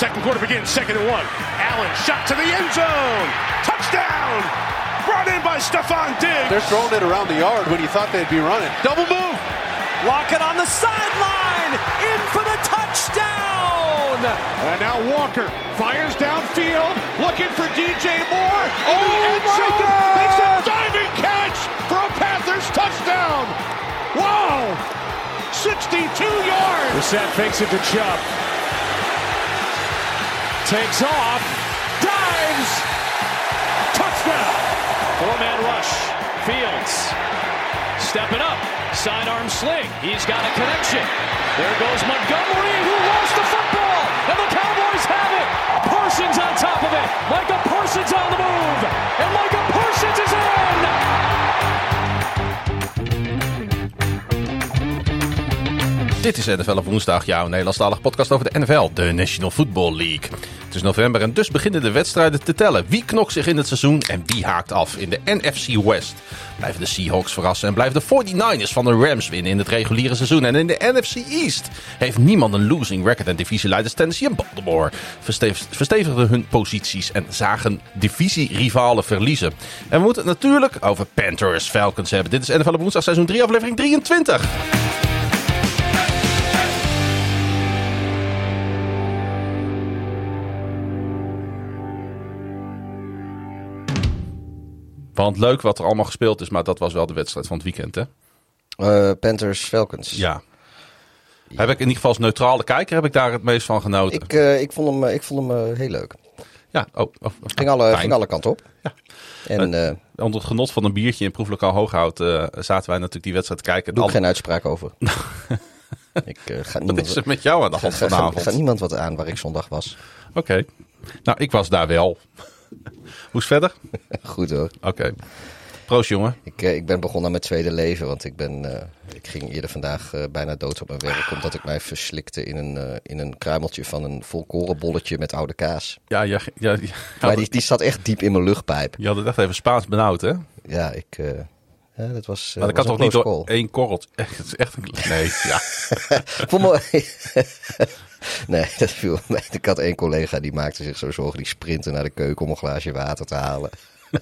Second quarter begins, second and one. Allen shot to the end zone. Touchdown! Brought in by Stephon Diggs. They're throwing it around the yard when you thought they'd be running. Double move. Lockett on the sideline, in for the touchdown. And now Walker fires downfield, looking for DJ Moore. Oh, In the end my God! makes a diving catch for a Panthers touchdown. Wow! 62 yards. Brissett fakes it to Chubb. Takes off, dives, touchdown. Four-man rush. Fields stepping up, sidearm sling. He's got a connection. There goes Montgomery, who lost the football, and the Cowboys have it. Parsons on top of it. Micah Parsons on the move, and Micah Parsons is in. Dit is NFL op woensdag, jouw Nederlandstalige podcast over de NFL, de National Football League. Het is november en dus beginnen de wedstrijden te tellen. Wie knokt zich in het seizoen en wie haakt af in de NFC West? Blijven de Seahawks verrassen en blijven de 49ers van de Rams winnen in het reguliere seizoen? En in de NFC East heeft niemand een losing record en divisieleiders Tennessee en Baltimore verstev- verstevigden hun posities en zagen divisierivalen verliezen. En we moeten het natuurlijk over Panthers Falcons hebben. Dit is NFL op woensdag seizoen 3 aflevering 23. Want leuk wat er allemaal gespeeld is, maar dat was wel de wedstrijd van het weekend, hè? Eh, Panthers, Falcons. Ja. Heb ik in ieder geval als neutrale kijker heb ik daar het meest van genoten. Ik, eh, ik vond hem, eh, ik vond hem heel leuk. ja, oh, oh, Ging alle, ging alle kanten op. Ja. En Onder het genot van een biertje in proeflokaal Hooghout eh, zaten wij natuurlijk die wedstrijd te kijken. doe geen uitspraak over. ik ga, Wat is er met jou aan de hand ga, ga, vanavond? ga niemand wat aan waar ik zondag was. Oké. Nou, ik was daar wel. Hoe is verder? Goed hoor. Oké. Proost, jongen. Ik, eh, ik ben begonnen aan mijn tweede leven, want ik, ben, eh, ik ging eerder vandaag eh, bijna dood op mijn werk. Omdat ik mij verslikte in een, in een kruimeltje van een volkorenbolletje met oude kaas. Ja, ja, ja, ja, Maar die, die zat echt diep in mijn luchtpijp. je had het echt even Spaans benauwd, hè? Ja, ik... ja, dat was, Maar ik was had toch niet door één korreltje... Echt, het is echt een... Nee, ja. Voor me... nee, dat viel. Ik had één collega die maakte zich zo zorgen. Die sprintte naar de keuken om een glaasje water te halen.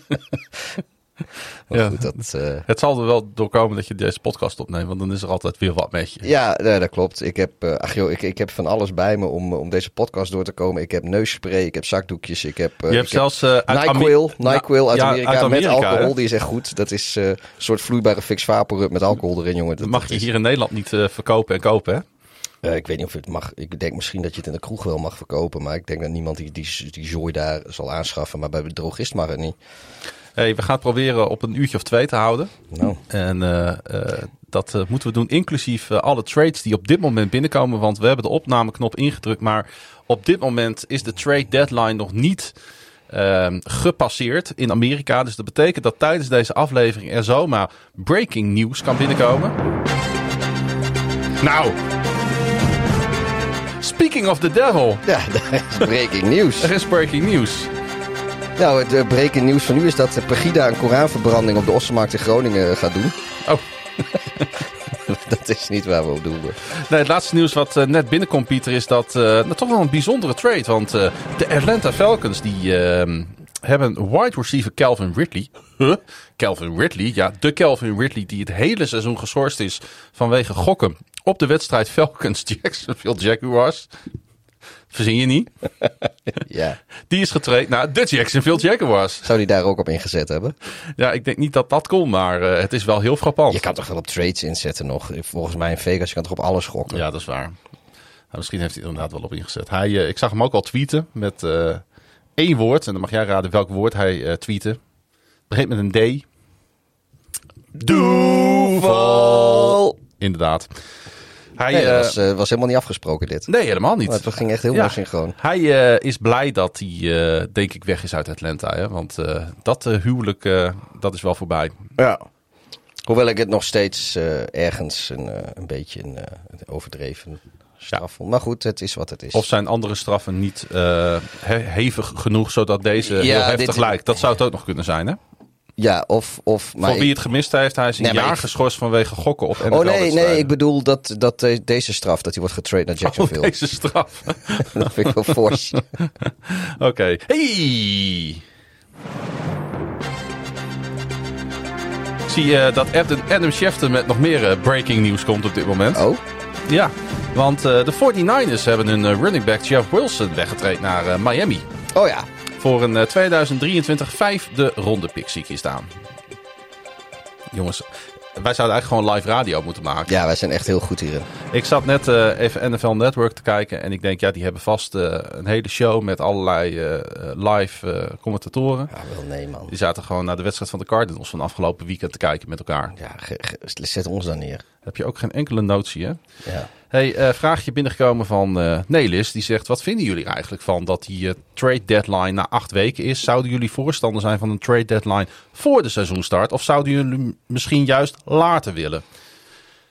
Ja. goed, dat... eh, Het zal er wel doorkomen dat je deze podcast opneemt, want dan is er altijd weer wat met je. Ja, nee, dat klopt. Ik heb, eh, ach joh, ik, ik heb van alles bij me om, om deze podcast door te komen. Ik heb neusspray, ik heb zakdoekjes, ik heb... eh, Je hebt heb zelfs eh, uit NyQuil, NyQuil uit, Ja, Amerika, uit Amerika, met alcohol. hè? Die is echt goed. Dat is eh, een soort vloeibare fix vaporub met alcohol erin, jongen. Dat, mag dat je is- hier in Nederland niet eh, verkopen en kopen, hè? Eh, ik weet niet of je het mag. Ik denk misschien dat je het in de kroeg wel mag verkopen. Maar ik denk dat niemand die, die, die zooi daar zal aanschaffen. Maar bij de drogist mag het niet. Hey, we gaan het proberen op een uurtje of twee te houden. Nou, En eh, eh, dat moeten we doen inclusief alle trades die op dit moment binnenkomen. Want we hebben de opnameknop ingedrukt. Maar op dit moment is de trade deadline nog niet ehm, gepasseerd in Amerika. Dus dat betekent dat tijdens deze aflevering er zomaar breaking news kan binnenkomen. Nou, speaking of the devil, ja, dat is breaking news. er is breaking news. nou, het eh, breaking nieuws van nu is dat eh, Pegida een Koranverbranding op de Ossenmarkt in Groningen eh, gaat doen. Oh. dat is niet waar we op doelden. Nee, het laatste nieuws wat net binnenkomt, Pieter, is dat nou, toch wel een bijzondere trade. Want de Atlanta Falcons die ehm, hebben wide receiver Calvin Ridley. Huh? Calvin Ridley, ja, de Calvin Ridley die het hele seizoen geschorst is vanwege gokken op de wedstrijd Falcons Jacksonville Jaguars. Verzin je niet? Ja. Die is getraind naar de Jacksonville Jaguars. Zou die daar ook op ingezet hebben? Ja, ik denk niet dat dat kon, maar eh, het is wel heel frappant. Je kan toch wel op trades inzetten nog? Volgens mij in Vegas, je kan toch op alles gokken? Ja, dat is waar. Nou, misschien heeft hij er inderdaad wel op ingezet. Hij, eh, ik zag hem ook al tweeten met eh, één woord. En dan mag jij raden welk woord hij tweette. Begint met een D. Doeval. Inderdaad. Hij, Nee, eh, dat was, eh, was helemaal niet afgesproken dit. nee, helemaal niet. Maar het ging echt heel Ja. mooi synchroon. Hij eh, is blij dat hij, eh, denk ik, weg is uit Atlanta. Hè? Want eh, dat huwelijk, eh, dat is wel voorbij. Ja. Hoewel ik het nog steeds eh, ergens een, eh, een beetje een, eh, overdreven straf vond. Maar goed, het is wat het is. Of zijn andere straffen niet uh, he hevig genoeg, zodat deze ja, heel heftig dit, lijkt? Dat zou het ook nog kunnen zijn, hè? Ja, of... of maar Voor wie het gemist heeft, hij is een nee, jaar ik... geschorst vanwege gokken op NFL Oh nee, nee, ik bedoel dat, dat deze straf, dat hij wordt getraind naar Jacksonville. Oh, deze straf. dat vind ik wel fors. Oké. Okay. Hey! zie uh, dat Adam, Schefter met nog meer uh, breaking nieuws komt op dit moment. Oh? Ja, want uh, de 49ers hebben hun running back Jeff Wilson weggetraind naar Miami. Oh ja. Voor een 2023 vijfde ronde pick zie ik hier staan. Jongens, wij zouden eigenlijk gewoon live radio moeten maken. Ja, wij zijn echt heel goed hierin. Ik zat net uh, even NFL Network te kijken. En ik denk, ja, die hebben vast uh, een hele show met allerlei uh, live commentatoren. Ja, wel nee, man. Die zaten gewoon naar de wedstrijd van de Cardinals van afgelopen weekend te kijken met elkaar. Ja, zet ons dan neer. Heb je ook geen enkele notie, hè? Ja. Hey, uh, vraagje binnengekomen van uh, Nelis. Die zegt, wat vinden jullie eigenlijk van dat die uh, trade deadline na acht weken is? Zouden jullie voorstander zijn van een trade deadline voor de seizoenstart? Of zouden jullie misschien juist later willen?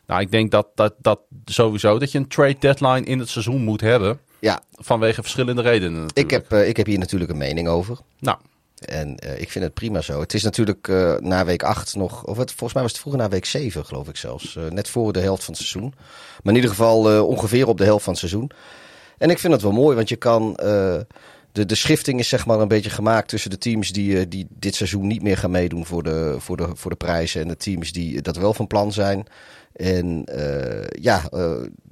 Nou, ik denk dat, dat, dat sowieso dat je een trade deadline in het seizoen moet hebben. Ja. Vanwege verschillende redenen natuurlijk. Ik heb, ik heb hier natuurlijk een mening over. Nou. En uh, ik vind het prima zo. Het is natuurlijk uh, na week 8 nog, of het, volgens mij was het vroeger na week 7, geloof ik zelfs. Uh, net voor de helft van het seizoen. Maar in ieder geval ongeveer op de helft van het seizoen. En ik vind het wel mooi, want je kan. de, de schifting is zeg maar een beetje gemaakt tussen de teams die, die dit seizoen niet meer gaan meedoen voor de, voor, de, voor de prijzen. En de teams die dat wel van plan zijn. En ja,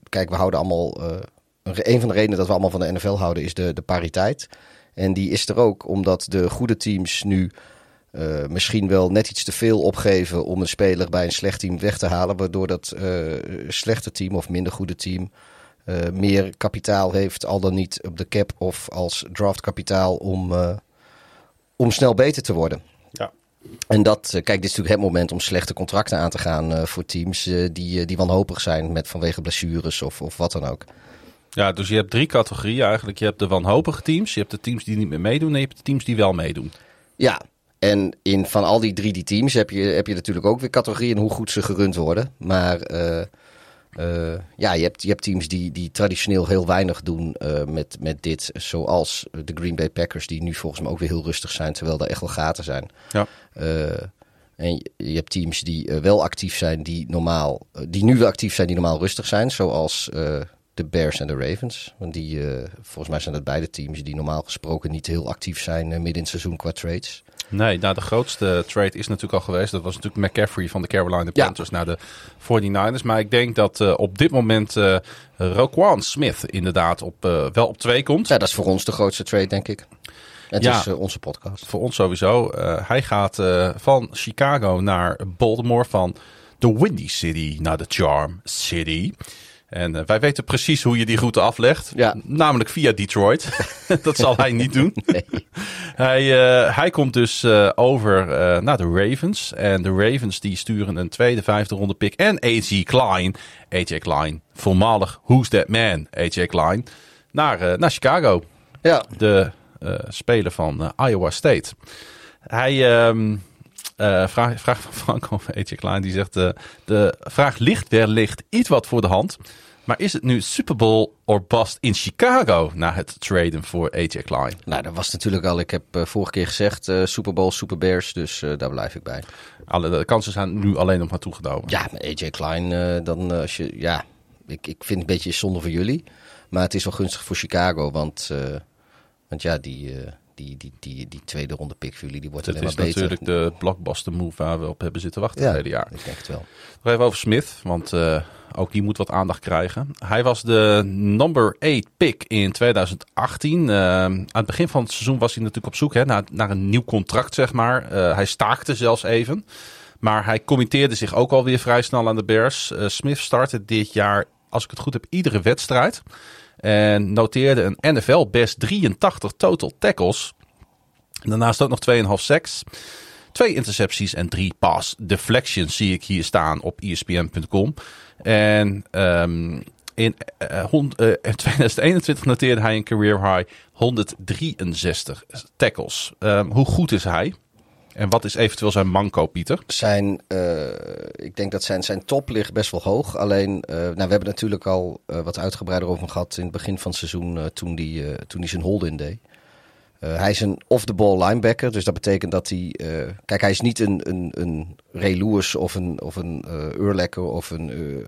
kijk, we houden allemaal. een van de redenen dat we allemaal van de NFL houden is de, de pariteit. En die is er ook omdat de goede teams nu uh, misschien wel net iets te veel opgeven om een speler bij een slecht team weg te halen. Waardoor dat uh, slechte team of minder goede team uh, meer kapitaal heeft, al dan niet op de cap of als draftkapitaal om, om snel beter te worden. Ja. En dat, kijk, dit is natuurlijk het moment om slechte contracten aan te gaan voor teams die, die wanhopig zijn met vanwege blessures of, of wat dan ook. Ja, dus je hebt drie categorieën eigenlijk. Je hebt de wanhopige teams, je hebt de teams die niet meer meedoen en je hebt de teams die wel meedoen. Ja, en in, van al die drie die teams heb je, heb je natuurlijk ook weer categorieën hoe goed ze gerund worden. Maar uh, uh, ja, je hebt, je hebt teams die, die traditioneel heel weinig doen uh, met, met dit. Zoals de Green Bay Packers, die nu volgens mij ook weer heel rustig zijn, terwijl er echt wel gaten zijn. Ja. En je hebt teams die wel actief zijn, die normaal, die nu wel actief zijn, die normaal rustig zijn. Zoals de Bears en de Ravens. Want die, uh, volgens mij zijn het beide teams die normaal gesproken niet heel actief zijn uh, midden in het seizoen qua trades. Nee, nou de grootste trade is natuurlijk al geweest. Dat was natuurlijk McCaffrey van de Carolina Panthers ja. naar de 49ers. Maar ik denk dat uh, op dit moment uh, Roquan Smith inderdaad op, wel op twee komt. Ja, dat is voor ons de grootste trade, denk ik. Het ja, is onze podcast. Voor ons sowieso. hij gaat van Chicago naar Baltimore, van de Windy City naar de Charm City. En uh, wij weten precies hoe je die route aflegt. Ja. Namelijk via Detroit. dat zal hij niet doen. Nee. Hij, uh, hij komt dus uh, over naar de Ravens. En de Ravens die sturen een tweede, vijfde ronde pick. En A.J. Klein. A.J. Klein. Voormalig Who's That Man? A.J. Klein. Naar, naar Chicago. Ja. De speler van Iowa State. Hij... Um, uh, vraag, vraag van Frank over Etje Klein. Die zegt: uh, De vraag ligt wellicht iets wat voor de hand. Maar is het nu Super Bowl or bust in Chicago na het traden voor AJ Klein? Nou, dat was natuurlijk al. Ik heb uh, vorige keer gezegd: Super Bowl, Super Bears. Dus daar blijf ik bij. Alle, de kansen zijn nu alleen nog maar toegenomen. Ja, met AJ Klein, dan als je. Ja, ik, ik vind het een beetje zonde voor jullie. Maar het is wel gunstig voor Chicago. Want, want ja, die die, die, die, die tweede ronde pick voor jullie, die wordt alleen maar beter. Het is natuurlijk de blockbuster move waar we op hebben zitten wachten ja, het hele jaar. ik denk het wel. Nog even over Smith, want uh, ook die moet wat aandacht krijgen. Hij was de number 8 pick in 2018. Uh, aan het begin van het seizoen was hij natuurlijk op zoek hè, naar, naar een nieuw contract, zeg maar. Uh, hij staakte zelfs even. Maar hij committeerde zich ook alweer vrij snel aan de Bears. Smith startte dit jaar, als ik het goed heb, iedere wedstrijd. En noteerde een NFL best 83 total tackles. Daarnaast ook nog 2,5 sacks. Twee intercepties en drie pass deflections zie ik hier staan op ESPN.com. En um, in uh, uh, 2021 noteerde hij een career high 163 tackles. Um, hoe goed is hij? En wat is eventueel zijn manco, Pieter? Zijn, uh, ik denk dat zijn, zijn top ligt best wel hoog. Alleen, uh, nou, we hebben natuurlijk al uh, wat uitgebreider over gehad in het begin van het seizoen toen hij toen die zijn hold-in deed. hij is een off-the-ball linebacker, dus dat betekent dat hij... kijk, hij is niet een, een, een Ray Lewis of een, of een Urlekker of een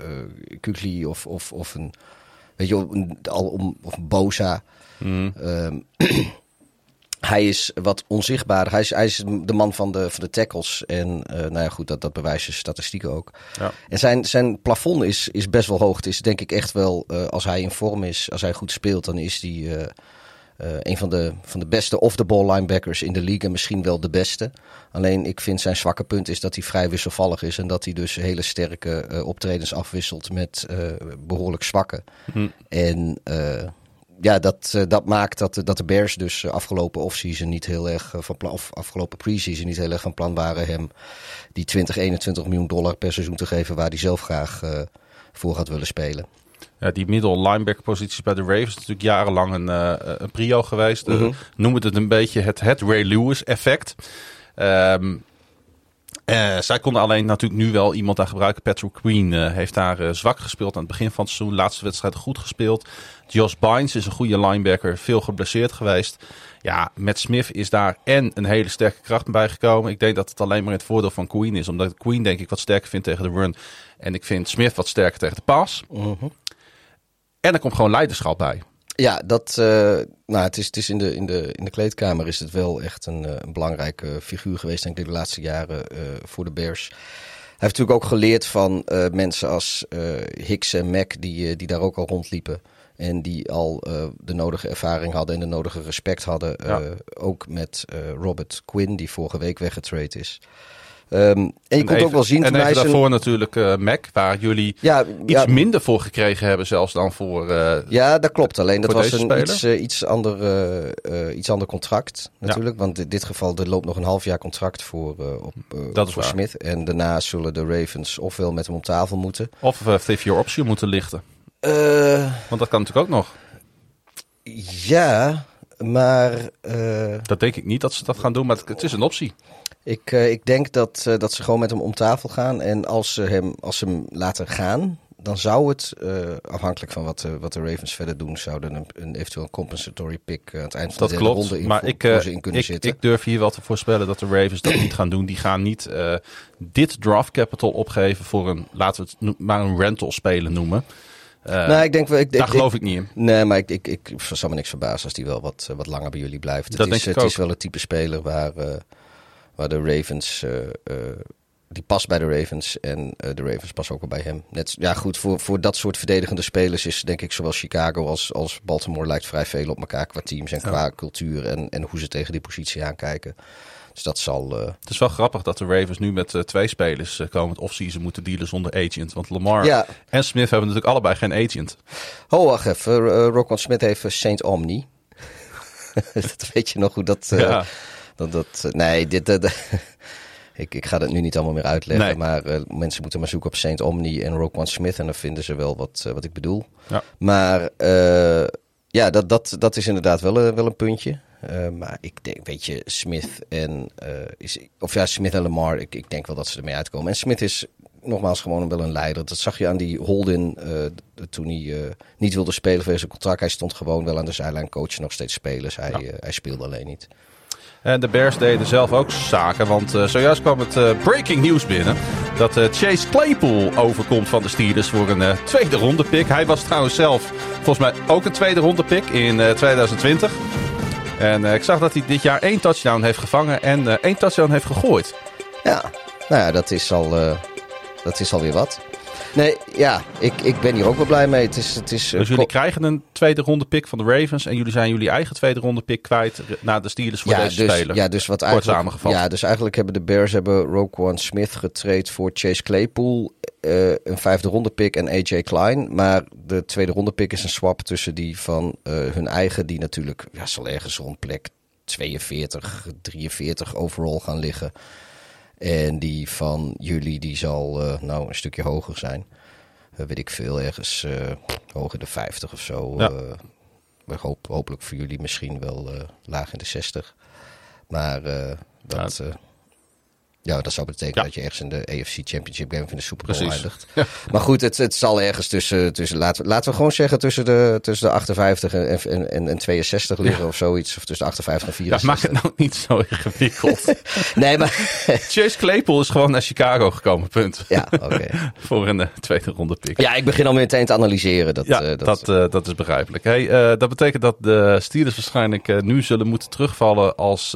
Kukli of, of, of een... Weet je, een, al, om, of een Bosa. Mm. hij is wat onzichtbaar. Hij is, hij is de man van de, van de tackles. En uh, nou ja, goed, dat, dat bewijzen statistieken ook. Ja. En zijn, zijn plafond is, is best wel hoog. Het is denk ik echt wel, uh, als hij in vorm is, als hij goed speelt, dan is hij uh, een van de, van de beste off-the-ball linebackers in de league. En misschien wel de beste. Alleen ik vind zijn zwakke punt is dat hij vrij wisselvallig is. En dat hij dus hele sterke optredens afwisselt met behoorlijk zwakke. Hm. En ja, dat, uh, dat maakt dat, dat de Bears dus uh, afgelopen offseason niet heel erg uh, van plan, of afgelopen preseason niet heel erg van plan waren hem die 20, 21 miljoen dollar per seizoen te geven waar hij zelf graag voor had willen spelen. Ja, die middle linebacker posities bij de Ravens is natuurlijk jarenlang een, een prio geweest. Mm -hmm. noem het een beetje het, het Ray Lewis effect. Um, uh, zij konden alleen natuurlijk nu wel iemand aan gebruiken. Patrick Queen uh, heeft daar uh, zwak gespeeld aan het begin van het seizoen. Laatste wedstrijd goed gespeeld. Josh Bynes is een goede linebacker. Veel geblesseerd geweest. Ja, met Smith is daar en een hele sterke kracht bij gekomen. Ik denk dat het alleen maar het voordeel van Queen is. Omdat Queen denk ik wat sterker vind tegen de run. En ik vind Smith wat sterker tegen de pass. -huh. En er komt gewoon leiderschap bij. Ja, dat, uh, nou, het is, het is in, de, in, de, in de kleedkamer is het wel echt een, uh, een belangrijke figuur geweest, denk ik, de laatste jaren uh, voor de Bears. Hij heeft natuurlijk ook geleerd van mensen als Hicks en Mac, die, die daar ook al rondliepen. En die al de nodige ervaring hadden en de nodige respect hadden. Ja. Ook met Robert Quinn, die vorige week weggetraind is. Um, en je kon ook wel zien... En even daarvoor natuurlijk uh, Mac, waar jullie ja, iets ja, minder voor gekregen hebben zelfs dan voor uh, Ja, dat klopt. Alleen dat was een iets, uh, iets, ander, iets ander contract natuurlijk. Ja. Want in dit geval er loopt nog een half jaar contract voor, op, dat voor Smith. En daarna zullen de Ravens ofwel met hem op tafel moeten... Of uh, your option moeten lichten. Want dat kan natuurlijk ook nog. Ja, maar... dat denk ik niet dat ze dat gaan doen, maar het, het is een optie. Ik, uh, ik denk dat, dat ze gewoon met hem om tafel gaan. En als ze hem, als ze hem laten gaan, dan zou het, uh, afhankelijk van wat, wat de Ravens verder doen, zouden een, een eventueel compensatory pick aan het eind van dat de klopt, ronde in, maar ik, in kunnen ik, zitten. Ik durf hier wel te voorspellen dat de Ravens dat niet gaan doen. Die gaan niet dit draft capital opgeven voor een, laten we het maar een rental spelen noemen. Uh, nou, ik denk, ik, daar ik, geloof ik niet in. Nee, maar ik, ik, ik, zal me niks verbazen als die wel wat, wat langer bij jullie blijft. Dat het, is, het is wel het type speler waar, uh, waar de Ravens. Uh, die past bij de Ravens en de Ravens passen ook wel bij hem. Net, ja, goed, voor, voor dat soort verdedigende spelers is denk ik zowel Chicago als, als Baltimore lijkt vrij veel op elkaar qua teams en qua ja. cultuur en, en hoe ze tegen die positie aankijken. Dus dat zal. Uh... Het is wel grappig dat de Ravens nu met uh, twee spelers uh, komend offseason moeten dealen zonder agent. Want Lamar ja. en Smith hebben natuurlijk allebei geen agent. Oh, wacht even. Roquan Smith heeft Saint Omni. dat weet je nog hoe dat. Ja. dat, dat nee, dit. ik, ik ga dat nu niet allemaal meer uitleggen. Nee. Maar mensen moeten maar zoeken op Saint Omni en Roquan Smith. En dan vinden ze wel wat, wat ik bedoel. Ja. Maar ja, dat, dat, dat is inderdaad wel, wel een puntje. Uh, maar ik denk, weet je, Smith en uh, is, of ja, Smith en Lamar, ik, ik denk wel dat ze ermee uitkomen. En Smith is nogmaals gewoon wel een leider. Dat zag je aan die Holden uh, toen hij niet wilde spelen voor zijn contract. Hij stond gewoon wel aan de zijlijn coachen nog steeds spelers. Hij, ja. hij speelde alleen niet. En de Bears deden zelf ook zaken, want uh, zojuist kwam het uh, breaking news binnen. Dat uh, Chase Claypool overkomt van de Steelers voor een tweede ronde pick. Hij was trouwens zelf volgens mij ook een tweede ronde pick in 2020. En uh, ik zag dat hij dit jaar één touchdown heeft gevangen en uh, één touchdown heeft gegooid. Ja, nou ja, dat is, al, uh, dat is alweer wat. Nee, ja, ik, ik ben hier ook wel blij mee. Het is, het is, dus jullie krijgen een tweede ronde pick van de Ravens. En jullie zijn jullie eigen tweede ronde pick kwijt naar de Steelers voor ja, deze dus, speler. Ja, dus wat Kort eigenlijk, samengevat. Ja, dus eigenlijk hebben de Bears hebben Roquan Smith getraind voor Chase Claypool. Uh, een vijfde ronde pick en AJ Klein. Maar de tweede ronde pick is een swap tussen die van uh, hun eigen. Die natuurlijk ja, zal ergens rond plek 42, 43 overall gaan liggen. En die van jullie die zal uh, nou een stukje hoger zijn. Uh, weet ik veel, ergens uh, hoger de 50 of zo. Ja. hoop, hopelijk voor jullie misschien wel laag in de 60. Maar dat... Ja. Ja, dat zou betekenen Ja. dat je ergens in de AFC Championship Game van de Super Bowl eindigt. Maar goed, het, het zal ergens tussen, tussen laten, we- laten we gewoon zeggen, tussen de, tussen de 58 en, en, en, en 62 liggen of zoiets. Of tussen de 58 en Ja, 64. maak het nou niet zo ingewikkeld. Nee, maar... Chase Claypool is gewoon naar Chicago gekomen, punt. ja, oké. Voor een eh, tweede ronde pick. Ja, ik begin al meteen te analyseren. Dat, Ja, eh, dat, eh, dat is begrijpelijk. Hey, dat betekent dat de Steelers waarschijnlijk nu zullen moeten terugvallen als,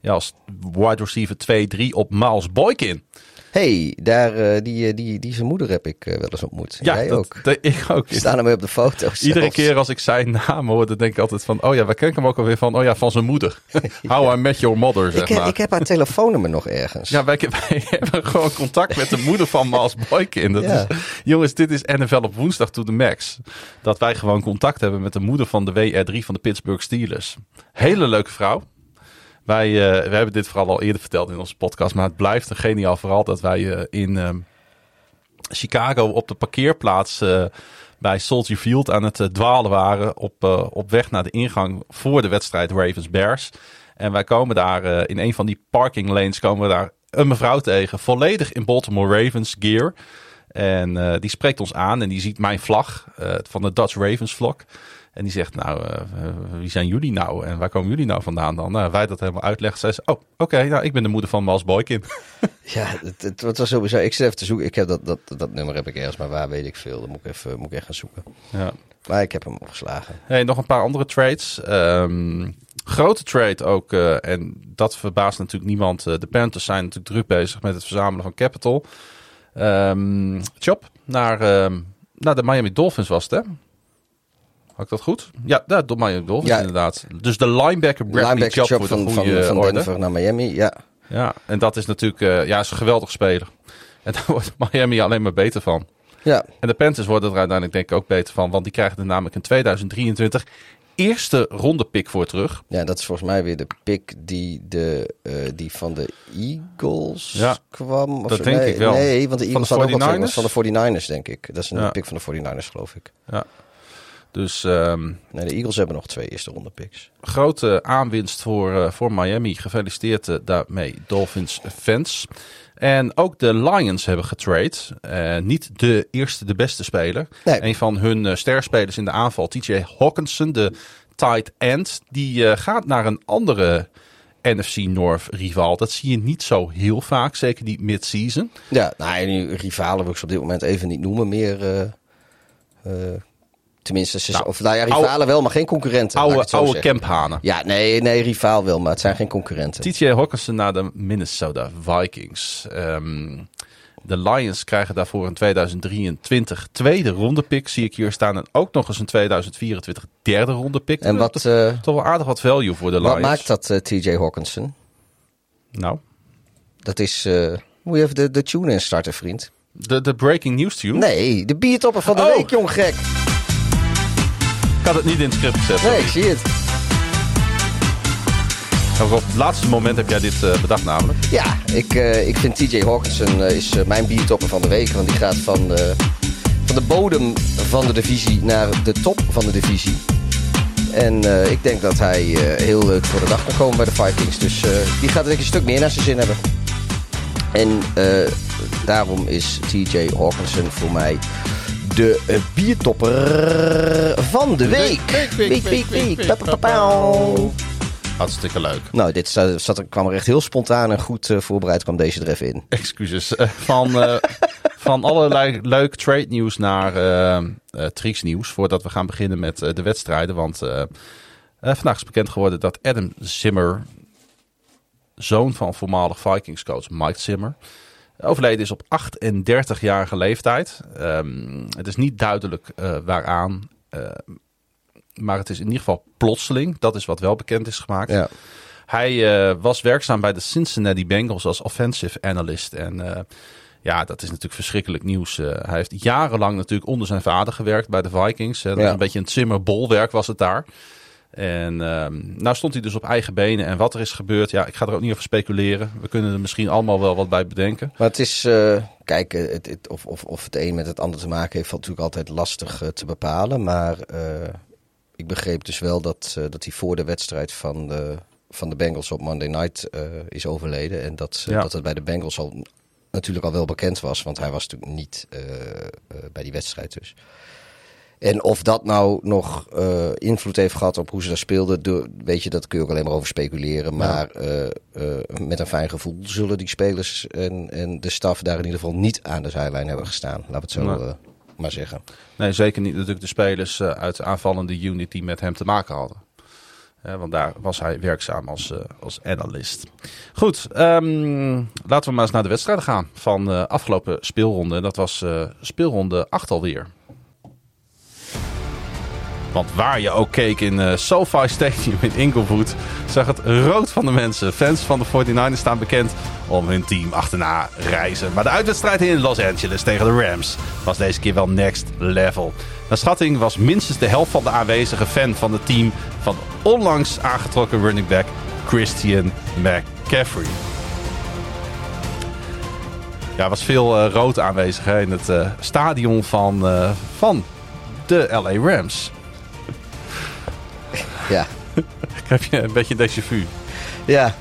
ja, als wide receiver 2-3 op Miles Boykin. hey, daar, eh, die, eh, die, die zijn moeder heb ik eh, wel eens ontmoet. Ja, Jij dat, ook. dat- ik ook. Staan ermee op de foto's. Iedere keer als ik zijn naam hoor, dan denk ik altijd van... Oh ja, waar ken ik hem ook alweer van? Oh ja, van zijn moeder. How I Met Your Mother, zeg Ik, heb- maar. ik heb haar telefoonnummer nog ergens. Ja, wij, wij hebben gewoon contact met de moeder van Miles Boykin. Dat Ja. is, jongens, dit is NFL op woensdag to the max. Dat wij gewoon contact hebben met de moeder van de WR3 van de Pittsburgh Steelers. Hele leuke vrouw. Wij, we hebben dit vooral al eerder verteld in onze podcast. Maar het blijft een geniaal verhaal dat wij eh, in ehm, Chicago op de parkeerplaats eh, bij Soldier Field aan het dwalen waren. Op, op weg naar de ingang voor de wedstrijd Ravens-Bears. En wij komen daar in een van die parking lanes komen we daar een mevrouw tegen. Volledig in Baltimore Ravens gear. En die spreekt ons aan en die ziet mijn vlag van de Dutch Ravens vlog. En die zegt, nou, eh, wie zijn jullie nou? En waar komen jullie nou vandaan dan? Nou, wij dat helemaal uitleggen. Zij zegt, oh, oké, nou, ik ben de moeder van Miles Boykin. Ja, het, het, het was sowieso. Ik zit even te zoeken. Ik heb dat, dat, dat nummer heb ik ergens, maar waar weet ik veel. Dan moet ik even, moet ik echt gaan zoeken. Ja. Maar ik heb hem opgeslagen. Hey, nog een paar andere trades. Ehm, grote trade ook, eh, en dat verbaast natuurlijk niemand. eh, de Panthers zijn natuurlijk druk bezig met het verzamelen van capital. Ehm Chop naar, ehm, naar de Miami Dolphins was het, hè? Had ik dat goed? Ja, de de Miami Dolphins Ja. inderdaad. Dus de linebacker Bradley Linebacker de van, van, goede van orde. Denver naar Miami. Ja, Ja, en dat is natuurlijk eh, ja, is een geweldig speler. En daar wordt Miami alleen maar beter van. ja. En de Panthers worden er uiteindelijk denk ik ook beter van. Want die krijgen er namelijk in 2023 eerste ronde pick voor terug. ja, dat is volgens mij weer de pick die, de, eh, die van de Eagles Ja, kwam. Of dat zo. denk nee, ik wel. Nee, want de Van Eagles de ook wat 49ers? was van de 49ers, denk ik. Dat is een Ja. pick van de 49ers, geloof ik. Dus ehm, Nee, de Eagles hebben nog twee eerste ronde picks. grote aanwinst voor, eh, voor Miami. Gefeliciteerd eh, daarmee, Dolphins fans. En ook de Lions hebben getrade. Eh, niet de eerste, de beste speler. Nee. Een van hun sterspelers in de aanval, TJ Hawkinson, de tight end. Die gaat naar een andere NFC North rivaal. Dat zie je niet zo heel vaak, zeker niet mid-season. Ja, nou, en nu rivalen wil ik ze op dit moment even niet noemen meer. Tenminste, ze, Nou, of nou ja, oude- rivalen wel, maar geen concurrenten. Oude, oude zeggen. camphanen. Ja, nee, nee, rivaal wel, maar het zijn geen concurrenten. TJ Hawkinson naar de Minnesota Vikings. Ehm, de Lions krijgen daarvoor een 2023 tweede ronde pick. Zie ik hier staan. En ook nog eens een 2024 derde ronde pick. En wat, eh, Toch wel aardig wat value voor de wat Lions. maakt dat eh, TJ Hawkinson? Nou, Dat is, eh, moet je even de, de tune instarten, vriend. de, de breaking news tune. Nee, de biertopper van de Oh. week, jong gek. Ik had het niet in het script gezet. Nee, ik zie het. Op het laatste moment heb jij dit eh, bedacht namelijk. Ja, ik, eh, ik vind TJ Hawkinson eh, is mijn biertopper van de week. Want die gaat van, van de bodem van de divisie naar de top van de divisie. En ik denk dat hij heel leuk voor de dag kan komen bij de Vikings. Dus die gaat ik een stuk meer naar zijn zin hebben. En daarom is TJ Hawkinson voor mij de eh, biertopper van de week. Week, week, week. Hartstikke leuk. Nou, dit zat, zat, kwam er echt heel spontaan en goed eh, voorbereid kwam deze er even in. Excuses. Eh, van, eh, van allerlei leuk trade nieuws naar eh eh, Trix nieuws. Voordat we gaan beginnen met de wedstrijden. Want vandaag is bekend geworden dat Adam Zimmer, zoon van voormalig Vikings coach Mike Zimmer, overleden is op 38-jarige leeftijd. Ehm, het is niet duidelijk eh, waaraan. eh, maar het is in ieder geval plotseling. Dat is wat wel bekend is gemaakt. Ja. Hij eh, was werkzaam bij de Cincinnati Bengals als offensive analyst. En ja, dat is natuurlijk verschrikkelijk nieuws. Hij heeft jarenlang natuurlijk onder zijn vader gewerkt bij de Vikings. En Ja. Een beetje een Zimmer-bolwerk was het daar. En ehm, nou stond hij dus op eigen benen. En wat er is gebeurd, ja, ik ga er ook niet over speculeren. We kunnen er misschien allemaal wel wat bij bedenken. Maar het is, eh, kijk, eh, het, het- of, of, of het een met het ander te maken heeft, valt natuurlijk altijd lastig eh, te bepalen. Maar ik begreep dus wel dat, dat hij voor de wedstrijd van de van de Bengals op Monday Night is overleden. En dat, Ja. dat het bij de Bengals al natuurlijk al wel bekend was. Want hij was natuurlijk niet bij die wedstrijd dus. En of dat nou nog eh, invloed heeft gehad op hoe ze daar speelden, door- weet je, dat kun je ook alleen maar over speculeren. Maar eh, eh, met een fijn gevoel zullen die spelers en, en de staf daar in ieder geval niet aan de zijlijn hebben gestaan. Laten we het zo maar zeggen. Nee, zeker niet natuurlijk de spelers uit de aanvallende unit die met hem te maken hadden. Want daar was hij werkzaam als, als analist. Goed, ehm, laten we maar eens naar de wedstrijden gaan van de afgelopen speelronde. Dat was speelronde 8 alweer. Want waar je ook keek in eh SoFi Stadium in Inglewood, zag het rood van de mensen. Fans van de 49ers staan bekend om hun team achterna reizen. Maar de uitwedstrijd in Los Angeles tegen de Rams was deze keer wel next level. Naar schatting was minstens de helft van de aanwezige fan van het team van onlangs aangetrokken running back Christian McCaffrey. Ja, er was veel eh, rood aanwezig hè, in het eh, stadion van, van de LA Rams. Ja, Heb je een beetje déjà vu? ja.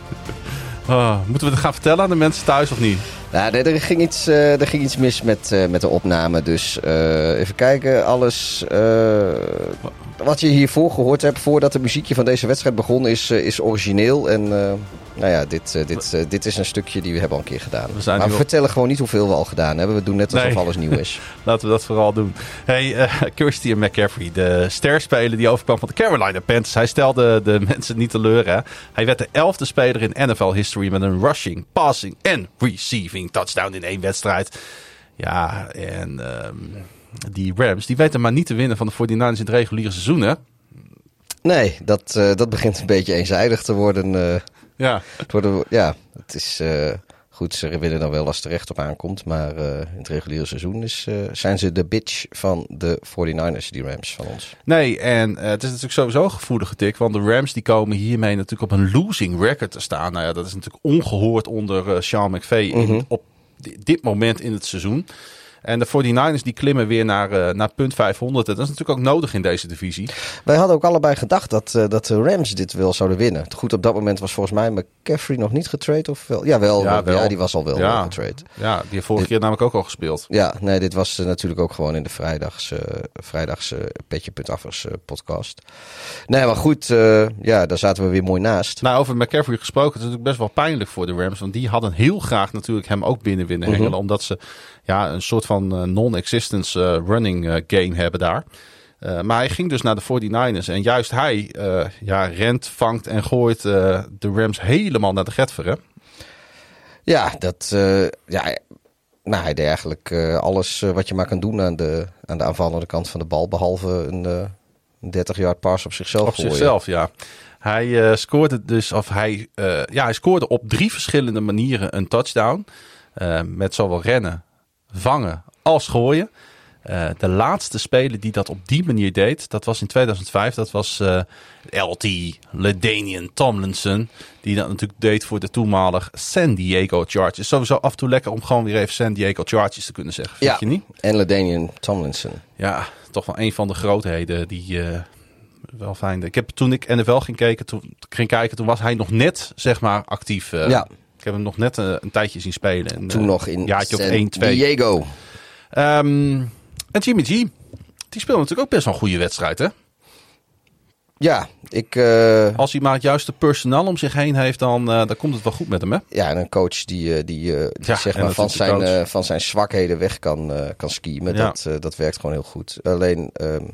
Oh, moeten we het gaan vertellen aan de mensen thuis of niet? Nou, nee, er, ging iets, eh, er ging iets mis met, eh, met de opname. Dus eh, even kijken. Alles wat je hiervoor gehoord hebt, voordat het muziekje van deze wedstrijd begon, is, is origineel. En nou ja, dit, eh, dit, eh, dit is een stukje die we hebben al een keer gedaan. We maar we op- vertellen gewoon niet hoeveel we al gedaan hebben. We doen net alsof Nee. alles nieuw is. Laten we dat vooral doen. Hey, eh Christian McCaffrey, de sterspeler die overkwam van de Carolina Panthers. Hij stelde de mensen niet teleur. Hè? Hij werd de elfde speler in NFL history met een rushing, passing en receiving touchdown in één wedstrijd. Ja, en ehm, die Rams, die weten maar niet te winnen van de 49ers in het reguliere seizoen, hè? Nee, dat, dat begint een beetje eenzijdig te worden. Ja. het worden ja, het is eh, goed. Ze winnen dan wel als het recht op aankomt. Maar eh, in het reguliere seizoen is, eh, zijn ze de bitch van de 49ers, die Rams van ons. Nee, en het is natuurlijk sowieso een gevoelige tik. Want de Rams die komen hiermee natuurlijk op een losing record te staan. Nou ja, dat is natuurlijk ongehoord onder Sean McVay in, op di- dit moment in het seizoen. En de 49ers die klimmen weer naar, eh, naar punt 500. En dat is natuurlijk ook nodig in deze divisie. Wij hadden ook allebei gedacht dat, eh, dat de Rams dit wel zouden winnen. Goed, op dat moment was volgens mij McCaffrey nog niet getrade. Of wel? Ja, wel. Ja, Ja, wel. die was al wel Ja. Ja, die heeft vorige keer namelijk ook al gespeeld. Ja, nee, dit was eh, natuurlijk ook gewoon in de vrijdags, eh vrijdags eh, Petje.affers podcast. Nee, maar goed, ja, daar zaten we weer mooi naast. Nou, over McCaffrey gesproken, het is natuurlijk best wel pijnlijk voor de Rams. Want die hadden heel graag natuurlijk hem ook binnen willen hengelen. Omdat ze ja, een soort van eh, non-existence eh, running eh, game hebben daar. Maar hij ging dus naar de 49ers. En juist hij ja, rent, vangt en gooit de Rams helemaal naar de getver. Hè? Ja, dat, ja, nou, hij deed eigenlijk alles wat je maar kan doen aan de, aan de aanvallende kant van de bal. Behalve een, eh, een 30 yard pass op zichzelf Op gooien. zichzelf, ja. Hij scoorde dus, of hij, ja, hij scoorde op drie verschillende manieren een touchdown. Met zowel rennen, vangen als gooien. Eh, de laatste speler die dat op die manier deed, dat was in 2005. Dat was eh, LT, Ledanian Tomlinson. Die dat natuurlijk deed voor de toenmalig San Diego Chargers. Sowieso af en toe lekker om gewoon weer even San Diego Chargers te kunnen zeggen. Vind Ja, je niet? en LaDainian Tomlinson. Ja, toch wel een van de grootheden die eh, wel fijn. Ik heb toen ik NFL ging kijken, toen ging kijken, toen was hij nog net zeg maar actief. Ja. Heb hem nog net eh, een tijdje zien spelen. En, Toen eh, nog in of San 1, 2. Diego. Ehm, en Jimmy G, die speelde natuurlijk ook best wel een goede wedstrijd, hè? Ja, ik, eh, Als hij maar het juiste personeel om zich heen heeft, dan, dan komt het wel goed met hem, hè? ja, en een coach die, die, die Ja, zeg maar van zijn, van zijn zwakheden weg kan, kan schiemen. Ja. Dat, dat werkt gewoon heel goed. Alleen, ehm,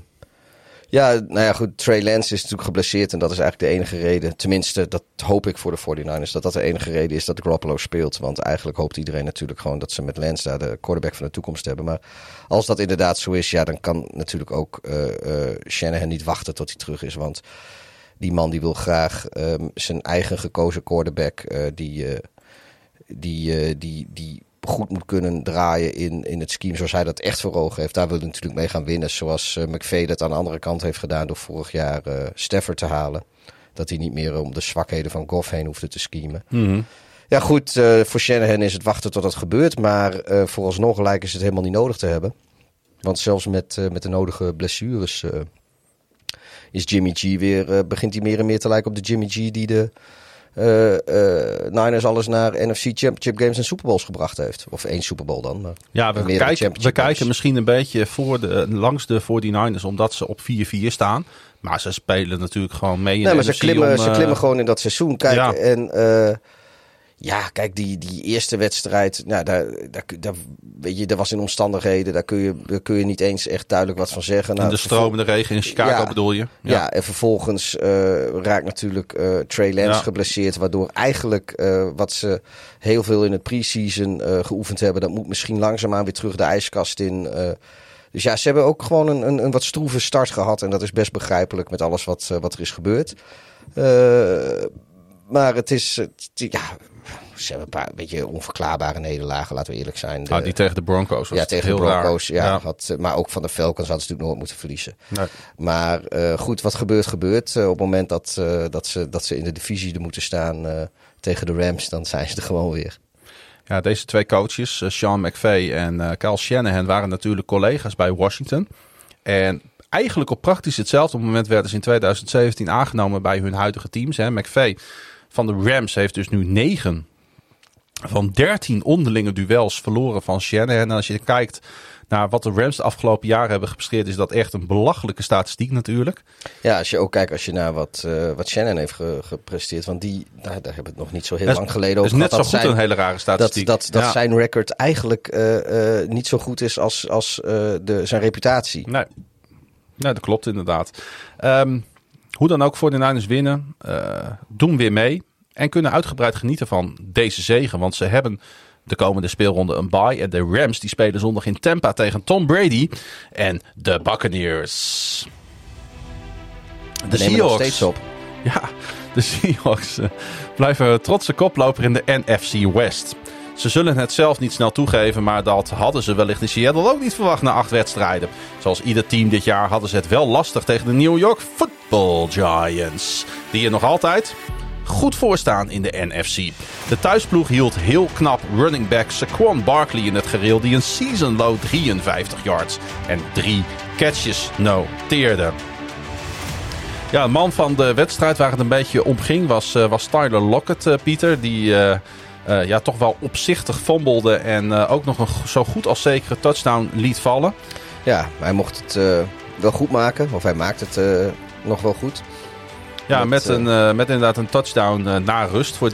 ja, nou ja, goed. Trey Lance is natuurlijk geblesseerd en dat is eigenlijk de enige reden. Tenminste, dat hoop ik voor de 49ers. Dat dat de enige reden is dat Garoppolo speelt. Want eigenlijk hoopt iedereen natuurlijk gewoon dat ze met Lance daar de quarterback van de toekomst hebben. Maar als dat inderdaad zo is, ja, dan kan natuurlijk ook eh eh Shanahan niet wachten tot hij terug is. Want die man die wil graag ehm, zijn eigen gekozen quarterback, eh, die, die, die, die goed moet kunnen draaien in, in het scheme zoals hij dat echt voor ogen heeft. Daar wil hij natuurlijk mee gaan winnen. Zoals eh, McVay dat aan de andere kant heeft gedaan door vorig jaar eh Stafford te halen. Dat hij niet meer om de zwakheden van Goff heen hoefde te schemen. Ja goed, eh, voor Shanahan is het wachten tot het gebeurt. Maar vooralsnog lijken ze het helemaal niet nodig te hebben. Want zelfs met, met de nodige blessures... is Jimmy G weer, begint hij meer en meer te lijken op de Jimmy G die de eh, eh, Niners alles naar NFC Championship Games en Super Bowls gebracht heeft. Of één Super Bowl dan. Maar Ja, we, kijken, we kijken misschien een beetje voor de, langs de 49ers omdat ze op 4-4 staan. Maar ze spelen natuurlijk gewoon mee in Nee, maar ze klimmen, om, ze eh, klimmen gewoon in dat seizoen. Kijk, Ja. en eh, ja, kijk, die, die eerste wedstrijd, nou, daar, daar, daar, weet je, dat was in omstandigheden, daar kun, je, daar kun je niet eens echt duidelijk wat van zeggen. in Nou, de stromende regen in Chicago Ja. bedoel je? Ja. en vervolgens eh, raakt natuurlijk eh Trey Lance Ja. geblesseerd. Waardoor eigenlijk eh, wat ze heel veel in het pre-season geoefend hebben, dat moet misschien langzaamaan weer terug de ijskast in. dus ja, ze hebben ook gewoon een, een, een wat stroeve start gehad. En dat is best begrijpelijk met alles wat, wat er is gebeurd. Maar het is, het- ja, ze hebben een paar beetje onverklaarbare nederlagen, laten we eerlijk zijn. De- Ah, die tegen de Broncos. was ja, tegen heel de Broncos. raar. Ja, Had, eh, maar ook van de Falcons hadden ze natuurlijk nooit moeten verliezen. Nee. Maar eh, goed, wat gebeurt, gebeurt. Eh, op het moment dat, dat, ze, dat ze in de divisie er moeten staan tegen de Rams, dan zijn ze er gewoon weer. Ja, deze twee coaches, Sean McVay en Kyle Shanahan, waren natuurlijk collega's bij Washington. En eigenlijk op praktisch hetzelfde moment werden ze in 2017 aangenomen bij hun huidige teams. Hè. McVay van de Rams heeft dus nu negen van 13 onderlinge duels verloren van Shanahan. En als je kijkt naar wat de Rams de afgelopen jaren hebben gepresteerd, is dat echt een belachelijke statistiek natuurlijk. Ja, als je ook kijkt als je naar wat, eh, wat Shannon heeft ge- gepresteerd. Want die, daar hebben we het nog niet zo heel Dat is- lang geleden Dat is over net zo gehad. goed dat een zijn- hele rare dat, statistiek. dat, dat Ja. zijn record eigenlijk eh, eh, niet zo goed is als, als de, zijn reputatie. Nee. nee, dat klopt inderdaad. Ehm, hoe dan ook voor de Niners winnen, doen weer mee. En kunnen uitgebreid genieten van deze zegen. Want ze hebben de komende speelronde een bye. En de Rams die spelen zondag in Tampa tegen Tom Brady en de Buccaneers. De We nog steeds op. ja, de Seahawks eh, blijven trotse koploper in de NFC West. Ze zullen het zelf niet snel toegeven, maar dat hadden ze wellicht in Seattle ook niet verwacht na acht wedstrijden. Zoals ieder team dit jaar hadden ze het wel lastig tegen de New York Football Giants. Die er nog altijd goed voor staan in de NFC. De thuisploeg hield heel knap running back Saquon Barkley in het gereel... die een season low 53 yards en drie catches noteerde. Ja, man van de wedstrijd waar het een beetje om ging was, eh, was Tyler Lockett, eh, Pieter. Die eh, ja, toch wel opzichtig fumblede en ook nog een zo goed als zekere touchdown liet vallen. Ja, hij mocht het wel goed maken. Of hij maakt het nog wel goed. Ja, Dat, met, eh, een, eh, met inderdaad een touchdown eh, na rust voor 13-20.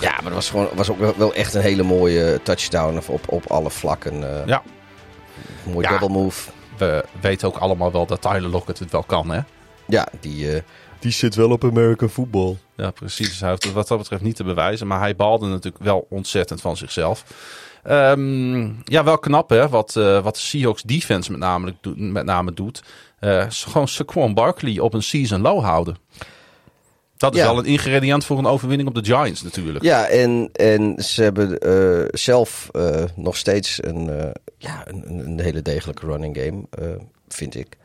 Ja, maar dat was, gewoon, was ook wel, wel echt een hele mooie touchdown op, op alle vlakken. eh Ja. Mooi Ja. double move. We weten ook allemaal wel dat Tyler Lockett het wel kan, hè? Ja, die, eh, Die zit wel op American football. Ja, precies. Dus hij heeft het wat dat betreft niet te bewijzen. Maar hij balde natuurlijk wel ontzettend van zichzelf. Ehm, ja, wel knap hè, wat, eh, wat de Seahawks defense met name, doet- met name doet. Is gewoon Saquon Barkley op een season low houden. Dat is Ja. wel een ingrediënt voor een overwinning op de Giants natuurlijk. ja en, en ze hebben eh, zelf eh, nog steeds een, ja, een, een- hele degelijke running game, vind ik.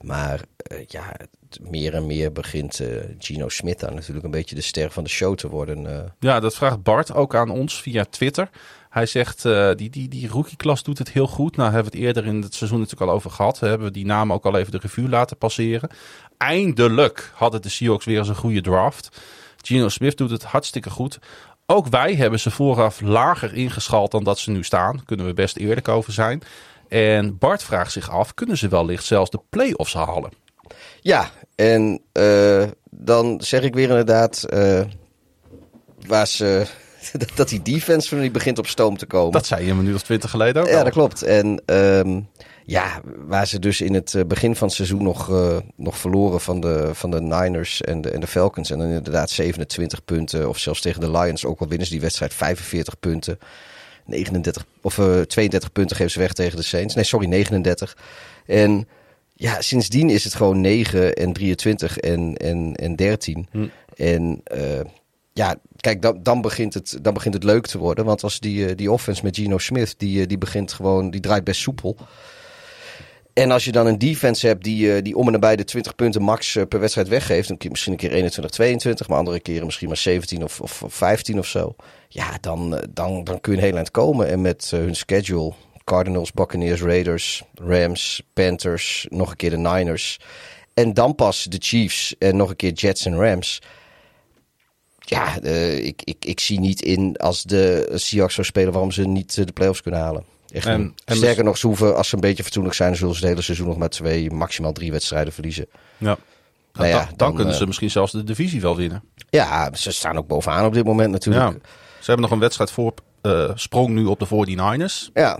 Maar ja, meer en meer begint Gino Smith daar natuurlijk een beetje de ster van de show te worden. Ja, dat vraagt Bart ook aan ons via Twitter. Hij zegt, eh, die, die, die rookie-klas doet het heel goed. Nou, hebben we het eerder in het seizoen natuurlijk al over gehad. We hebben die namen ook al even de revue laten passeren. Eindelijk hadden de Seahawks weer eens een goede draft. Gino Smith doet het hartstikke goed. Ook wij hebben ze vooraf lager ingeschald dan dat ze nu staan. Kunnen we best eerlijk over zijn. En Bart vraagt zich af, kunnen ze wellicht zelfs de play-offs halen? Ja, en eh, dan zeg ik weer inderdaad eh, waar ze, dat die defense van die begint op stoom te komen. Dat zei je een minuut of twintig geleden ook Ja, al. dat klopt. En ehm, ja, waar ze dus in het eh, begin van het seizoen nog, eh, nog verloren van de, van de Niners en de, en de Falcons. En dan inderdaad 27 punten. Of zelfs tegen de Lions, ook al winnen ze die wedstrijd 45 punten. 39 of eh 32 punten geven ze weg tegen de Saints. Nee, sorry, 39. En ja, sindsdien is het gewoon 9 en 23 en, en, en 13. Hm. En ja, kijk, dan, dan, begint het, dan begint het leuk te worden. Want als die, eh, die offense met Geno Smith, die, eh, die begint gewoon, die draait best soepel. En als je dan een defense hebt die, eh, die om en nabij de 20 punten max per wedstrijd weggeeft. Dan misschien een keer 21, 22, maar andere keren misschien maar 17 of, of, of 15 of zo. Ja, dan, dan, dan kun je een heel eind komen. En met hun schedule, Cardinals, Buccaneers, Raiders, Rams, Panthers, nog een keer de Niners. En dan pas de Chiefs en nog een keer Jets en Rams. Ja, eh, ik, ik, ik zie niet in als de Seahawks zou spelen waarom ze niet eh, de playoffs kunnen halen. Echt En- en Sterker dus- nog, ze hoeven, als ze een beetje fatsoenlijk zijn, dan zullen ze het hele seizoen nog maar twee, maximaal drie wedstrijden verliezen. Ja. Nou ja, dan, dan dan, kunnen eh, ze misschien zelfs de divisie wel winnen. Ja, ze staan ook bovenaan op dit moment natuurlijk. Ja. Ze hebben nog een wedstrijd voor eh, sprong nu op de 49ers. Ja,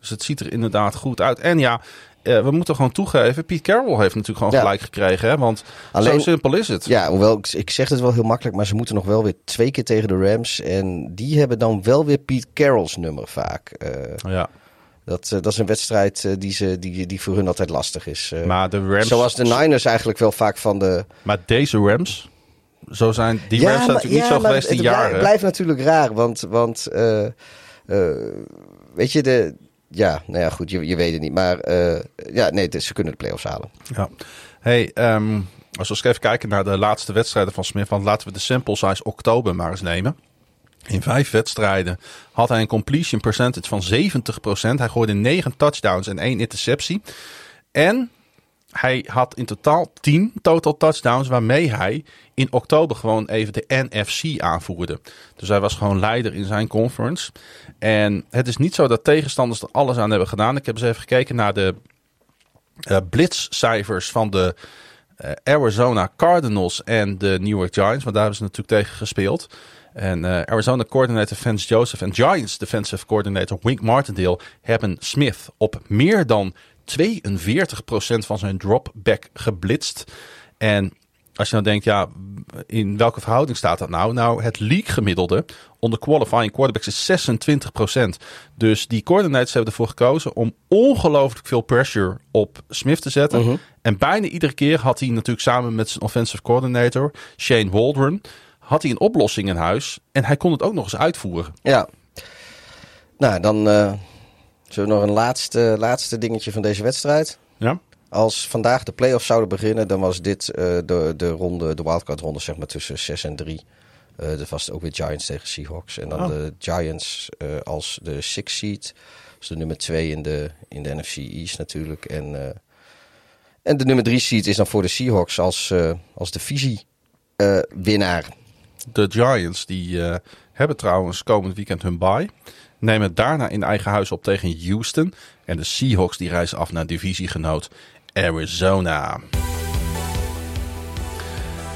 Dus het ziet er inderdaad goed uit. En ja, eh, we moeten gewoon toegeven. Pete Carroll heeft natuurlijk gewoon Ja. gelijk gekregen. Hè? Want Alleen- zo simpel is het. ja hoewel ik, ik zeg het wel heel makkelijk, maar ze moeten nog wel weer twee keer tegen de Rams. En die hebben dan wel weer Pete Carroll's nummer vaak. Eh, Ja. dat, eh, dat is een wedstrijd die, ze, die, die voor hun altijd lastig is. Maar de Rams... Zoals de Niners eigenlijk wel vaak van de... Maar deze Rams... Zo zijn, die Rams zijn maar- natuurlijk niet zo geweest het in jaren. blijft natuurlijk raar, want, want weet je, de, ja, nou ja, goed, je, je weet het niet. Maar eh, ja, nee, ze kunnen de play-offs halen. Ja. Hey, ehm, als we eens even kijken naar de laatste wedstrijden van Smith. Want laten we de sample size oktober maar eens nemen. In vijf wedstrijden had hij een completion percentage van 70%. Hij gooide 9 touchdowns en 1 interceptie. En hij had in totaal 10 total touchdowns, waarmee hij in oktober gewoon even de NFC aanvoerde. Dus hij was gewoon leider in zijn conference. En het is niet zo dat tegenstanders er alles aan hebben gedaan. Ik heb eens even gekeken naar de eh blitzcijfers van de eh, Arizona Cardinals en de New York Giants. Want daar hebben ze natuurlijk tegen gespeeld. En eh, Arizona coordinator Vance Joseph en Giants defensive coordinator Wink Martindale hebben Smith op meer dan 42% van zijn dropback geblitst. En als je nou denkt, ja, in welke verhouding staat dat nou? Nou, het league gemiddelde onder qualifying quarterbacks is 26%. Dus die coordinators hebben ervoor gekozen om ongelooflijk veel pressure op Smith te zetten. En bijna iedere keer had hij natuurlijk samen met zijn offensive coordinator, Shane Waldron, had hij een oplossing in huis. En hij kon het ook nog eens uitvoeren. Ja. Nou, dan eh, zullen we nog een laatste, laatste dingetje van deze wedstrijd. Ja? Als vandaag de play-offs zouden beginnen, dan was dit eh, de, de ronde, de wildcard ronde, zeg maar tussen 6 en 3. Eh dat was ook weer Giants tegen Seahawks. En dan Oh. de Giants eh, als de six seed. Dus de nummer 2 in de, in de NFC East natuurlijk. En, eh, en de nummer 3 seed is dan voor de Seahawks als, als divisie eh, winnaar. De Giants die hebben trouwens komend weekend hun bye. Nemen daarna in eigen huis op tegen Houston. En de Seahawks die reizen af naar divisiegenoot Arizona.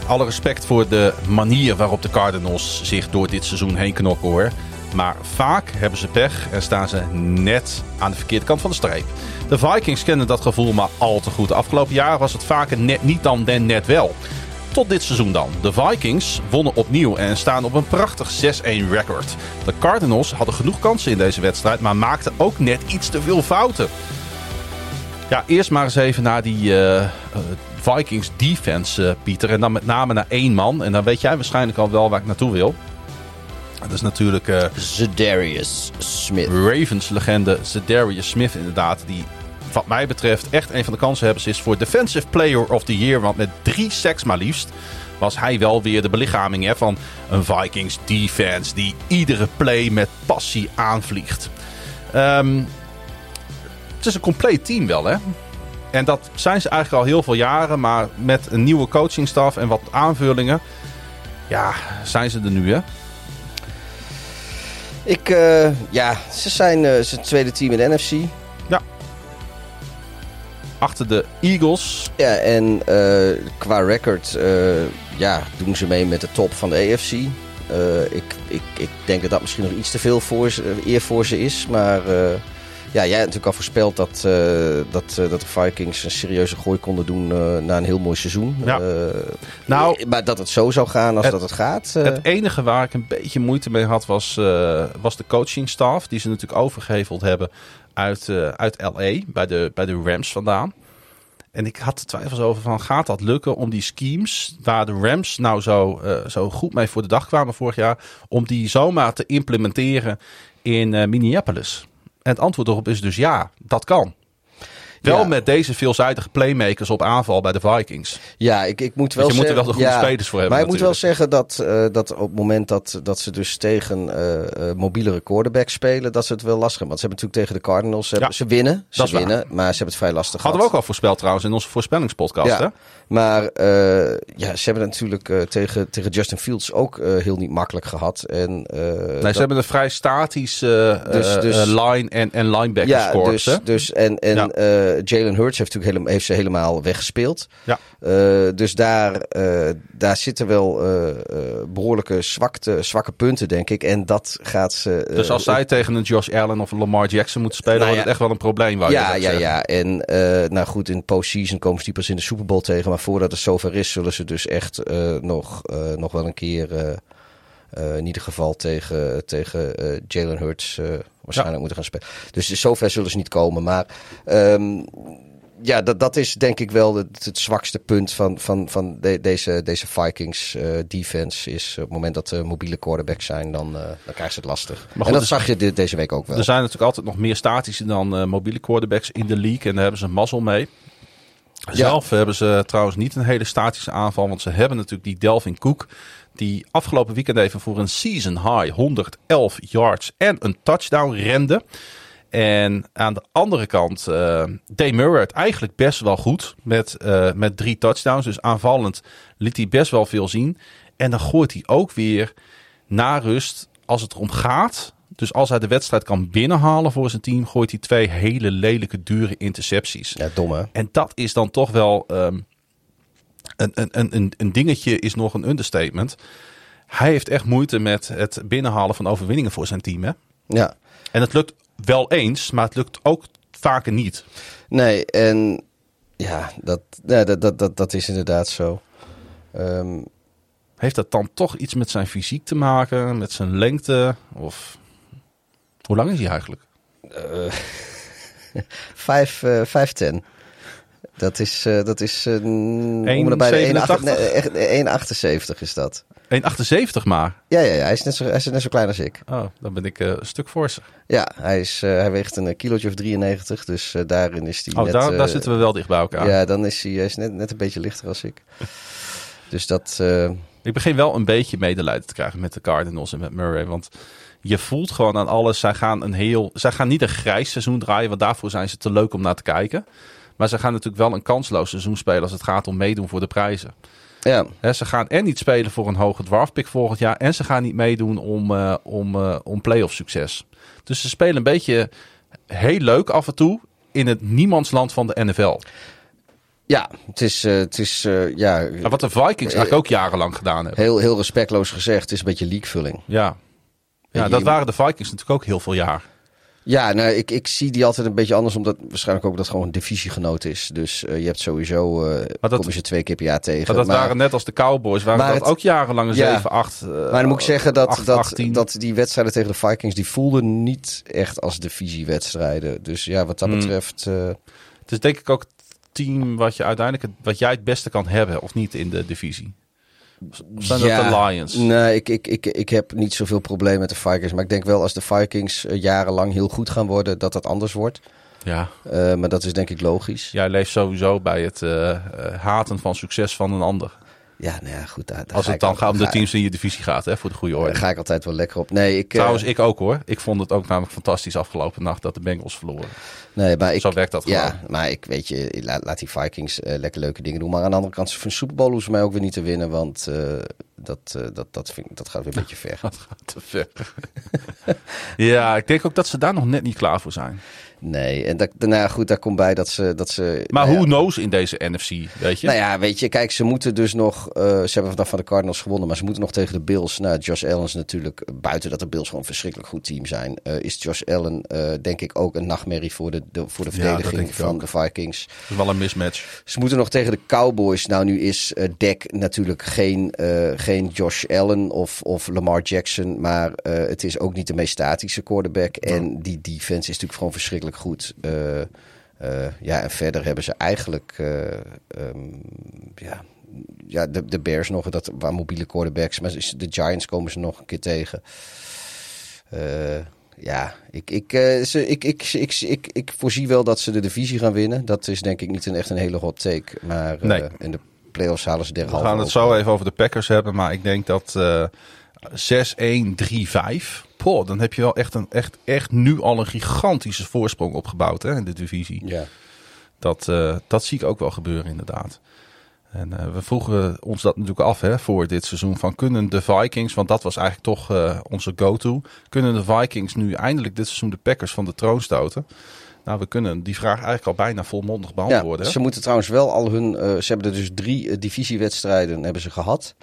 Alle respect voor de manier waarop de Cardinals zich door dit seizoen heen knokken hoor. Maar vaak hebben ze pech en staan ze net aan de verkeerde kant van de streep. De Vikings kennen dat gevoel maar al te goed. Afgelopen jaren was het vaker net niet dan dan net wel. Tot dit seizoen dan. De Vikings wonnen opnieuw en staan op een prachtig 6-1 record. De Cardinals hadden genoeg kansen in deze wedstrijd, maar maakten ook net iets te veel fouten. Ja, eerst maar eens even naar die eh, eh, Vikings defense, eh, Pieter. En dan met name naar één man. En dan weet jij waarschijnlijk al wel waar ik naartoe wil. Dat is natuurlijk eh, Zedarius Smith. Ravens-legende Zedarius Smith inderdaad. Die wat mij betreft echt een van de kansenhebbers is voor Defensive Player of the Year. Want met drie sacks maar liefst was hij wel weer de belichaming hè, van een Vikings defense die iedere play met passie aanvliegt. Ehm, het is een compleet team wel hè. En dat zijn ze eigenlijk al heel veel jaren. Maar met een nieuwe coachingstaf en wat aanvullingen. Ja, zijn ze er nu hè. Ik, eh, ja, ze zijn eh, ze het tweede team in de NFC. Achter de Eagles. Ja, en eh, qua record eh, ja, doen ze mee met de top van de AFC. Eh, ik, ik, ik denk dat dat misschien nog iets te veel voor ze, eh, eer voor ze is. Maar eh, ja, jij hebt natuurlijk al voorspeld dat, eh, dat, eh, dat de Vikings een serieuze gooi konden doen eh, na een heel mooi seizoen. Ja. Nou, maar dat het zo zou gaan als het- dat het gaat. Het enige waar ik een beetje moeite mee had was, was de coachingstaf. Die ze natuurlijk overgeheveld hebben uit, uit LA, bij de, bij de Rams vandaan. En ik had twijfels over van, gaat dat lukken om die schemes, waar de Rams nou zo, zo goed mee voor de dag kwamen vorig jaar, om die zomaar te implementeren in Minneapolis? En het antwoord erop is dus ja, dat kan. Wel Ja. met deze veelzijdige playmakers op aanval bij de Vikings. Ja, ik, ik moet wel je moet er zeggen... wel de goede ja, spelers voor hebben Maar ik moet wel zeggen dat, eh, dat op het moment dat, dat ze dus tegen eh eh mobielere quarterbacks spelen, dat ze het wel lastig hebben. Want ze hebben natuurlijk tegen de Cardinals, ze, hebben, Ja, ze winnen, ze waar. winnen, maar ze hebben het vrij lastig Hadden we ook al voorspeld trouwens in onze voorspellingspodcast. Hè? Maar eh, ja, ze hebben natuurlijk eh, tegen, tegen Justin Fields ook eh, heel niet makkelijk gehad. En, Nee, dat- ze hebben een vrij statische Dus- dus- line en, en linebacker ja, scores. dus, hè? dus en, en Ja. Jalen Hurts heeft natuurlijk helemaal, heeft ze helemaal weggespeeld. Ja. Eh, dus daar, eh, daar zitten wel eh, eh, behoorlijke zwakte, zwakke punten, denk ik. En dat gaat ze. Dus als zij tegen een Josh Allen of een Lamar Jackson moeten spelen, Nou wordt ja. het echt wel een probleem. Je ja, ja, zeggen. ja. En nou goed, in postseason komen ze die pas in de Super Bowl tegen. Maar voordat het zover is, zullen ze dus echt nog, nog wel een keer. in ieder geval tegen, tegen Jalen Hurts waarschijnlijk moeten gaan spelen. Dus zover zullen ze niet komen. Maar ehm, ja, dat, dat is denk ik wel het, het zwakste punt van, van, van de- deze, deze Vikings eh, defense. Is op het moment dat er mobiele quarterbacks zijn, dan, eh, dan krijgen ze het lastig. goed, en dat dus- zag je de- deze week ook wel. Er zijn natuurlijk altijd nog meer statische dan eh, mobiele quarterbacks in de league. En daar hebben ze een mazzel mee. Zelf hebben ze trouwens niet een hele statische aanval. Want ze hebben natuurlijk die Delvin Cook. Die afgelopen weekend even voor een season high 111 yards en een touchdown rende. En aan de andere kant, eh Day Murray het eigenlijk best wel goed. Met, eh, met drie touchdowns. Dus aanvallend liet hij best wel veel zien. En dan gooit hij ook weer na rust, als het erom gaat. Dus als hij de wedstrijd kan binnenhalen voor zijn team, gooit hij twee hele lelijke, dure intercepties. ja, dom hè? En dat is dan toch wel een, een, een, een, een dingetje, is nog een understatement. Hij heeft echt moeite met het binnenhalen van overwinningen voor zijn team. Hè? Ja. En het lukt wel eens, maar het lukt ook vaker niet. Nee, en ja, dat, ja, dat, dat, dat, dat is inderdaad zo. Ehm, Heeft dat dan toch iets met zijn fysiek te maken, met zijn lengte? Of hoe lang is hij eigenlijk? vijf, eh, 5'10. Dat is, eh, dat is eh, om en bij de 1,87? 1,8 nee, echt, 1,78 is dat. 1,78 maar. Ja, ja, ja hij, is net zo, hij is net zo klein als ik. Oh, dan ben ik eh, een stuk forser. Ja, hij, is, eh, hij weegt een kilootje of 93, dus eh, daarin is hij Oh, net... daar, daar eh, zitten we wel dicht bij elkaar. Ja, dan is hij, hij is net, net een beetje lichter als ik. Dus dat... eh, Ik begin wel een beetje medelijden te krijgen met de Cardinals en met Murray. Want je voelt gewoon aan alles. Zij gaan, een heel, zij gaan niet een grijs seizoen draaien, want daarvoor zijn ze te leuk om naar te kijken. Maar ze gaan natuurlijk wel een kansloos seizoen spelen als het gaat om meedoen voor de prijzen. ja, Hè, ze gaan en niet spelen voor een hoge draftpick volgend jaar. En ze gaan niet meedoen om, eh, om, eh, om playoff succes. Dus ze spelen een beetje heel leuk af en toe in het niemandsland van de NFL. ja, het is, eh, het is ja, Maar wat de Vikings eigenlijk ook jarenlang gedaan hebben. heel, heel respectloos gezegd, het is een beetje leakvulling. Ja, ja dat waren de Vikings natuurlijk ook heel veel jaar. Ja, nou, ik, ik zie die altijd een beetje anders, omdat waarschijnlijk ook dat gewoon een divisiegenoot is. Dus eh, je hebt sowieso, eh dat- kom je ze twee keer per jaar tegen. Maar dat waren net als de Cowboys, waren maar dat het- ook jarenlang een Ja. 7, 8. maar dan moet ik zeggen dat, 8, dat, 18. dat die wedstrijden tegen de Vikings, die voelden niet echt als divisiewedstrijden. Dus ja, wat dat Hmm. betreft... eh, Het is denk ik ook het team wat je uiteindelijk wat jij het beste kan hebben, of niet in de divisie. Zijn dat de Lions? Nee, ik, ik, ik, ik heb niet zoveel probleem met de Vikings. Maar ik denk wel als de Vikings eh, jarenlang heel goed gaan worden, dat dat anders wordt. Ja, Eh, maar dat is denk ik logisch. jij leeft sowieso bij het eh, haten van succes van een ander. Ja, nou ja, goed. Daar, daar Als het dan gaat om de teams in je divisie gaat, hè, voor de goede orde. Daar ga ik altijd wel lekker op. Nee, ik, eh, Trouwens, ik ook hoor. Ik vond het ook namelijk fantastisch afgelopen nacht dat de Bengals verloren. nee, maar ik, Zo werkt dat gewoon. Ja, maar ik weet je, laat, laat die Vikings eh, lekker leuke dingen doen. Maar aan de andere kant, van Super Bowl hoeven ze mij ook weer niet te winnen. Want eh, dat, eh, dat, dat, vind, dat gaat weer een beetje ver. Dat gaat te ver. ja, ik denk ook dat ze daar nog net niet klaar voor zijn. Nee, en dat, daarna goed, daar komt bij dat ze... Dat ze Maar nou ja, hoe knows in deze NFC, weet je? Nou ja, weet je, kijk, ze moeten dus nog. eh, ze hebben vandaag van de Cardinals gewonnen, maar ze moeten nog tegen de Bills. Nou, Josh Allen is natuurlijk, buiten dat de Bills gewoon een verschrikkelijk goed team zijn, eh, is Josh Allen, eh, denk ik, ook een nachtmerrie voor de, de, voor de verdediging van ook. de Vikings. Dat is wel een mismatch. Ze moeten nog tegen de Cowboys. Nou, nu is eh Dak natuurlijk geen, eh, geen Josh Allen of, of Lamar Jackson. Maar eh, het is ook niet de meest statische quarterback. En die defense is natuurlijk gewoon verschrikkelijk goed. Eh, eh, ja, en verder hebben ze eigenlijk... eh, ehm, ja, ja, de, de Bears nog, dat, waar mobiele quarterbacks. Maar de Giants komen ze nog een keer tegen. Ja, ik, ik, ze, ik, ik, ik, ik, ik voorzie wel dat ze de divisie gaan winnen. Dat is denk ik niet een, echt een hele hot take. Maar Nee. in de playoffs halen ze We derhalve gaan het zo even over de Packers hebben, maar ik denk dat eh 6-1-3-5. Dan heb je wel echt, een, echt, echt nu al een gigantische voorsprong opgebouwd hè, in de divisie. Ja. Dat, eh, dat zie ik ook wel gebeuren, inderdaad. En eh, we vroegen ons dat natuurlijk af hè, voor dit seizoen. Van kunnen de Vikings, want dat was eigenlijk toch eh, onze go-to. Kunnen de Vikings nu eindelijk dit seizoen de Packers van de troon stoten? Nou, we kunnen die vraag eigenlijk al bijna volmondig beantwoorden. Ja, ze moeten trouwens wel al hun. ze hebben er dus drie divisiewedstrijden hebben ze gehad.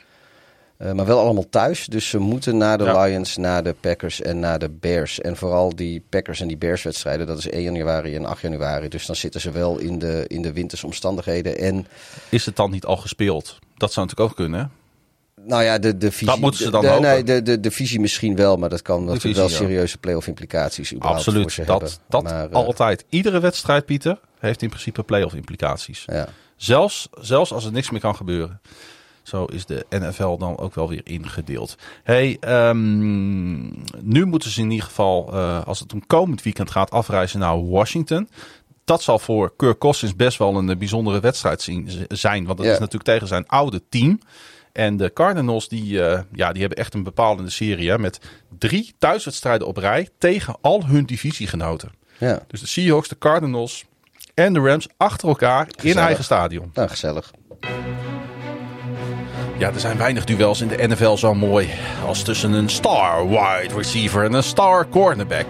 Eh, maar wel allemaal thuis. Dus ze moeten naar de Ja. Lions, naar de Packers en naar de Bears. En vooral die Packers en die Bears wedstrijden, dat is 1 januari en 8 januari. Dus dan zitten ze wel in de, in de wintersomstandigheden. En Is het dan niet al gespeeld? Dat zou natuurlijk ook kunnen. hè? nou ja, de, de visie. Dat moeten ze dan de. Nee, de, de, de visie misschien wel, maar dat kan natuurlijk wel serieuze playoff implicaties überhaupt voor Absoluut. ze Dat, hebben. dat Maar, eh, altijd. Iedere wedstrijd, Pieter, heeft in principe playoff implicaties. Ja. Zelfs, zelfs als er niks meer kan gebeuren. Zo is de NFL dan ook wel weer ingedeeld. Hey, ehm, nu moeten ze in ieder geval, eh, als het om komend weekend gaat, afreizen naar Washington. Dat zal voor Kirk Cousins best wel een eh, bijzondere wedstrijd zijn. Want dat Ja. is natuurlijk tegen zijn oude team. En de Cardinals die, eh, ja, die hebben echt een bepalende serie. Hè, met drie thuiswedstrijden op rij tegen al hun divisiegenoten. ja, Dus de Seahawks, de Cardinals en de Rams achter elkaar in eigen stadion. nou gezellig. Ja, er zijn weinig duels in de NFL zo mooi als tussen een star wide receiver en een star cornerback.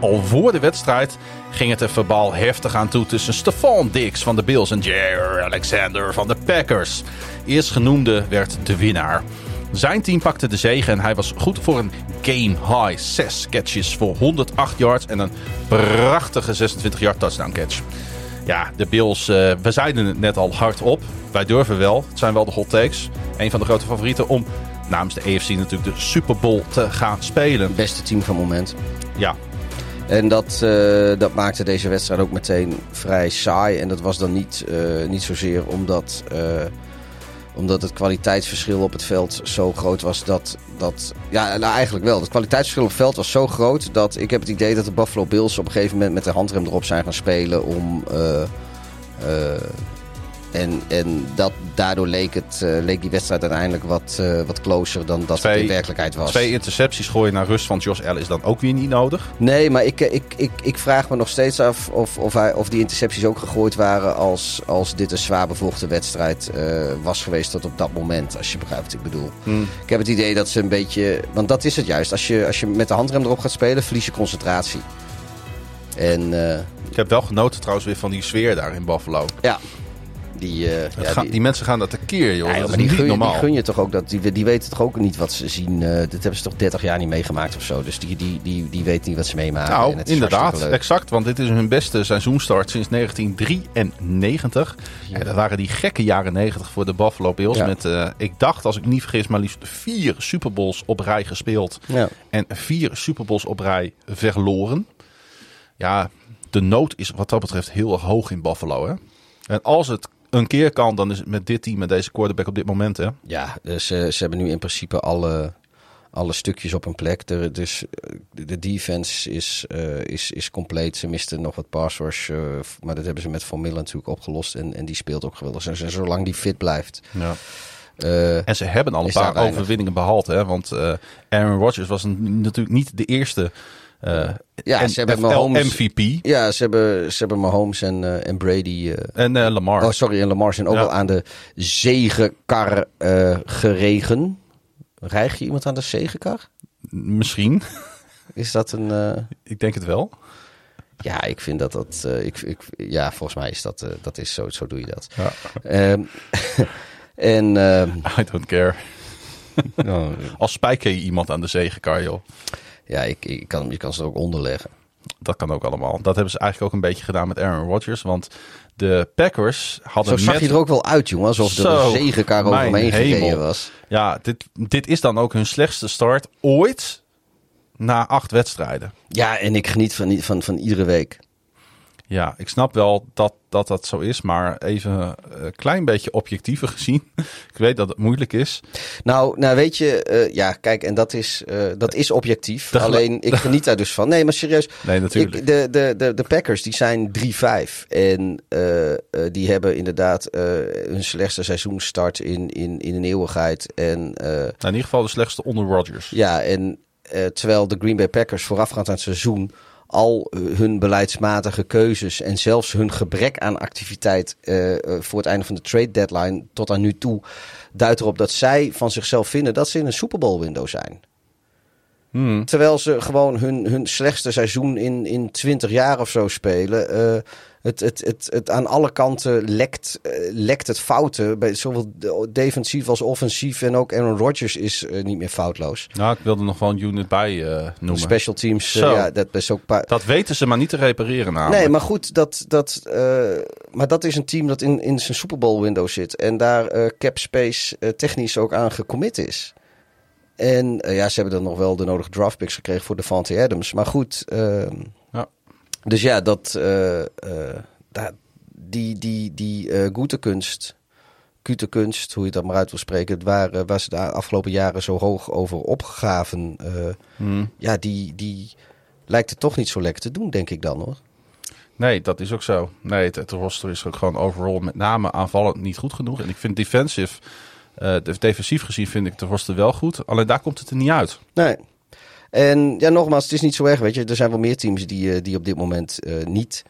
Al voor de wedstrijd ging het er verbaal heftig aan toe tussen Stephon Diggs van de Bills en Jair Alexander van de Packers. Eerstgenoemde werd de winnaar. Zijn team pakte de zege en hij was goed voor een game high 6 catches voor 108 yards en een prachtige 26 yard touchdown catch. Ja, de Bills, eh, we zeiden het net al hardop. Wij durven wel. Het zijn wel de hot takes. Een van de grote favorieten om namens de AFC natuurlijk de Super Bowl te gaan spelen. Beste team van het moment. Ja, En dat, eh, dat maakte deze wedstrijd ook meteen vrij saai. En dat was dan niet, eh, niet zozeer omdat, omdat het kwaliteitsverschil op het veld zo groot was dat... dat ja, nou eigenlijk wel. Het kwaliteitsverschil op het veld was zo groot dat ik heb het idee dat de Buffalo Bills op een gegeven moment met de handrem erop zijn gaan spelen om... eh, eh, en en dat, daardoor leek, het, eh, leek die wedstrijd uiteindelijk wat, eh, wat closer dan dat Twee- het in werkelijkheid was. twee intercepties gooien naar rust van Josh Allen is dan ook weer niet nodig. Nee, maar ik, ik, ik, ik vraag me nog steeds af of, of, hij, of die intercepties ook gegooid waren als, als dit een zwaar bevochten wedstrijd eh, was geweest tot op dat moment. Als je begrijpt wat ik bedoel. Ik heb het idee dat ze een beetje... Want dat is het juist. Als je, als je met de handrem erop gaat spelen, verlies je concentratie. En eh, Ik heb wel genoten trouwens weer van die sfeer daar in Buffalo. ja, die... eh, ja, gaat- die, mensen gaan dat tekeer, joh. Ja, joh, dat is die niet gun, je, normaal. die gun je toch ook dat die, die weten toch ook niet wat ze zien. eh dit hebben ze toch 30 jaar niet meegemaakt of zo. Dus die, die, die, die weten niet wat ze meemaken. En Nou, inderdaad, exact. Want dit is hun beste seizoenstart sinds 1993. En dat waren die gekke jaren 90 voor de Buffalo Bills. Ja. Met, eh, ik dacht, als ik niet vergis, maar liefst vier Super Bowls op rij gespeeld. Ja. En vier Super Bowls op rij verloren. Ja, de nood is wat dat betreft heel erg hoog in Buffalo. Hè? En als het een keer kan, dan is het met dit team, met deze quarterback op dit moment. Hè? Ja, dus eh, ze hebben nu in principe alle, alle stukjes op een plek. Er, dus eh, de de defense is, eh, is, is compleet. Ze misten nog wat pass rush, eh, maar dat hebben ze met Van Miller natuurlijk opgelost. En, en die speelt ook geweldig. En, zolang die fit blijft. Ja. En ze hebben al een paar overwinningen behaald. Hè? Want Aaron Rodgers was een- natuurlijk niet de eerste eh, Ja, ze hebben Mahomes- MVP. ja, ze hebben, ze hebben Mahomes en, eh, en Brady... eh, En Lamar. oh, sorry, en Lamar zijn ook Ja. wel aan de zegenkar geregen. Rijg je iemand aan de zegenkar? Misschien. Is dat een... Ik denk het wel. Ja, ik vind dat dat. ik, ik, ja, volgens mij is dat. dat is zo, zo doe je dat. Ja. Ehm, en. ehm, I don't care. oh, Als spijker je iemand aan de zegenkar, joh. Ja, ik, ik kan, je kan ze er ook onderleggen. Dat kan ook allemaal. Dat hebben ze eigenlijk ook een beetje gedaan met Aaron Rodgers. Want de Packers hadden Zo zag met... je er ook wel uit, jongen. Alsof er Zo, een zegenkar over mijn me heen gereden hemel. was. Ja, dit, dit is dan ook hun slechtste start ooit na acht wedstrijden. Ja, en ik geniet van, van, van iedere week. Ja, ik snap wel dat dat, dat zo is, maar even een klein beetje objectiever gezien. ik weet dat het moeilijk is. Nou, nou weet je, eh, ja, kijk, en dat is, eh, dat is objectief. Alleen, ik geniet daar dus van. Nee, maar serieus. Nee, natuurlijk. Ik, de, de, de, de Packers, die zijn 3-5. En eh, eh, die hebben inderdaad eh, hun slechtste seizoenstart in, in, in een eeuwigheid. En eh, Nou, in ieder geval de slechtste onder Rodgers. ja, en eh, terwijl de Green Bay Packers voorafgaand aan het seizoen al hun beleidsmatige keuzes en zelfs hun gebrek aan activiteit eh, eh, voor het einde van de trade deadline tot aan nu toe duidt erop dat zij van zichzelf vinden dat ze in een Super Bowl window zijn. Hmm. Terwijl ze gewoon hun, hun slechtste seizoen in, in 20 jaar of zo spelen. Eh, het, het, het, het aan alle kanten lekt, eh, lekt het fouten. Bij zowel de- defensief als offensief. En ook Aaron Rodgers is eh, niet meer foutloos. Nou, ik wilde nog wel een unit bij eh, De noemen. special teams, ja, dat is ook... Dat weten ze maar niet te repareren namelijk. Nee, maar goed, dat, dat, maar dat is een team dat in, in zijn Super Bowl window zit. En daar cap space technisch ook aan gecommit is. En ja, ze hebben dan nog wel de nodige draft picks gekregen voor Devante Adams. Maar goed, ehm. Dus ja, dat, eh, eh, die, die, die eh goede kunst, cute kunst, hoe je dat maar uit wil spreken, waar, waar ze de afgelopen jaren zo hoog over opgaven, eh, Hmm. ja, die, die lijkt het toch niet zo lekker te doen, denk ik dan hoor. Nee, dat is ook zo. Nee, het, het roster is ook gewoon overal met name aanvallend niet goed genoeg. En ik vind defensive, de- defensief gezien vind ik de roster wel goed. Alleen daar komt het er niet uit. Nee. En ja, nogmaals, het is niet zo erg, weet je. Er zijn wel meer teams die, eh, die op dit moment eh, niet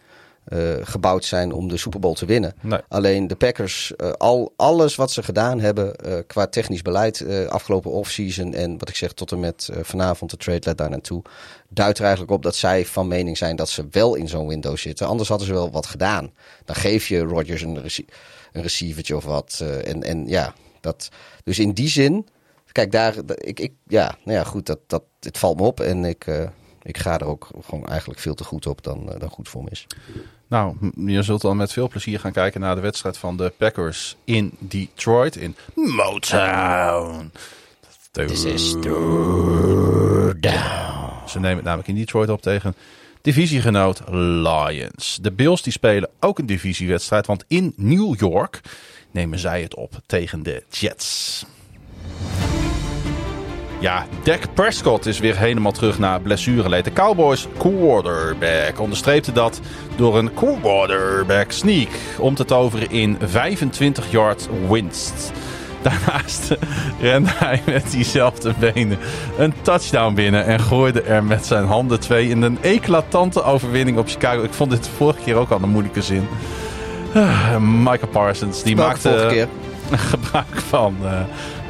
eh, gebouwd zijn om de Super Bowl te winnen. Nee. Alleen de Packers, al, alles wat ze gedaan hebben qua technisch beleid afgelopen offseason en wat ik zeg tot en met vanavond de trade let daar naartoe, duidt er eigenlijk op dat zij van mening zijn dat ze wel in zo'n window zitten. Anders hadden ze wel wat gedaan. Dan geef je Rodgers een, rece een receivertje of wat. en, en ja, dat, dus in die zin, kijk daar, ik, ik, ja, nou ja, goed, dat, dat, het valt me op en ik, eh, ik ga er ook gewoon eigenlijk veel te goed op dan, eh, dan goed voor me is. Nou, je zult dan met veel plezier gaan kijken naar de wedstrijd van de Packers in Detroit. In Motown. This is Ze nemen het namelijk in Detroit op tegen divisiegenoot Lions. De Bills die spelen ook een divisiewedstrijd, want in New York nemen zij het op tegen de Jets. Ja, Dak Prescott is weer helemaal terug naar blessureleed. De Cowboys quarterback onderstreepte dat door een quarterback sneak om te toveren in 25 yard winst. Daarnaast rende hij met diezelfde benen een touchdown binnen en gooide er met zijn handen twee in een eclatante overwinning op Chicago. Ik vond dit de vorige keer ook al een moeilijke zin. Ah, Michael Parsons, die maakte gebruik van eh,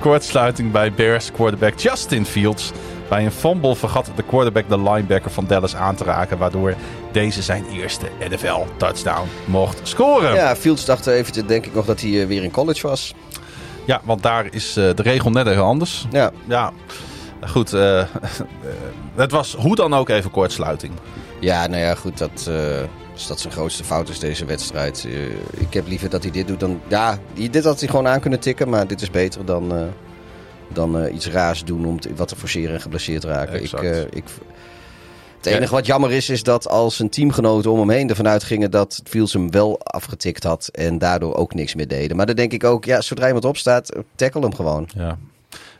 kortsluiting bij Bears quarterback Justin Fields. Bij een fumble vergat de quarterback de linebacker van Dallas aan te raken, waardoor deze zijn eerste NFL touchdown mocht scoren. Ja, Fields dacht even, denk ik nog dat hij eh, weer in college was. Ja, want daar is eh, de regel net even anders. Ja, Ja, goed. eh, het was hoe dan ook even kortsluiting. ja nou ja, goed, dat, dus dat zijn grootste fout is deze wedstrijd. Eh, ik heb liever dat hij dit doet dan... Ja, dit had hij gewoon aan kunnen tikken, maar dit is beter dan, eh, dan eh, iets raars doen om te- wat te forceren en geblesseerd raken. Ik, Exact. ik, het enige wat jammer is, is dat als zijn teamgenoten om hem heen ervan uitgingen dat Fields hem wel afgetikt had en daardoor ook niks meer deden. Maar dan denk ik ook, ja, zodra iemand opstaat, tackle hem gewoon. Ja.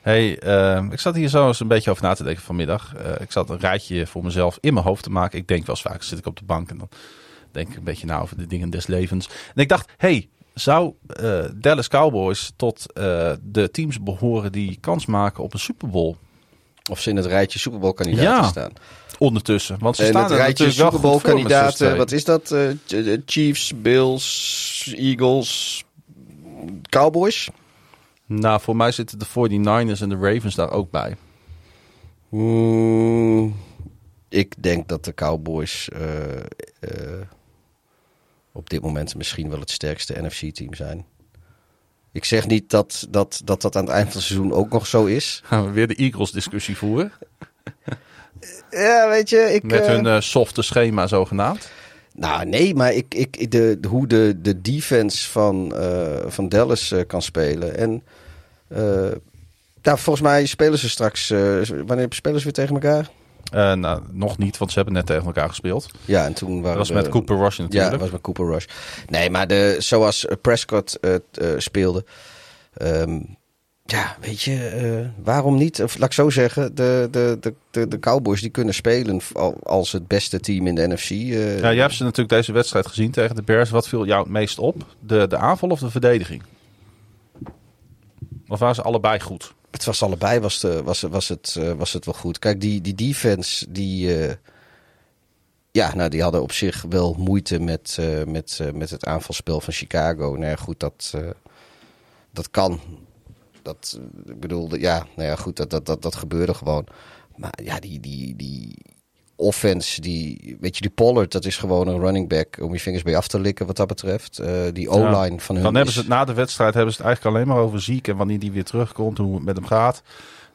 Hey, eh, ik zat hier zo eens een beetje over na te denken vanmiddag. Ik zat een rijtje voor mezelf in mijn hoofd te maken. Ik denk wel eens vaak, zit ik op de bank en dan denk ik een beetje na over de dingen des levens. En ik dacht, hey, zou eh, Dallas Cowboys tot eh, de teams behoren die kans maken op een Super Bowl Of ze in het rijtje Super Bowl kandidaten Ja. staan. ondertussen? Want ze En staan het er rijtje Super Bowl kandidaten, 6-2. wat is dat? Eh, Ch- Chiefs, Bills, Eagles, Cowboys? Nou, voor mij zitten de 49ers en de Ravens daar ook bij. Ik denk dat de Cowboys op dit moment misschien wel het sterkste NFC-team zijn. Ik zeg niet dat dat, dat dat aan het eind van het seizoen ook nog zo is. Gaan we weer de Eagles discussie voeren. Ja, weet je, ik... Met eh, hun eh, softe schema zogenaamd. Nou, nee, maar ik, ik, de, de- hoe de, de defense van, eh, van Dallas kan spelen. En nou, volgens mij spelen ze straks. wanneer spelen ze weer tegen elkaar? Eh, nou, nog niet, want ze hebben net tegen elkaar gespeeld. Ja, en toen waren Dat was de- met Cooper Rush Ja, natuurlijk. dat was met Cooper Rush. Nee, maar de, zoals Prescott eh, speelde. ehm, ja, weet je, eh, waarom niet? Of laat ik zo zeggen, de, de, de, de, de Cowboys die kunnen spelen al- als het beste team in de NFC. Ja, jij hebt ze natuurlijk deze wedstrijd gezien tegen de Bears. Wat viel jou het meest op? De, de aanval of de verdediging? Of waren ze allebei goed? Het was allebei, was, de, was, was, het, eh, was het wel goed. Kijk, die, die defense, die, eh, ja, nou, die hadden op zich wel moeite met, eh, met, eh, met het aanvalspel van Chicago. Nou ja, goed, dat, eh, dat kan. Dat, eh, ik bedoel, ja, nou ja, goed, dat, dat, dat, dat gebeurde gewoon. Maar ja, die, die, die offense, die, weet je, die Pollard, dat is gewoon een running back om je vingers bij af te likken wat dat betreft. Eh, die O-line van hun Dan hebben ze het na de wedstrijd hebben ze het eigenlijk alleen maar over ziek en wanneer die weer terugkomt, hoe het met hem gaat.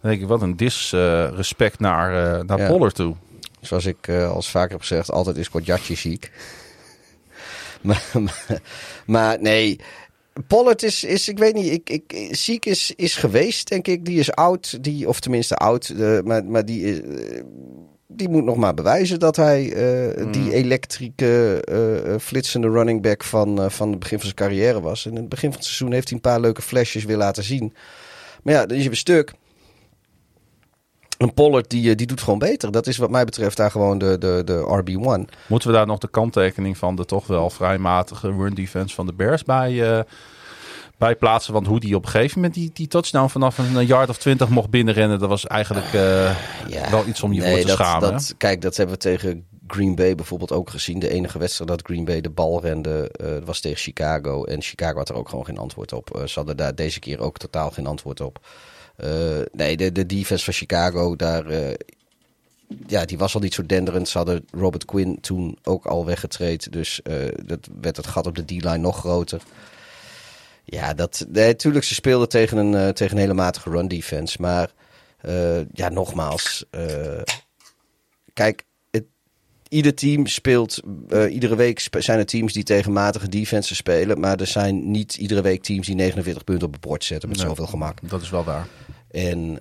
Dan denk ik, wat een disrespect naar, eh naar Ja. Pollard toe. zoals ik eh als vaker heb gezegd, altijd is Kodjatje ziek. maar, maar, maar nee, Pollard is, is ik weet niet, ik, ik, ziek is, is geweest, denk ik. Die is oud, die, of tenminste oud, maar, maar die, is, die moet nog maar bewijzen dat hij eh, die elektrieke, eh, eh, flitsende running back van, van het begin van zijn carrière was. En in het begin van het seizoen heeft hij een paar leuke flashes weer laten zien. Maar ja, dan is weer stuk. Een Pollard die, die doet gewoon beter. Dat is wat mij betreft daar gewoon de, de, de RB1. Moeten we daar nog de kanttekening van de toch wel vrij matige run defense van de Bears bij, bij plaatsen? Want hoe die op een gegeven moment die, die touchdown vanaf een yard of twintig mocht binnenrennen, dat was eigenlijk eh, Ja, wel iets om je nee, voor te dat, schamen. Dat, kijk, dat hebben we tegen Green Bay bijvoorbeeld ook gezien. De enige wedstrijd dat Green Bay de bal rende eh, was tegen Chicago. En Chicago had er ook gewoon geen antwoord op. Eh, ze hadden daar deze keer ook totaal geen antwoord op. Nee, de, de defense van Chicago, daar, ja, die was al niet zo denderend. Ze hadden Robert Quinn toen ook al weggetraind. Dus dat werd het gat op de D-line nog groter. Ja, dat, nee, tuurlijk, ze speelden tegen een, eh, tegen een hele matige run defense. Maar eh, ja, nogmaals. eh, kijk, het, ieder team speelt. iedere week zijn er teams die tegen matige defenses spelen. Maar er zijn niet iedere week teams die 49 punten op het bord zetten. Met Nee. zoveel gemak. Dat is wel waar. En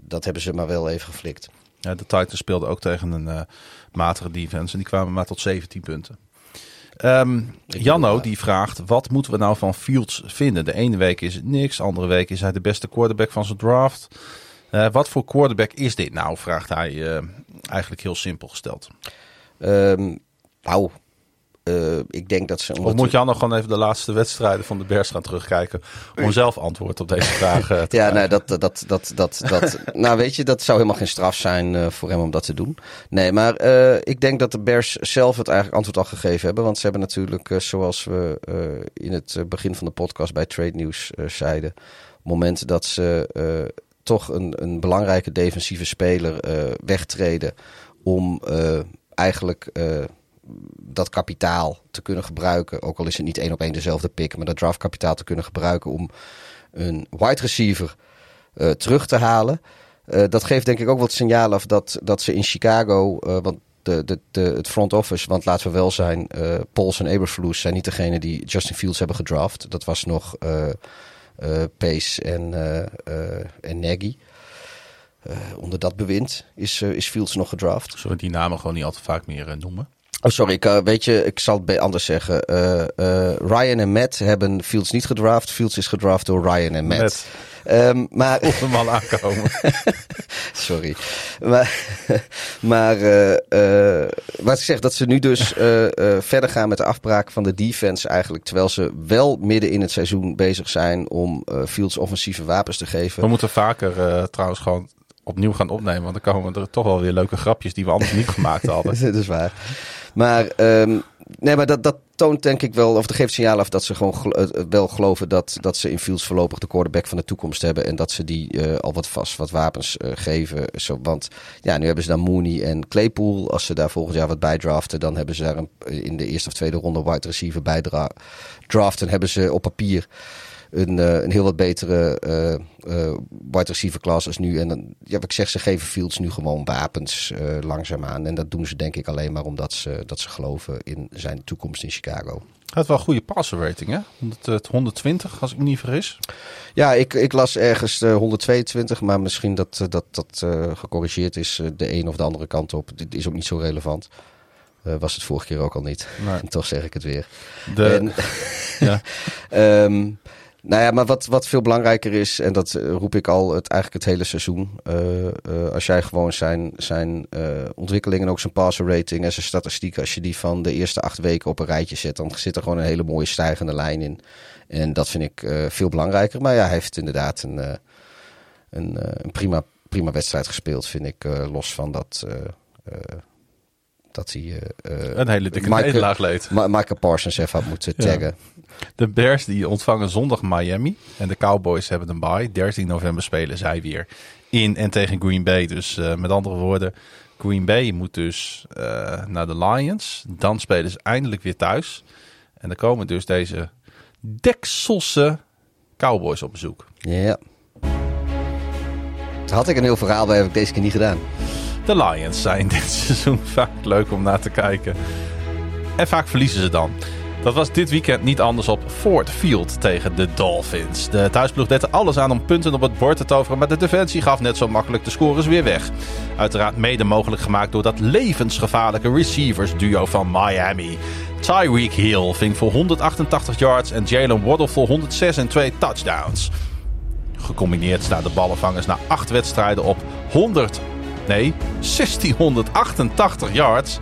dat hebben ze maar wel even geflikt. Ja, de Titans speelden ook tegen een matige defense en die kwamen maar tot 17 punten. Ehm, Janno die vraagt, wat moeten we nou van Fields vinden? De ene week is het niks, de andere week is hij de beste quarterback van zijn draft. Eh, wat voor quarterback is dit nou? Vraagt hij eh, eigenlijk heel simpel gesteld. Ehm, nou, eh, ik denk dat ze. Of moet Janno gewoon even de laatste wedstrijden van de Bears gaan terugkijken om zelf antwoord op deze vraag eh, te Ja, nou, dat, dat, dat, dat, dat, nou, weet je, dat zou helemaal geen straf zijn eh, voor hem om dat te doen. Nee, maar eh, ik denk dat de Bears zelf het eigenlijk antwoord al gegeven hebben. Want ze hebben natuurlijk, zoals we eh, in het begin van de podcast bij Trade News zeiden, op het moment dat ze eh, toch een, een belangrijke defensieve speler eh, wegtreden om eh, eigenlijk eh, dat kapitaal te kunnen gebruiken. Ook al is het niet één op één dezelfde pick, maar dat draftkapitaal te kunnen gebruiken om een wide receiver eh, terug te halen. Eh, dat geeft denk ik ook wat signaal af dat, dat ze in Chicago, eh, want de, de, de, het front office, want laten we wel zijn, Pauls en Eberflus zijn niet degene die Justin Fields hebben gedraft. Dat was nog Pace en, en Nagy. Onder dat bewind is, is Fields nog gedraft. Zullen we die namen gewoon niet al te vaak meer noemen? Oh, sorry. Ik, eh, weet je, ik zal het bij anders zeggen. Eh, eh, Ryan en Matt hebben Fields niet gedraft. Fields is gedraft door Ryan en Matt. Matt. Ehm, maar, Of hem al aankomen. sorry. Maar, maar wat ik zeg, dat ze nu dus verder gaan met de afbraak van de defense eigenlijk. Terwijl ze wel midden in het seizoen bezig zijn om Fields offensieve wapens te geven. We moeten vaker trouwens gewoon opnieuw gaan opnemen. Want dan komen er toch wel weer leuke grapjes die we anders niet gemaakt hadden. dat is waar. Maar, ehm, nee, maar dat, dat toont denk ik wel, of dat geeft signaal af dat ze gewoon eh, wel geloven dat, dat ze in Fields voorlopig de quarterback van de toekomst hebben. En dat ze die eh, al wat vast wat wapens eh, geven. Zo, want ja, nu hebben ze dan Mooney en Claypool. Als ze daar volgend jaar wat bij draften, dan hebben ze daar een, in de eerste of tweede ronde wide receiver bij dra- draften. Hebben ze op papier een, eh, een heel wat betere eh eh, wide receiver class als nu. En dan, ja, wat ik zeg, ze geven Fields nu gewoon wapens langzaamaan. En dat doen ze denk ik alleen maar omdat ze, dat ze geloven in zijn toekomst in Chicago. Hij had wel een goede passer rating, hè? 100, 120, als ik me niet vergis. Ja, ik, ik las ergens eh, 122, maar misschien dat dat, dat gecorrigeerd is de een of de andere kant op. Dit is ook niet zo relevant. Was het vorige keer ook al niet. Nee. En toch zeg ik het weer. De, En, ja. Ehm, nou ja, maar wat, wat veel belangrijker is, en dat eh, roep ik al het, eigenlijk het hele seizoen. eh, eh, als jij gewoon zijn, zijn eh, ontwikkeling en ook zijn passer rating en zijn statistieken, als je die van de eerste acht weken op een rijtje zet, dan zit er gewoon een hele mooie stijgende lijn in. En dat vind ik eh, veel belangrijker. Maar ja, hij heeft inderdaad een, eh, een, een prima, prima wedstrijd gespeeld, vind ik. eh, los van dat, eh, eh, dat hij eh, Een hele dikke nederlaag leed. Michael Parsons even had moeten Ja. De Bears die ontvangen zondag Miami. En de Cowboys hebben een bye. 13 november spelen zij weer in en tegen Green Bay. Dus eh, met andere woorden, Green Bay moet dus eh, naar de Lions. Dan spelen ze eindelijk weer thuis. En dan komen dus deze Dekselse Cowboys op bezoek. Ja. Had ik een heel verhaal bij, heb ik deze keer niet gedaan. De Lions zijn dit seizoen vaak leuk om naar te kijken. En vaak verliezen ze dan. Dat was dit weekend niet anders op Ford Field tegen de Dolphins. De thuisploeg deed alles aan om punten op het bord te toveren, maar de defensie gaf net zo makkelijk de scores weer weg. Uiteraard mede mogelijk gemaakt door dat levensgevaarlijke receivers duo van Miami. Tyreek Hill ving voor 188 yards en Jalen Waddle voor 106 en 2 touchdowns. Gecombineerd staan de ballenvangers na acht wedstrijden op 100, nee, 1688 yards.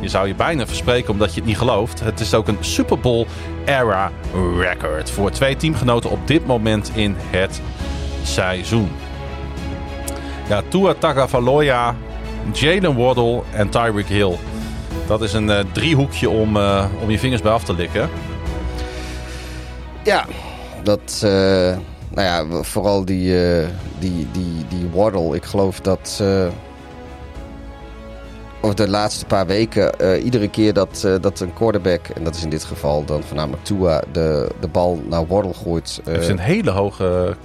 Je zou je bijna verspreken omdat je het niet gelooft. Het is ook een Super Bowl era record voor twee teamgenoten op dit moment in het seizoen. Ja, Tua Tagovailoa, Jalen Waddle en Tyreek Hill. Dat is een eh, driehoekje om, eh, om je vingers bij af te likken. Ja, dat... eh, nou ja, vooral die, die, die, die Waddle. Ik geloof dat... eh of de laatste paar weken, eh, iedere keer dat, eh, dat een quarterback, en dat is in dit geval dan voornamelijk Tua, de, de bal naar Waddle gooit. eh, Het is een hele hoge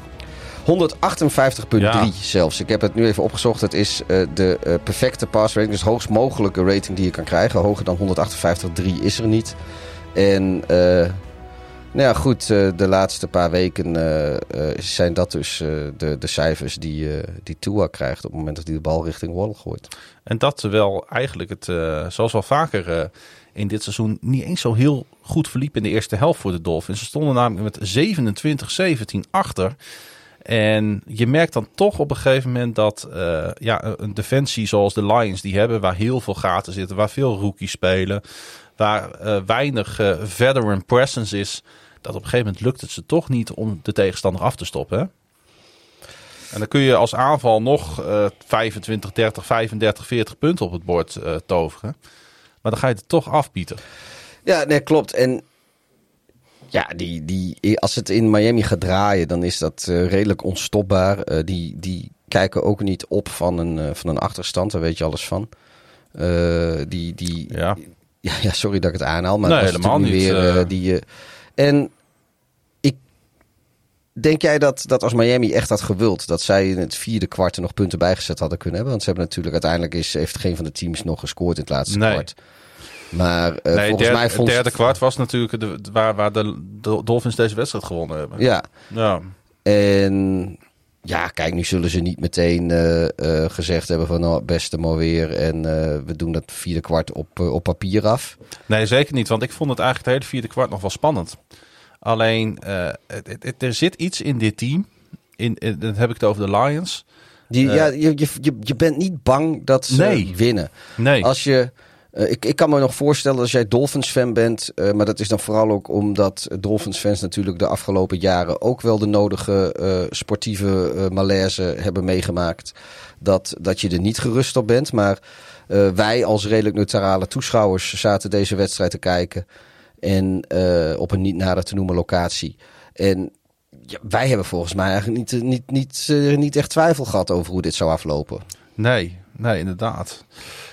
158,3 Ja. zelfs. Ik heb het nu even opgezocht. Het is eh, de eh, perfecte pass rating. Dus de hoogst mogelijke rating die je kan krijgen. Hoger dan 158,3 is er niet. En eh, nou goed. eh, de laatste paar weken eh, eh, zijn dat dus de, de cijfers die, die Tua krijgt... op het moment dat hij de bal richting Waddle gooit. En dat terwijl eigenlijk het, zoals wel vaker in dit seizoen, niet eens zo heel goed verliep in de eerste helft voor de Dolphins. Ze stonden namelijk met 27-17 achter. En je merkt dan toch op een gegeven moment dat ja, een defensie zoals de Lions die hebben, waar heel veel gaten zitten, waar veel rookies spelen, waar weinig veteran presence is, dat op een gegeven moment lukt het ze toch niet om de tegenstander af te stoppen. Hè? En dan kun je als aanval nog eh 25, 30, 35, 40 punten op het bord eh, toveren. Maar dan ga je het toch afbieten. Ja, nee, klopt. En ja, die, die, als het in Miami gaat draaien, dan is dat eh, redelijk onstopbaar. Eh, die, die kijken ook niet op van een, van een achterstand, daar weet je alles van. Eh, die, die, Ja. ja, ja, sorry dat ik het aanhaal, maar Nee, helemaal niet, Weer, die, en ik denk jij dat, dat als Miami echt had gewild, dat zij in het vierde kwart er nog punten bijgezet hadden kunnen hebben? Want ze hebben natuurlijk uiteindelijk is, heeft geen van de teams nog gescoord in het laatste Nee. kwart. Maar eh, nee, volgens derde, mij vond het derde kwart was natuurlijk de, waar, waar de Dol- Dolphins deze wedstrijd gewonnen hebben. Ja, Ja. En ja, kijk, nu zullen ze niet meteen eh, eh, gezegd hebben van nou, beste maar weer. En eh, we doen dat vierde kwart op, op papier af. Nee, zeker niet. Want ik vond het eigenlijk het hele vierde kwart nog wel spannend. Alleen, het, het- het- er zit iets in dit team. In, in, dan heb ik het over de Lions. Die, ja, je, je, je, je bent niet bang dat ze Nee. winnen. Nee. Als je, eh, ik, ik kan me nog voorstellen als jij Dolphins-fan bent. eh, maar dat is dan vooral ook omdat Dolphins-fans natuurlijk de afgelopen jaren ook wel de nodige eh, sportieve malaise hebben meegemaakt. Dat, dat je er niet gerust op bent. Maar wij als redelijk neutrale toeschouwers zaten deze wedstrijd te kijken. En op een niet nader te noemen locatie. En wij hebben volgens mij eigenlijk niet, niet, niet, niet echt twijfel gehad over hoe dit zou aflopen. Nee, nee, inderdaad.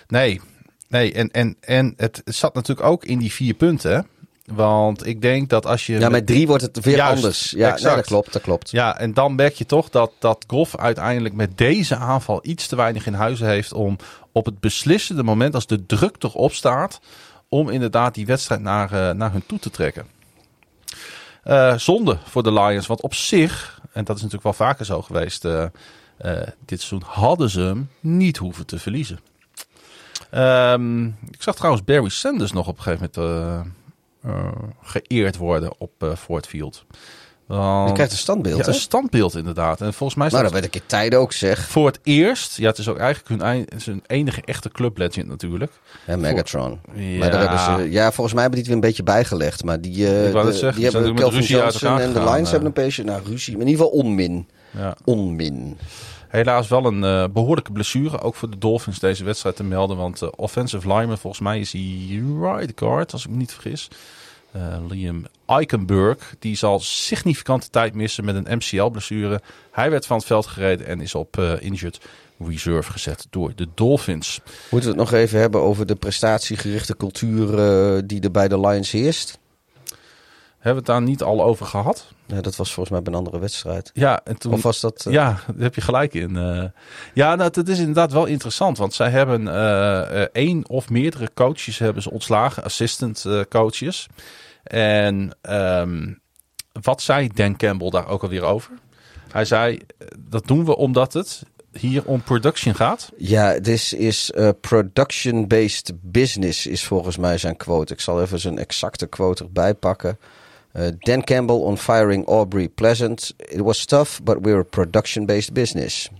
Nee, nee. En, en, en het zat natuurlijk ook in die vier punten. Want ik denk dat als je... Ja, met drie wordt het weer Juist, anders. Ja, nee, dat klopt, dat klopt. Ja, en dan merk je toch dat, dat Goff uiteindelijk met deze aanval iets te weinig in huizen heeft om op het beslissende moment, als de druk toch opstaat, om inderdaad die wedstrijd naar, eh, naar hun toe te trekken. Eh, zonde voor de Lions, want op zich, en dat is natuurlijk wel vaker zo geweest eh, dit seizoen, hadden ze hem niet hoeven te verliezen. Ehm, ik zag trouwens Barry Sanders nog op een gegeven moment eh, eh, geëerd worden op eh Ford Field. Want- Je krijgt een standbeeld, ja, hè? een standbeeld inderdaad. En volgens mij is Nou, dat werd ik in tijden ook, zeg. voor het eerst. Ja, het is ook eigenlijk hun, ei- het is hun enige echte clublegend natuurlijk. Ja, Megatron. Ja. Maar ze, ja, volgens mij hebben die het weer een beetje bijgelegd. Maar die, Ik wou net de- die zijn hebben Kelvin Johnson en de Lions hebben een beetje, nou ruzie, maar in ieder geval onmin. Ja. Onmin. Helaas wel een eh, behoorlijke blessure. Ook voor de Dolphins deze wedstrijd te melden. Want eh, offensive lineman, volgens mij is hij right guard, als ik me niet vergis. Eh, Liam Eichenberg. Die zal significante tijd missen met een MCL-blessure. Hij werd van het veld gereden en is op injured reserve gezet door de Dolphins. Moeten we het nog even hebben over de prestatiegerichte cultuur die er bij de Lions heerst? Hebben we het daar niet al over gehad? Ja, dat was volgens mij bij een andere wedstrijd. Ja, en toen... Of was dat... eh, Ja, daar heb je gelijk in. eh. ja, nou, het is inderdaad wel interessant. Want zij hebben eh, één of meerdere coaches hebben ze ontslagen. Assistant coaches. En ehm, wat zei Dan Campbell daar ook alweer over? Hij zei, dat doen we omdat het hier om production gaat. Ja, this is production-based business, is volgens mij zijn quote. Ik zal even zijn exacte quote erbij pakken. Uh, Dan Campbell on firing Aubrey Pleasant. It was tough, but we're a production-based business.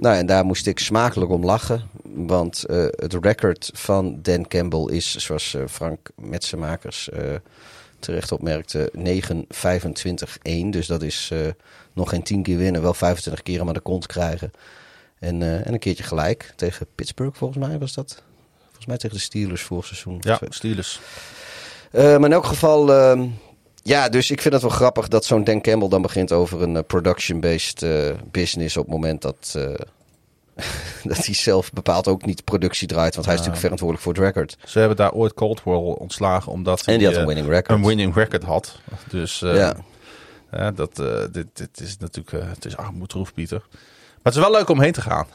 Nou, en daar moest ik smakelijk om lachen. Want eh, het record van Dan Campbell is, zoals eh, Frank Metsenmakers eh terecht opmerkte, 9-25-1. Dus dat is nog geen 10 keer winnen, wel 25 keer hem aan de kont krijgen. En, en een keertje gelijk tegen Pittsburgh, volgens mij was dat. Volgens mij tegen de Steelers vorig seizoen. Ja, Steelers. Maar in elk geval, ehm, ja, dus ik vind het wel grappig dat zo'n Dan Campbell dan begint over een eh, production-based eh, business op het moment dat, eh, dat hij zelf bepaalt ook niet productie draait, want hij is natuurlijk verantwoordelijk voor het record. Ze hebben daar ooit Coldwell ontslagen omdat En die had hij, een eh, winning record. een winning record had. Dus Ja. Dat, dit, dit is natuurlijk het is armoedroef, Pieter. Maar het is wel leuk om heen te gaan.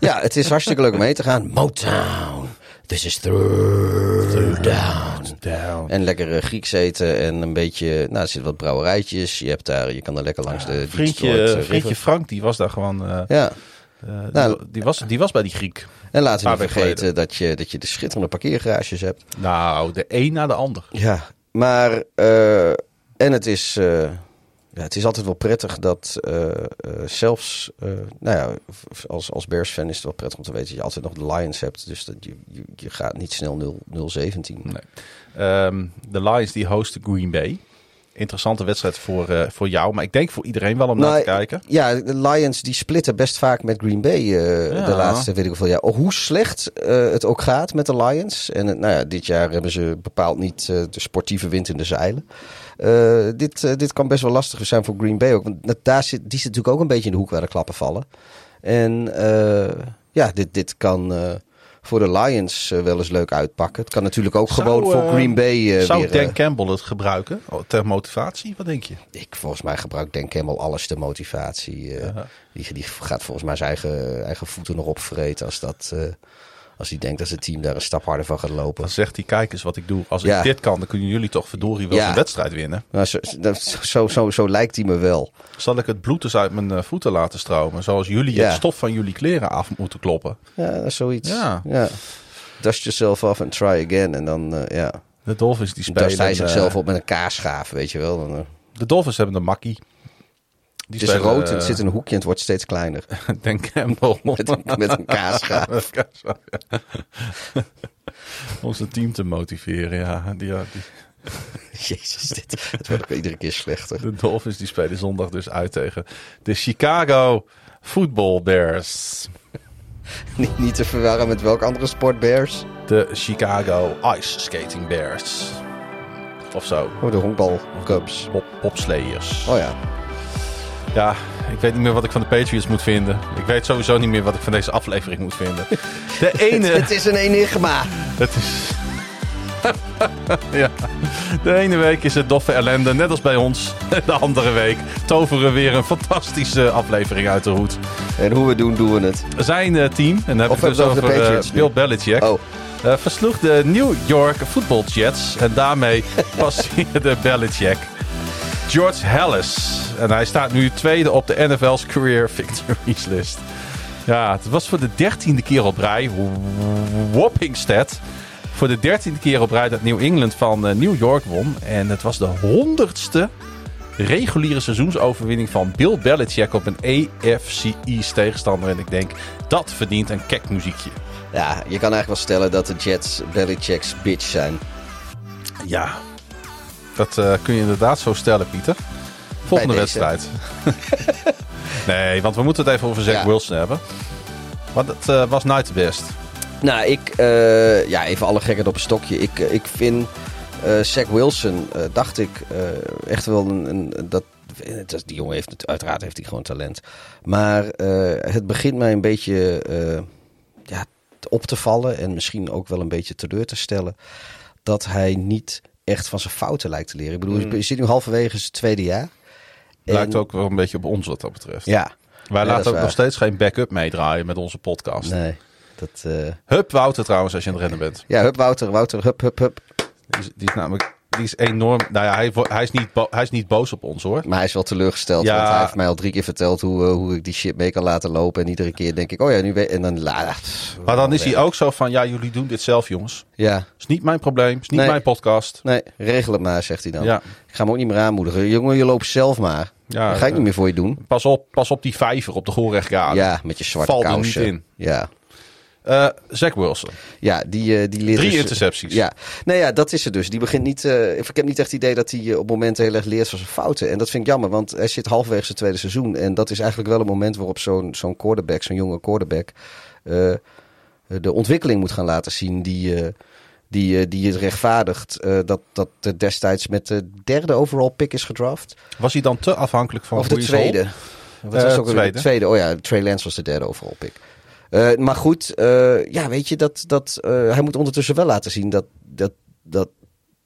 Ja, het is hartstikke leuk om heen te gaan. Motown, this is through down. Down. En lekker eh, Grieks eten en een beetje, nou er zitten wat brouwerijtjes. Je hebt daar, je kan er lekker langs de Vriendje, vriendje. Frank, die was daar gewoon. eh, Ja, eh, die, Nou, die, was, die was bij die Griek. en laten we niet vergeten dat je, dat je de schitterende parkeergarages hebt. Nou, de een na de ander. Ja, maar en het is, ja, het is altijd wel prettig dat eh, eh, zelfs, eh, nou ja, als, als Bears-fan is het wel prettig om te weten dat je altijd nog de Lions hebt. Dus dat je, je, je gaat niet snel 0 0-17. Nee. Ehm, de Lions die hosten Green Bay. Interessante wedstrijd voor, voor jou, maar ik denk voor iedereen wel om naar Nou, te kijken. Ja, de Lions die splitten best vaak met Green Bay Ja. de laatste, weet ik hoeveel jaar. Hoe slecht het ook gaat met de Lions. En nou ja, dit jaar hebben ze bepaald niet de sportieve wind in de zeilen. Eh, dit, eh, dit kan best wel lastig zijn voor Green Bay ook. Want daar zit, die zit natuurlijk ook een beetje in de hoek waar de klappen vallen. En eh, ja, dit, dit kan voor de Lions wel eens leuk uitpakken. Het kan natuurlijk ook Zou, gewoon voor Green Bay Zou weer... Dan Campbell het gebruiken oh, ter motivatie? Wat denk je? ik, volgens mij gebruikt Dan Campbell alles ter motivatie. die, die gaat volgens mij zijn eigen, eigen voeten nog opvreten als, dat, als hij denkt dat zijn team daar een stap harder van gaat lopen. Dan zegt hij, kijk eens wat ik doe. Als Ja. ik dit kan, dan kunnen jullie toch verdorie wel een wedstrijd winnen. Nou, zo, zo, zo, zo lijkt hij me wel. Zal ik het bloed eens uit mijn eh, voeten laten stromen? Zoals jullie het stof van jullie kleren af moeten kloppen. Ja, zoiets. Ja. Ja. Dust yourself off and try again. En dan, eh, ja. De Dolphins die spelen... Dust hij eh, zichzelf op met een kaasschaaf, weet je wel. Dan, De Dolphins hebben een makkie. Die het is rood, het eh, zit in een hoekje en het wordt steeds kleiner. Dan Campbell. Met een, met een kaasschaaf. Met. Om zijn team te motiveren, ja. Die, ja, die- Jezus, dit, het wordt ook iedere keer slechter. de Dolphins die spelen zondag dus uit tegen de Chicago Football Bears. Niet, niet te verwarren met welke andere sport Bears. De Chicago Ice Skating Bears. Of zo. Oh, de honkbal Cubs. Popslayers. Oh ja. Ja, ik weet niet meer wat ik van de Patriots moet vinden. Ik weet sowieso niet meer wat ik van deze aflevering moet vinden. De ene... Het is een enigma. Het is... ja. De ene week is het doffe ellende, net als bij ons. De andere week toveren we weer een fantastische aflevering uit de hoed. En hoe we doen, doen we het. Zijn uh, team, en dan heb Of ik dus hebben we over het over de uh, Patriots Bill? Belichick. Oh, Uh, versloeg de New York Football Jets. En daarmee passeerde Belichick George Hallis. En hij staat nu tweede op de NFL's Career Victories List. Ja, het was voor de dertiende keer op rij. Whopping stat. Voor de dertiende keer op rij dat New England van uh, New York won. En het was de honderdste reguliere seizoensoverwinning van Bill Belichick op een AFC East tegenstander. En ik denk, dat verdient een kekmuziekje. ja, je kan eigenlijk wel stellen dat de Jets Belichick's bitch zijn. Ja, dat uh, kun je inderdaad zo stellen, Pieter. Volgende wedstrijd. nee, want we moeten het even over Zach Ja. Wilson hebben. Want het uh, was nooit de best. Nou, ik, eh, ja, even alle gekheid op een stokje. Ik, eh, ik vind eh Zach Wilson, eh, dacht ik, eh, echt wel een, een dat, die jongen heeft, het- uiteraard heeft hij gewoon talent. Maar eh, het begint mij een beetje eh, ja, op te vallen en misschien ook wel een beetje teleur te stellen dat hij niet echt van zijn fouten lijkt te leren. Ik bedoel, je zit nu halverwege zijn tweede jaar. Lijkt En- ook wel een beetje op ons wat dat betreft. Ja. Wij Ja, laten ook waar. nog steeds geen backup meedraaien met onze podcast. Nee, dat... eh, Hup Wouter trouwens, als je aan het rennen bent. ja, hup Wouter, Wouter, hup, hup, hup. Die is, die is namelijk die is enorm... Nou ja, hij, hij, is niet hij is niet boos op ons hoor. Maar hij is wel teleurgesteld, Ja. want hij heeft mij al drie keer verteld hoe, eh, hoe ik die shit mee kan laten lopen. En iedere keer denk ik, oh ja, nu weet En dan... La, pff, Maar dan is hij ook zo van, ja jullie doen dit zelf jongens. Ja, is niet mijn probleem, is niet Nee. mijn podcast. nee, regel het maar, zegt hij dan. Ja. Ik ga hem ook niet meer aanmoedigen. Jongen, je loopt zelf maar. Ja, dat ga ik niet meer voor je doen. Pas op, pas op die vijver op de Goorrechtgade. Ja, met je zwarte Val kousen. niet in. Ja, Eh, Zach Wilson. ja die, eh, die leert Drie dus- intercepties. Ja, nou ja, dat is het dus. Die begint niet. eh, ik heb niet echt het idee dat hij op momenten heel erg leert van zijn fouten. En dat vind ik jammer, want hij zit halverwege zijn tweede seizoen. En dat is eigenlijk wel een moment waarop zo'n zo'n quarterback, zo'n jonge quarterback, eh, de ontwikkeling moet gaan laten zien die. eh, die, eh, die het rechtvaardigt eh, dat, dat er destijds met de derde overall pick is gedraft. Was hij dan te afhankelijk van Of de tweede. Wat Eh, was ook tweede. de tweede? Oh ja, Trey Lance was de derde overall pick. Eh, maar goed, eh, ja, weet je, dat, dat, eh, hij moet ondertussen wel laten zien dat, dat, dat...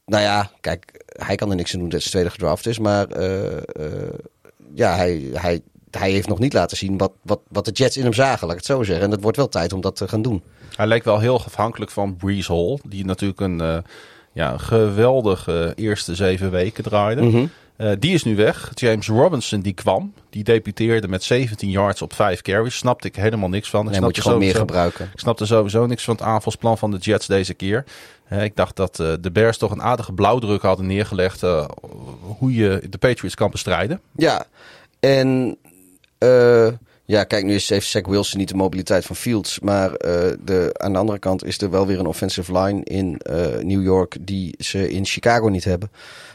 Nou ja, kijk, hij kan er niks aan doen dat zijn tweede gedraft is. Maar ja, hij, hij, hij heeft nog niet laten zien wat, wat, wat de Jets in hem zagen, laat ik het zo zeggen. En het wordt wel tijd om dat te gaan doen. Hij leek wel heel afhankelijk van Brees Hall. Die natuurlijk een ja, geweldige eerste zeven weken draaide. Mhm. Eh, die is nu weg. James Robinson die kwam. Die debuteerde met 17 yards op 5 carries. Snapte ik helemaal niks van. Ik Nee, moet je gewoon meer gebruiken. Ik snapte sowieso niks van het aanvalsplan van de Jets deze keer. Ik dacht dat eh, de Bears toch een aardige blauwdruk hadden neergelegd. eh, hoe je de Patriots kan bestrijden. Ja, en ja, kijk, nu is, heeft Zach Wilson niet de mobiliteit van Fields. Maar de, aan de andere kant is er wel weer een offensive line in New York die ze in Chicago niet hebben.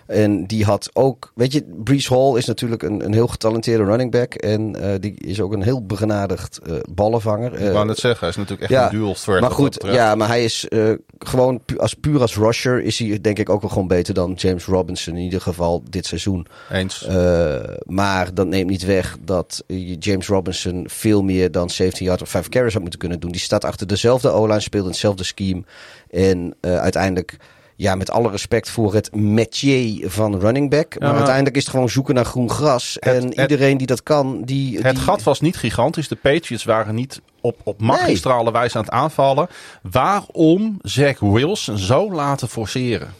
En die had ook, weet je, Brees Hall is natuurlijk een, een heel getalenteerde running back. En eh, die is ook een heel begenadigd eh, ballenvanger. ik Eh, wou net zeggen, hij is natuurlijk echt ja, een dual threat. maar goed, ja, maar hij is eh, gewoon pu- als puur als rusher is hij denk ik ook wel gewoon beter dan James Robinson in ieder geval dit seizoen. Eens. Eh, maar dat neemt niet weg dat eh, James Robinson veel meer dan 17 yards of 5 carries had moeten kunnen doen. Die staat achter dezelfde O-line, speelt in hetzelfde scheme. En eh, uiteindelijk, ja, met alle respect voor het métier van running back. Maar uiteindelijk is het gewoon zoeken naar groen gras. Het- en het- iedereen die dat kan, die... Het die- gat was niet gigantisch. De Patriots waren niet op, op magistrale wijze aan het aanvallen. Waarom Zach Wilson zo laten forceren?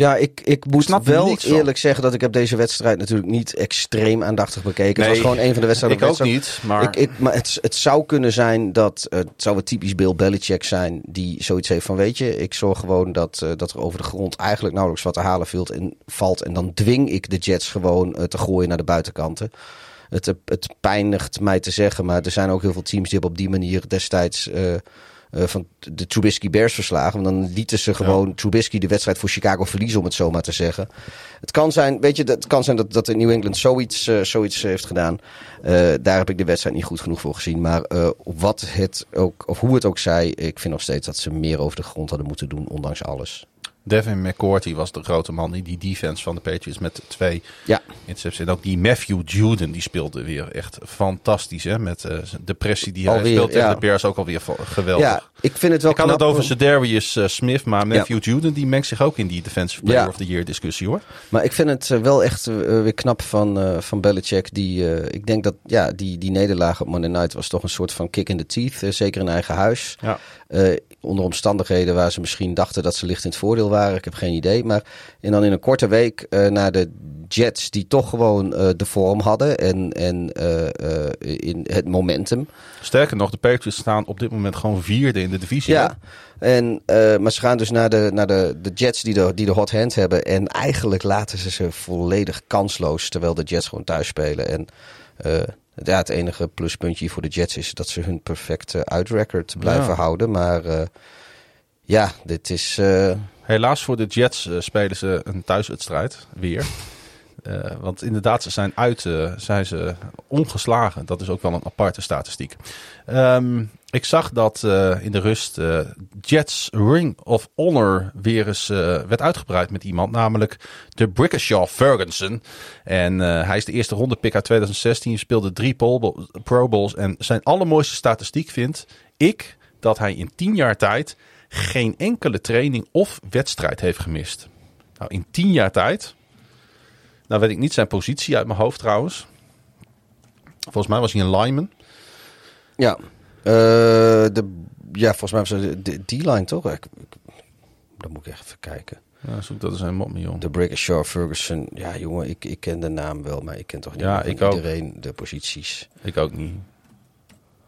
Ja, ik, ik moet snap wel eerlijk zeggen dat ik heb deze wedstrijd natuurlijk niet extreem aandachtig bekeken. Nee, het was gewoon een van de wedstrijden. ik ook niet, maar- Ik, ik, maar het, het zou kunnen zijn dat het zou wat typisch Bill Belichick zijn die zoiets heeft van weet je, ik zorg gewoon dat, eh, dat er over de grond eigenlijk nauwelijks wat te halen valt en, valt en dan dwing ik de Jets gewoon eh, te gooien naar de buitenkanten. Het, het pijnigt mij te zeggen, maar er zijn ook heel veel teams die op die manier destijds eh, eh, van de Trubisky Bears verslagen. Want dan lieten ze gewoon Trubisky de wedstrijd voor Chicago verliezen, om het zo maar te zeggen. Het kan zijn, weet je, het kan zijn dat, dat New England zoiets, eh, zoiets heeft gedaan. Eh, daar heb ik de wedstrijd niet goed genoeg voor gezien. Maar wat het ook, of hoe het ook zij, ik vind nog steeds dat ze meer over de grond hadden moeten doen, ondanks alles. Devin McCourty was de grote man die die defense van de Patriots met twee Ja. intercepties. En ook die Matthew Juden, die speelde weer echt fantastisch. Hè? Met eh, de pressie die hij Alweer, speelt tegen ja. de Bears ook alweer geweldig. Ja, ik vind het wel Ik had knap. het over hoor. Darius Smith, maar Matthew Juden die mengt zich ook in die Defensive Player of the Year discussie hoor. Maar ik vind het eh, wel echt eh, weer knap van, eh van Belichick. Die, eh, ik denk dat ja, die, die nederlaag op Monday Night was toch een soort van kick in the teeth. eh, zeker in eigen huis. Ja. Eh, onder omstandigheden waar ze misschien dachten dat ze licht in het voordeel waren. Ik heb geen idee. Maar en dan in een korte week eh, naar de Jets die toch gewoon eh, de vorm hadden. En, en in het momentum. Sterker nog, de Patriots staan op dit moment gewoon vierde in de divisie. Ja, en, maar ze gaan dus naar de, naar de, de Jets die de, die de hot hand hebben. En eigenlijk laten ze ze volledig kansloos. Terwijl de Jets gewoon thuis spelen. En ja, het enige pluspuntje voor de Jets is dat ze hun perfecte uitrecord blijven Ja. houden. Maar eh, ja, dit is. eh, Helaas voor de Jets eh, spelen ze een thuiswedstrijd weer. Want inderdaad, ze zijn uit, zijn ze ongeslagen. Dat is ook wel een aparte statistiek. Ehm, ik zag dat eh, in de rust eh, Jets Ring of Honor weer eens eh, werd uitgebreid met iemand, namelijk de Brickashaw Ferguson. En hij is de eerste ronde pick uit 2016, speelde drie Pro Bowl- Pro Bowls en zijn allermooiste statistiek vind ik dat hij in tien jaar tijd geen enkele training of wedstrijd heeft gemist. Nou, in tien jaar tijd. Nou weet ik niet zijn positie uit mijn hoofd trouwens. Volgens mij was hij een lineman. ja, de, ja, volgens mij was het de D-line toch? Ik, ik, dan moet ik echt even kijken. Ja, zoek dat eens een mop, joh. De Brickashaw Ferguson. Ja, jongen, ik, ik ken de naam wel, maar ik ken toch niet Ja, ook. iedereen de posities. Ik ook niet.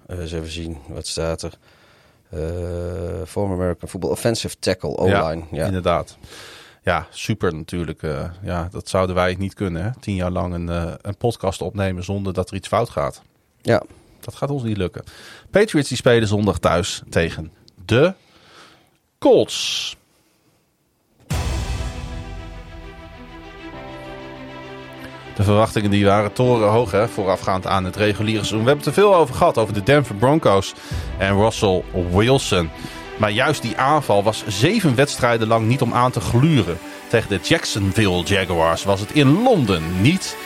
Eh, eens even zien, wat staat er? Eh former American Football Offensive Tackle, O-line. Ja, inderdaad. Ja, super natuurlijk. eh, ja, dat zouden wij niet kunnen. Hè? Tien jaar lang een, eh, een podcast opnemen zonder dat er iets fout gaat. ja. Dat gaat ons niet lukken. Patriots die spelen zondag thuis tegen de Colts. De verwachtingen die waren torenhoog hè, voorafgaand aan het reguliere seizoen. We hebben het er veel over gehad, over de Denver Broncos en Russell Wilson. Maar juist die aanval was zeven wedstrijden lang niet om aan te gluren. Tegen de Jacksonville Jaguars was het in Londen niet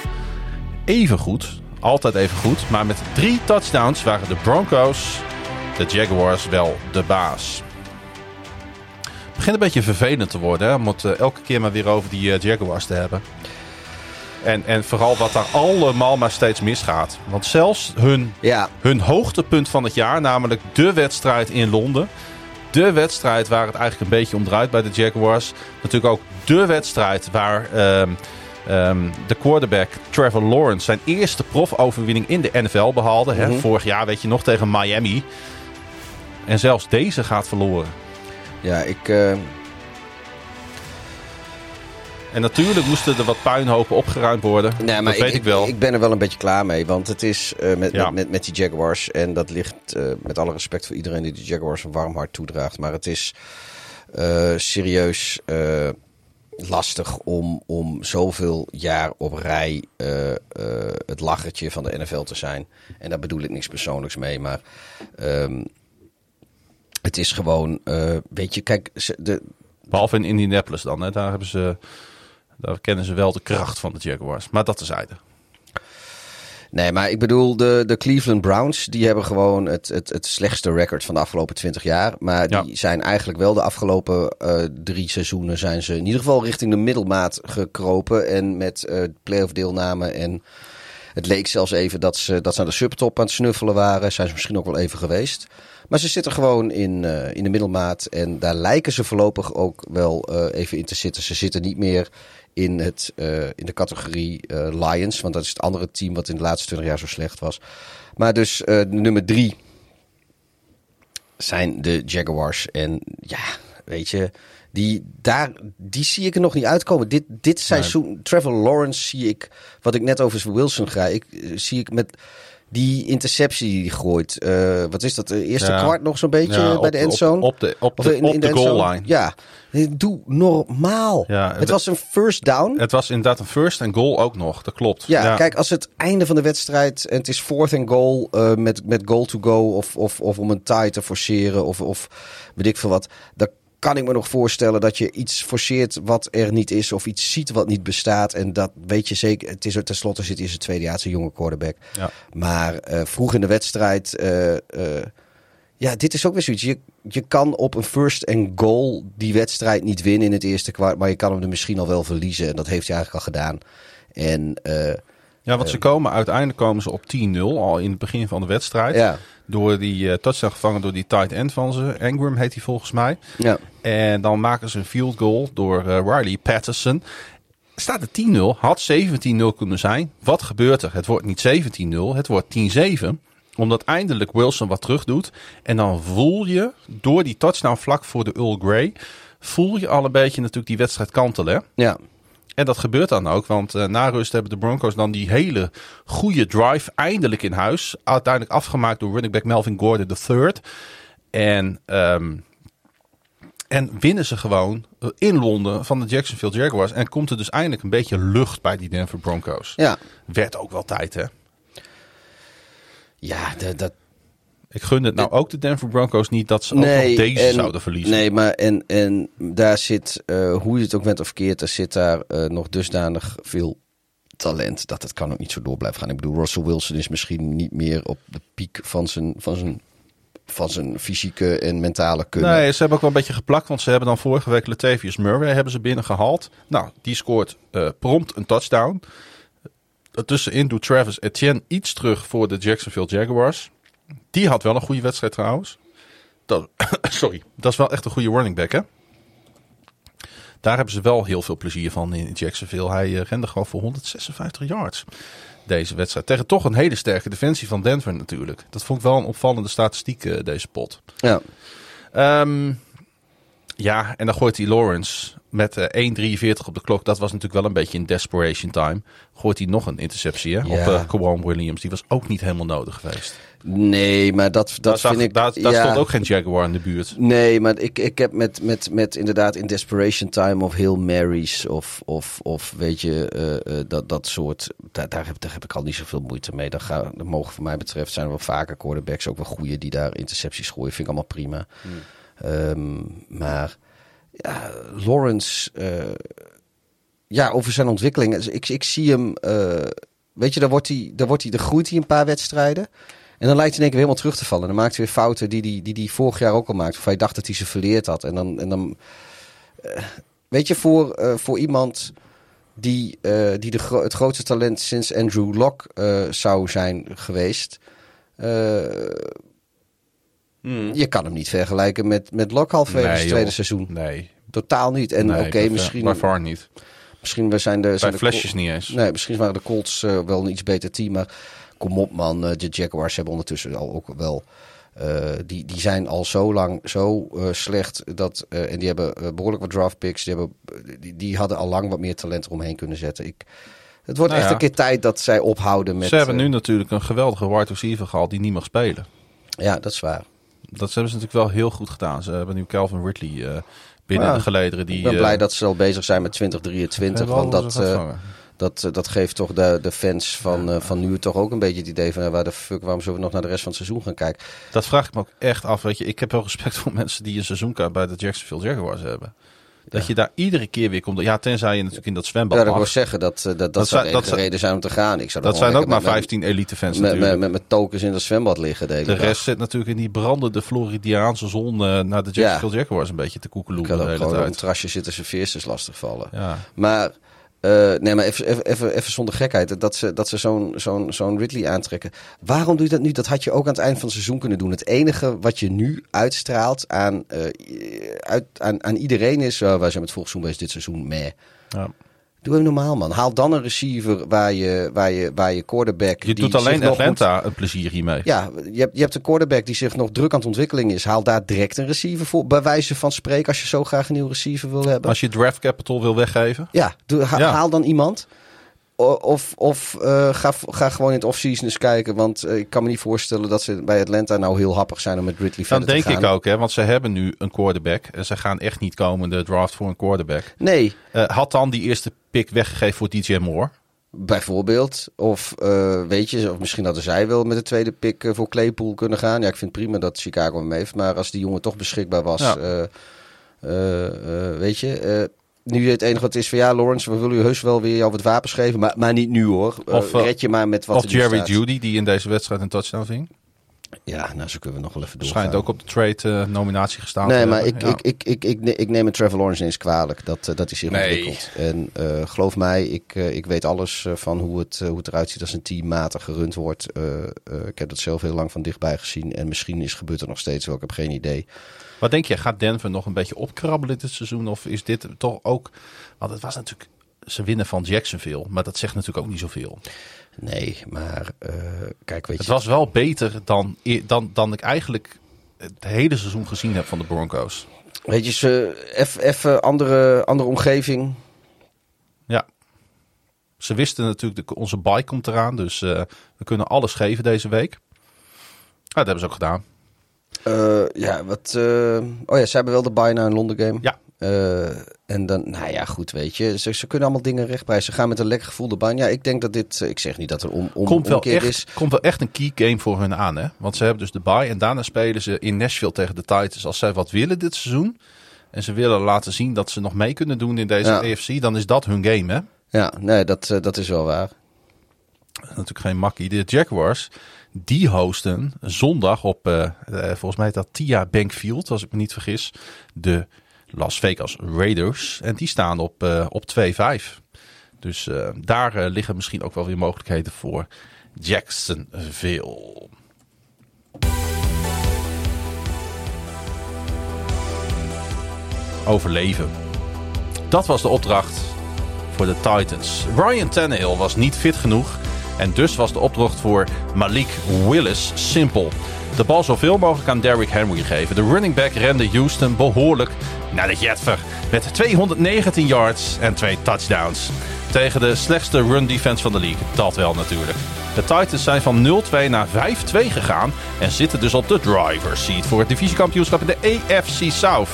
even goed. Altijd even goed. Maar met drie touchdowns waren de Broncos, de Jaguars, wel de baas. Het begint een beetje vervelend te worden hè, om het eh, elke keer maar weer over die eh, Jaguars te hebben. En, en vooral wat daar allemaal maar steeds misgaat. Want zelfs hun, ja, hun hoogtepunt van het jaar, namelijk de wedstrijd in Londen. De wedstrijd waar het eigenlijk een beetje om draait bij de Jaguars. Natuurlijk ook de wedstrijd waar ehm, ehm, de quarterback Trevor Lawrence zijn eerste profoverwinning in de NFL behaalde. hè. Mhm. Vorig jaar weet je nog tegen Miami. En zelfs deze gaat verloren. ja, ik... eh, En natuurlijk moesten er wat puinhopen opgeruimd worden. nee, maar dat weet ik, wel. Ik ben er wel een beetje klaar mee, want het is eh, met, Ja. met, met, met die Jaguars... en dat ligt eh, met alle respect voor iedereen die de Jaguars een warm hart toedraagt... maar het is eh, serieus lastig om, om zoveel jaar op rij eh, eh, het lachertje van de NFL te zijn. En daar bedoel ik niks persoonlijks mee, maar... ehm, het is gewoon, eh, weet je, kijk, ze- de, Behalve in Indianapolis dan. Hè. Daar, hebben ze, daar kennen ze wel de kracht van de Jaguars. Maar dat tezijde. Nee, maar ik bedoel, de, de Cleveland Browns, die hebben gewoon het, het, het slechtste record van de afgelopen 20 jaar. Maar die Ja. zijn eigenlijk wel de afgelopen eh, drie seizoenen zijn ze in ieder geval richting de middelmaat gekropen. En met eh playoff deelname en het leek zelfs even dat ze, dat ze aan de subtop aan het snuffelen waren. Zijn ze misschien ook wel even geweest. Maar ze zitten gewoon in, eh, in de middelmaat. En daar lijken ze voorlopig ook wel even in te zitten. Ze zitten niet meer in, het, eh, in de categorie eh, Lions. Want dat is het andere team wat in de laatste 20 jaar zo slecht was. Maar dus eh, nummer drie zijn de Jaguars. En ja, weet je, die, daar, die zie ik er nog niet uitkomen. Dit, dit seizoen, Trevor Lawrence zie ik, wat ik net over Wilson ga, ik, zie ik met die interceptie die gooit. Eh, wat is dat, de eerste Ja. kwart nog zo'n beetje Ja, bij op- de endzone? Op, op de, op de, in- op in de endzone? goal line. Ja, doe normaal. Ja, het het- was een first down. Het was inderdaad een first en goal ook nog. Dat klopt. Ja, kijk, als het einde van de wedstrijd en het is fourth and goal eh, met, met goal to go of, of, of om een tie te forceren of, of weet ik veel wat. Dan kan ik me nog voorstellen dat je iets forceert wat er niet is. Of iets ziet wat niet bestaat. En dat weet je zeker. Het is er tenslotte zit in zijn tweede jaar, is een jonge quarterback. Ja. Maar eh, vroeg in de wedstrijd. eh, eh, ja, dit is ook weer zoiets. Je, je kan op een first and goal die wedstrijd niet winnen in het eerste kwart. Maar je kan hem er misschien al wel verliezen. En dat heeft hij eigenlijk al gedaan. En Ja, want ze komen uiteindelijk komen ze op 10-0 al in het begin van de wedstrijd. ja, Door die eh, touchdown gevangen door die tight end van ze. Engram heet hij volgens mij. ja. En dan maken ze een field goal door eh, Riley Patterson. Staat er 10-0, had 17-0 kunnen zijn. Wat gebeurt er? Het wordt niet 17-0, het wordt 10-7. Omdat eindelijk Wilson wat terug doet. En dan voel je, door die touchdown vlak voor de Earl Grey... voel je al een beetje natuurlijk die wedstrijd kantelen. hè? ja. En dat gebeurt dan ook, want eh, na rust hebben de Broncos dan die hele goede drive eindelijk in huis. Uiteindelijk afgemaakt door running back Melvin Gordon III. En, ehm, en winnen ze gewoon eh, in Londen van de Jacksonville Jaguars. En komt er dus eindelijk een beetje lucht bij die Denver Broncos. ja. Werd ook wel tijd, hè? Ja, de- dat, Ik gun het nou ook de Denver Broncos niet dat ze ook nog deze en- zouden verliezen. Nee, maar en, en daar zit, eh, hoe je het ook bent of verkeerd, er zit daar eh, nog dusdanig veel talent dat het kan ook niet zo door blijven gaan. Ik bedoel, Russell Wilson is misschien niet meer op de piek van zijn, van zijn, van zijn fysieke en mentale kunnen. Nee, ze hebben ook wel een beetje geplakt. Want ze hebben dan vorige week Latavius Murray hebben ze binnengehaald. Nou, die scoort eh, prompt een touchdown. Tussenin doet Travis Etienne iets terug voor de Jacksonville Jaguars. Die had wel een goede wedstrijd trouwens. Dat, sorry, dat is wel echt een goede running back hè. Daar hebben ze wel heel veel plezier van in Jacksonville. Hij eh, rende gewoon voor 156 yards deze wedstrijd. Tegen toch een hele sterke defensie van Denver natuurlijk. Dat vond ik wel een opvallende statistiek eh, deze pot. Ja, Ehm, ja, en dan gooit hij Lawrence met eh 1,43 op de klok. Dat was natuurlijk wel een beetje in desperation time. Gooit hij nog een interceptie hè, op uh, Kawan Williams. Die was ook niet helemaal nodig geweest. nee, maar dat, dat daar zag- vind ik... daar, daar ja. stond ook geen Jaguar in de buurt. Nee, maar ik, ik heb met, met, met inderdaad in Desperation Time of Heel Marys of, of, of weet je, eh, eh, dat, dat soort, daar, daar, heb, daar heb ik al niet zoveel moeite mee. Gaan, daar mogen voor mij betreft zijn er wel vaker quarterbacks, ook wel goede die daar intercepties gooien. Vind ik allemaal prima. Ehm, maar ja, Lawrence, eh, ja, over zijn ontwikkeling. Dus Ik, ik zie hem, eh, weet je, daar, wordt hij, daar, wordt hij, daar groeit hij een paar wedstrijden. En dan lijkt hij in één keer helemaal terug te vallen. Dan maakt hij weer fouten die hij die, die vorig jaar ook al maakte. Of hij dacht dat hij ze verleerd had. En dan, en dan eh, weet je, voor, voor iemand die, die de het grootste talent sinds Andrew Locke zou zijn geweest. Eh, Je kan hem niet vergelijken met, met halverwege Nee, zijn tweede joh. seizoen. Nee, Totaal niet. En nee, oké, misschien, Bij far niet. misschien we zijn de, Bij zijn de flesjes niet eens. Nee, misschien waren de Colts eh, wel een iets beter team. Maar kom op man, eh, de Jaguars hebben ondertussen al ook wel... eh, die, die zijn al zo lang zo slecht. Dat, en die hebben eh, behoorlijk wat draft picks. Die, hebben, die, die hadden al lang wat meer talent eromheen kunnen zetten. Ik, het wordt Nou echt ja. een keer tijd dat zij ophouden met... Ze hebben nu natuurlijk een geweldige wide receiver gehad die niet mag spelen. ja, dat is waar. Dat hebben ze natuurlijk wel heel goed gedaan. Ze hebben nu Calvin Ridley eh, binnen Ja, de gelederen. Die, Ik ben eh, blij dat ze al bezig zijn met 2023. hebben Want dat, eh, dat, dat geeft toch de, de fans van, van nu toch ook een beetje het idee van... waar de fuck, waarom zullen we nog naar de rest van het seizoen gaan kijken? Dat vraag ik me ook echt af. Weet je, ik heb wel respect voor mensen die een seizoenkaart bij de Jacksonville Jaguars hebben. Dat je daar iedere keer weer komt. Ja, tenzij je natuurlijk in dat zwembad Ja, dat mag. wil zeggen dat dat, dat, dat, Dat zou de dat reden zijn om te gaan. Ik zou Dat zijn ook maar lekker 15 elite fans Met, met, natuurlijk. met, met, met tokens in dat zwembad liggen de de dag. rest zit natuurlijk in die brandende Floridiaanse zon eh, naar de Jacksonville Jaguars een beetje te Ik koekeloeren kan de ook hele gewoon op een tijd. trasje zitten serveersters lastig vallen. Ja. Maar, eh, nee, maar even, even, even, zonder gekheid. Dat ze, dat ze zo'n zo'n zo'n Ridley aantrekken. Waarom doe je dat nu? Dat had je ook aan het eind van het seizoen kunnen doen. Het enige wat je nu uitstraalt aan, eh, uit, aan, aan iedereen is... Uh, wij zijn met volgend seizoen bezig, dit seizoen, meh. Ja. Doe hem normaal, man. Haal dan een receiver waar je, waar je, waar je quarterback... Je die doet alleen nog moet- Atlanta een plezier hiermee. Ja, je hebt, je hebt een quarterback die zich nog druk aan het ontwikkelen is. Haal daar direct een receiver voor. Bij wijze van spreken, als je zo graag een nieuwe receiver wil hebben. Als je draft capital wil weggeven. Ja, doe, ha- Ja. haal dan iemand. Of, of eh, ga, ga gewoon in het offseason eens kijken. Want eh, ik kan me niet voorstellen dat ze bij Atlanta nou heel happig zijn om met Ridley verder denk te gaan. ik ook, hè, want ze hebben nu een quarterback. En ze gaan echt niet komen in de draft voor een quarterback. Nee, Eh, had dan die eerste pick weggegeven voor DJ Moore. bijvoorbeeld. Of eh, weet je, of misschien hadden zij wel met de tweede pick eh, voor Claypool kunnen gaan. Ja, ik vind het prima dat Chicago hem heeft. Maar als die jongen toch beschikbaar was... Ja. eh, weet je, nu het enige wat is van ja, Lawrence, we willen u heus wel weer over het wapen schrijven, maar, maar niet nu hoor. Of, red je maar met wat Of er Jerry. Judy, die in deze wedstrijd een touchdown ving. Ja, nou zo kunnen we nog wel even doorgaan. Schijnt ook op de trade-nominatie gestaan Nee, maar ik, Ja. ik, ik, ik, ik, ik neem het Trevor Lawrence eens kwalijk. Dat, eh, dat is hier Nee. ontwikkeld. En eh, geloof mij, ik, eh, ik weet alles eh, van hoe het, eh, hoe het eruit ziet als een team matig gerund wordt. Eh, eh, ik heb dat zelf heel lang van dichtbij gezien. En misschien is gebeurt er nog steeds wel. Ik heb geen idee. Wat denk je, gaat Denver nog een beetje opkrabbelen dit seizoen? Of is dit toch ook... Want het was natuurlijk... Ze winnen van Jacksonville, maar dat zegt natuurlijk ook niet zoveel. Nee, maar eh, kijk, weet Het je. was wel beter dan, dan, dan ik eigenlijk het hele seizoen gezien heb van de Broncos. Weet je, ze even andere, andere omgeving. Ja. Ze wisten natuurlijk, de, onze bye komt eraan, dus eh, we kunnen alles geven deze week. Ja, dat hebben ze ook gedaan. Eh, ja, wat. oh ja, ze hebben wel de buy naar een Londen game. Ja. Eh, en dan, nou ja, goed, weet je. Ze, ze kunnen allemaal dingen rechtprijzen. Ze gaan met een lekker gevoel de baan. Ja, ik denk dat dit. eh, Ik zeg niet dat er om, om Komt wel, echt, is. komt wel echt een key game voor hun aan, hè? Want ze hebben dus de bye en daarna spelen ze in Nashville tegen de Titans. Als zij wat willen dit seizoen en ze willen laten zien dat ze nog mee kunnen doen in deze Ja. AFC, dan is dat hun game, hè? Ja, nee, dat, eh, dat is wel waar. natuurlijk geen makkie. De Jaguars, die hosten zondag op, volgens mij dat Tia Bank Field, als ik me niet vergis, de Las Vegas Raiders. En die staan op, eh, op 2-5. Dus eh, daar eh, liggen misschien ook wel weer mogelijkheden voor Jacksonville. Overleven. Dat was de opdracht voor de Titans. Ryan Tannehill was niet fit genoeg. En dus was de opdracht voor Malik Willis simpel. De bal zoveel mogelijk aan Derrick Henry geven. De running back rende Houston behoorlijk naar de jetver. Met 219 yards en twee touchdowns. Tegen de slechtste run defense van de league. Dat wel natuurlijk. De Titans zijn van 0-2 naar 5-2 gegaan. En zitten dus op de driver's seat voor het divisiekampioenschap in de AFC South.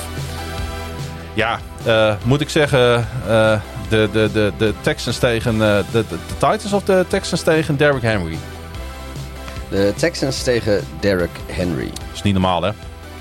Ja, eh, moet ik zeggen, eh, de, de, de, de Texans tegen eh, de, de, de Titans of de Texans tegen Derrick Henry? De Texans tegen Derrick Henry. Dat is niet normaal, hè?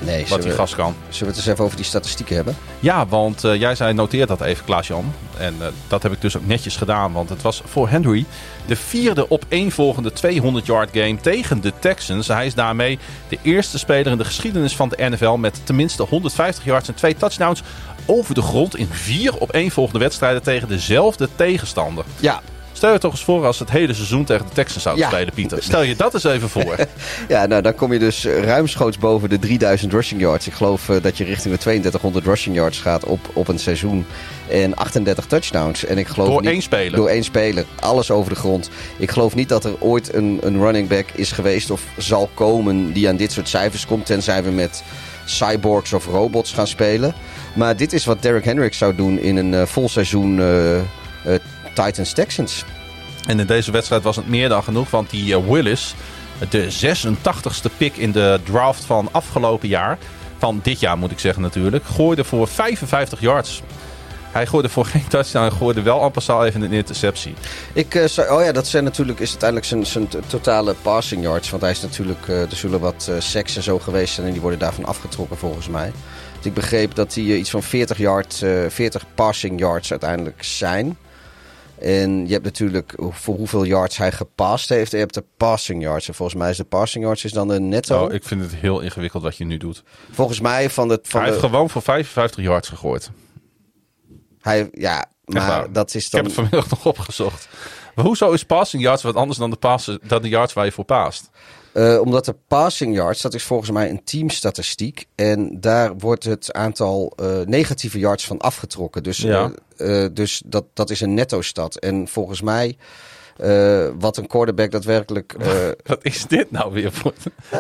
Nee, Wat zullen die we, gast kan. zullen we het eens even over die statistieken hebben? Ja, want eh, jij zei noteer dat even, Klaas-Jan. En eh, dat heb ik dus ook netjes gedaan. Want het was voor Henry de vierde op één volgende 200-yard game tegen de Texans. Hij is daarmee de eerste speler in de geschiedenis van de NFL... met tenminste 150 yards en twee touchdowns over de grond... in vier op één volgende wedstrijden tegen dezelfde tegenstander. Ja, Stel je toch eens voor als het hele seizoen tegen de Texans zouden Ja. spelen, Pieter. Stel je dat eens even voor. ja nou dan kom je dus ruimschoots boven de 3000 rushing yards. Ik geloof eh, dat je richting de 3200 rushing yards gaat op, op een seizoen. En 38 touchdowns. En ik geloof Door niet- één speler. Door één speler. Alles over de grond. Ik geloof niet dat er ooit een, een running back is geweest of zal komen die aan dit soort cijfers komt. Tenzij we met cyborgs of robots gaan spelen. Maar dit is wat Derrick Henry zou doen in een eh, vol seizoen eh, eh, Titans-Texans. En in deze wedstrijd was het meer dan genoeg, want die eh, Willis, de 86ste pick in de draft van afgelopen jaar, van dit jaar moet ik zeggen natuurlijk, gooide voor 55 yards. Hij gooide voor geen touchdown, hij gooide wel passant even een interceptie. Ik, zou- oh ja, dat zijn natuurlijk, is uiteindelijk zijn, zijn totale passing yards. Want hij is natuurlijk, eh, er zullen wat seks en zo geweest zijn en die worden daarvan afgetrokken volgens mij. Dus ik begreep dat die iets van 40, yard, eh 40 passing yards uiteindelijk zijn. En je hebt natuurlijk voor hoeveel yards hij gepast heeft. Je hebt de passing yards. En volgens mij is de passing yards is dan de netto. Oh, ik vind het heel ingewikkeld wat je nu doet. Volgens mij van de... Van hij de heeft gewoon voor 55 yards gegooid. hij, ja, maar dat is Ik dan... heb het vanmiddag nog opgezocht. Maar hoezo is passing yards wat anders dan de, passen, dan de yards waar je voor paast? Eh, omdat de passing yards, dat is volgens mij een teamstatistiek. En daar wordt het aantal eh, negatieve yards van afgetrokken. Dus, Ja. eh, dus dat, dat is een netto-stad. En volgens mij, wat een quarterback daadwerkelijk... Wat is dit nou weer voor...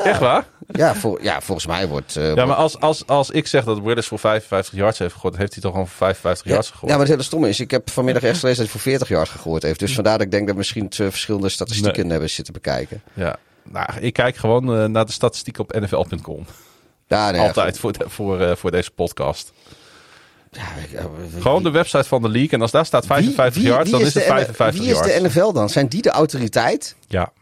Echt waar? ja, voor, ja, volgens mij wordt... Ja, wordt- maar als, als, als ik zeg dat Willis voor 55 yards heeft gegooid, heeft hij toch gewoon voor 55 ja, yards ja, gegooid? maar het hele stomme is, ik heb vanmiddag echt gelezen dat hij voor 40 yards gegooid heeft. Dus vandaar dat ik denk dat we misschien twee verschillende statistieken Nee. hebben zitten bekijken. Ja. Nou, ik kijk gewoon eh, naar de statistieken op nfl.com. Ja, nee, Altijd voor, de- voor, eh, voor deze podcast. ja, ja, Gewoon de website van de league. En als daar staat 55 Wie- wie- yards, dan is het de N- 55 Wie is yards. de NFL dan? Zijn die de autoriteit? Ja.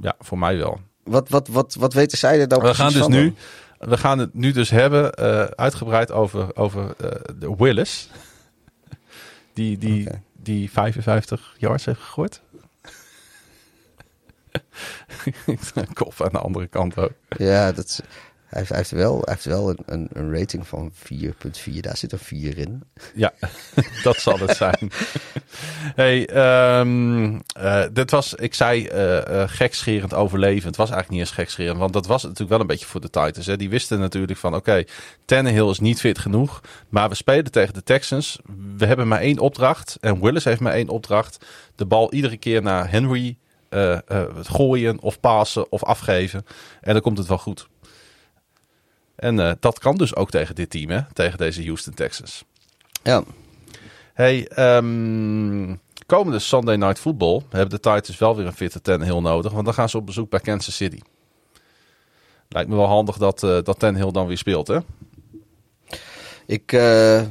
ja, voor mij wel. Wat, wat, wat, wat weten zij er dan We gaan dus van nu we gaan het nu dus hebben eh, uitgebreid over, over eh, de Willis. Die, die, die 55 yards heeft gegooid. Kop aan de andere kant ook. Ja, dat, is- hij, heeft, hij heeft wel, hij heeft wel een, een, rating van 4,4. Daar zit een 4 in. Ja, dat zal het zijn. hey, ehm, eh, dit was, ik zei, eh, gekscherend overleven. Het was eigenlijk niet eens gekscherend, want dat was natuurlijk wel een beetje voor de Titans. Hè. Die wisten natuurlijk van, oké, Tannehill is niet fit genoeg, maar we spelen tegen de Texans. We hebben maar één opdracht en Willis heeft maar één opdracht. De bal iedere keer naar Henry eh, gooien of passen of afgeven. En dan komt het wel goed. En eh, dat kan dus ook tegen dit team, hè? tegen deze Houston Texans. Ja, Hey, ehm, komende Sunday Night Football hebben de Titans wel weer een fitte Tannehill nodig. Want dan gaan ze op bezoek bij Kansas City. Lijkt me wel handig dat, dat Tannehill dan weer speelt, hè? ik,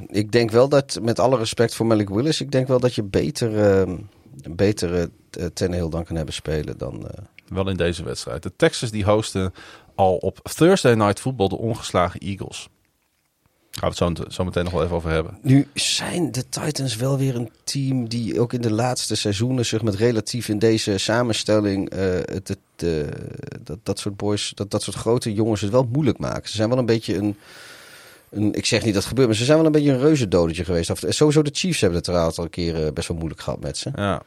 ik denk wel dat, met alle respect voor Malik Willis, ik denk wel dat je beter, eh, een betere uh, Tannehill dan kan hebben spelen dan... eh, Wel in deze wedstrijd. De Texans die hosten al op Thursday Night Football de ongeslagen Eagles. Gaan we het zo, zo meteen nog wel even over hebben. Nu zijn de Titans wel weer een team die ook in de laatste seizoenen zich met relatief in deze samenstelling eh, het, het, eh, dat, dat soort boys, dat, dat soort grote jongens het wel moeilijk maken. Ze zijn wel een beetje een, een ik zeg niet dat het gebeurt, maar ze zijn wel een beetje een reuzendodetje geweest. Of, sowieso de Chiefs hebben het er een aantal keren best wel moeilijk gehad met ze. Ja,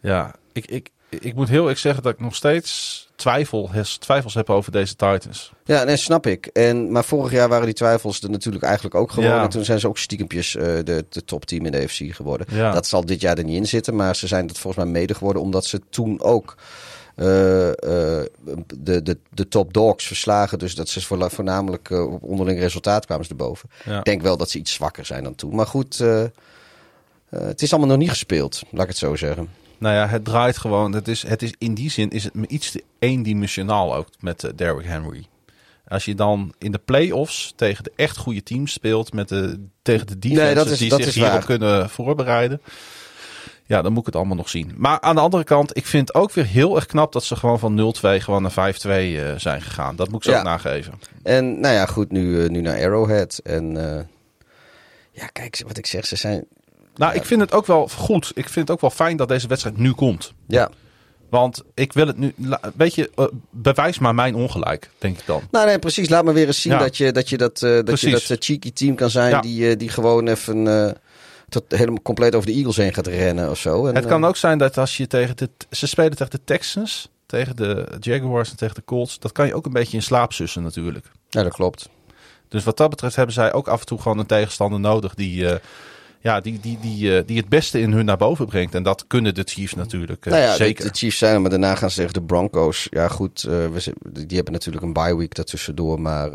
ja ik, ik, ik moet heel erg zeggen dat ik nog steeds twijfel, twijfels heb over deze Titans. Ja, nee, snap ik. En, maar vorig jaar waren die twijfels er natuurlijk eigenlijk ook gewoon. Ja. En toen zijn ze ook stiekempjes eh, de, de topteam in de FC geworden. Ja. Dat zal dit jaar er niet in zitten. Maar ze zijn dat volgens mij mede geworden omdat ze toen ook eh, eh, de, de, de top dogs verslagen. Dus dat ze voornamelijk eh, op onderling resultaat kwamen ze erboven. Ja. Ik denk wel dat ze iets zwakker zijn dan toen. Maar goed, eh, eh, het is allemaal nog niet gespeeld. Laat ik het zo zeggen. Nou ja, het draait gewoon. Het is, het is, in die zin is het iets te eendimensionaal ook met eh, Derrick Henry. Als je dan in de play-offs tegen de echt goede teams speelt, met de, tegen de defenses Nee, dat is- die dat zich hierop kunnen voorbereiden. Ja, dan moet ik het allemaal nog zien. Maar aan de andere kant, ik vind ook weer heel erg knap dat ze gewoon van 0-2 gewoon naar 5-2 eh, zijn gegaan. Dat moet ik ze Ja. ook nageven. En nou ja, goed, nu, eh, nu naar Arrowhead. En eh, ja, kijk, wat ik zeg, ze zijn... Nou, ik vind het ook wel goed. Ik vind het ook wel fijn dat deze wedstrijd nu komt. Ja, Want ik wil het nu. Weet je, bewijs maar mijn ongelijk, denk ik dan. Nou nee, precies. Laat me weer eens zien Ja. dat je dat, je dat, dat, je dat cheeky team kan zijn Ja. die, die gewoon even tot helemaal compleet over de Eagles heen gaat rennen of zo. En, Het kan eh, ook zijn dat als je tegen de. Ze spelen tegen de Texans, tegen de Jaguars en tegen de Colts. Dat kan je ook een beetje in slaap sussen, natuurlijk. Ja, dat klopt. Dus wat dat betreft hebben zij ook af en toe gewoon een tegenstander nodig die. eh, ja, die, die, die, eh, die het beste in hun naar boven brengt. En dat kunnen de Chiefs natuurlijk nou ja, zeker. De, de Chiefs zijn maar daarna gaan ze tegen de Broncos. Ja, goed, eh, we, die hebben natuurlijk een bye week daartussendoor, maar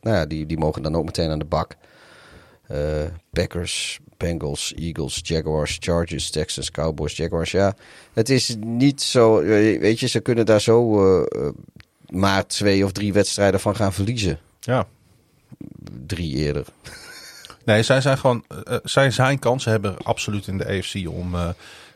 nou ja, die, die mogen dan ook meteen aan de bak. Packers, Bengals, Eagles, Jaguars, Chargers, Texans, Cowboys, Jaguars. Ja, het is niet zo, eh, weet je, ze kunnen daar zo eh, maar twee of drie wedstrijden van gaan verliezen. Ja. Drie eerder. Nee, zij zijn gewoon. eh, zij zijn kansen hebben absoluut in de AFC om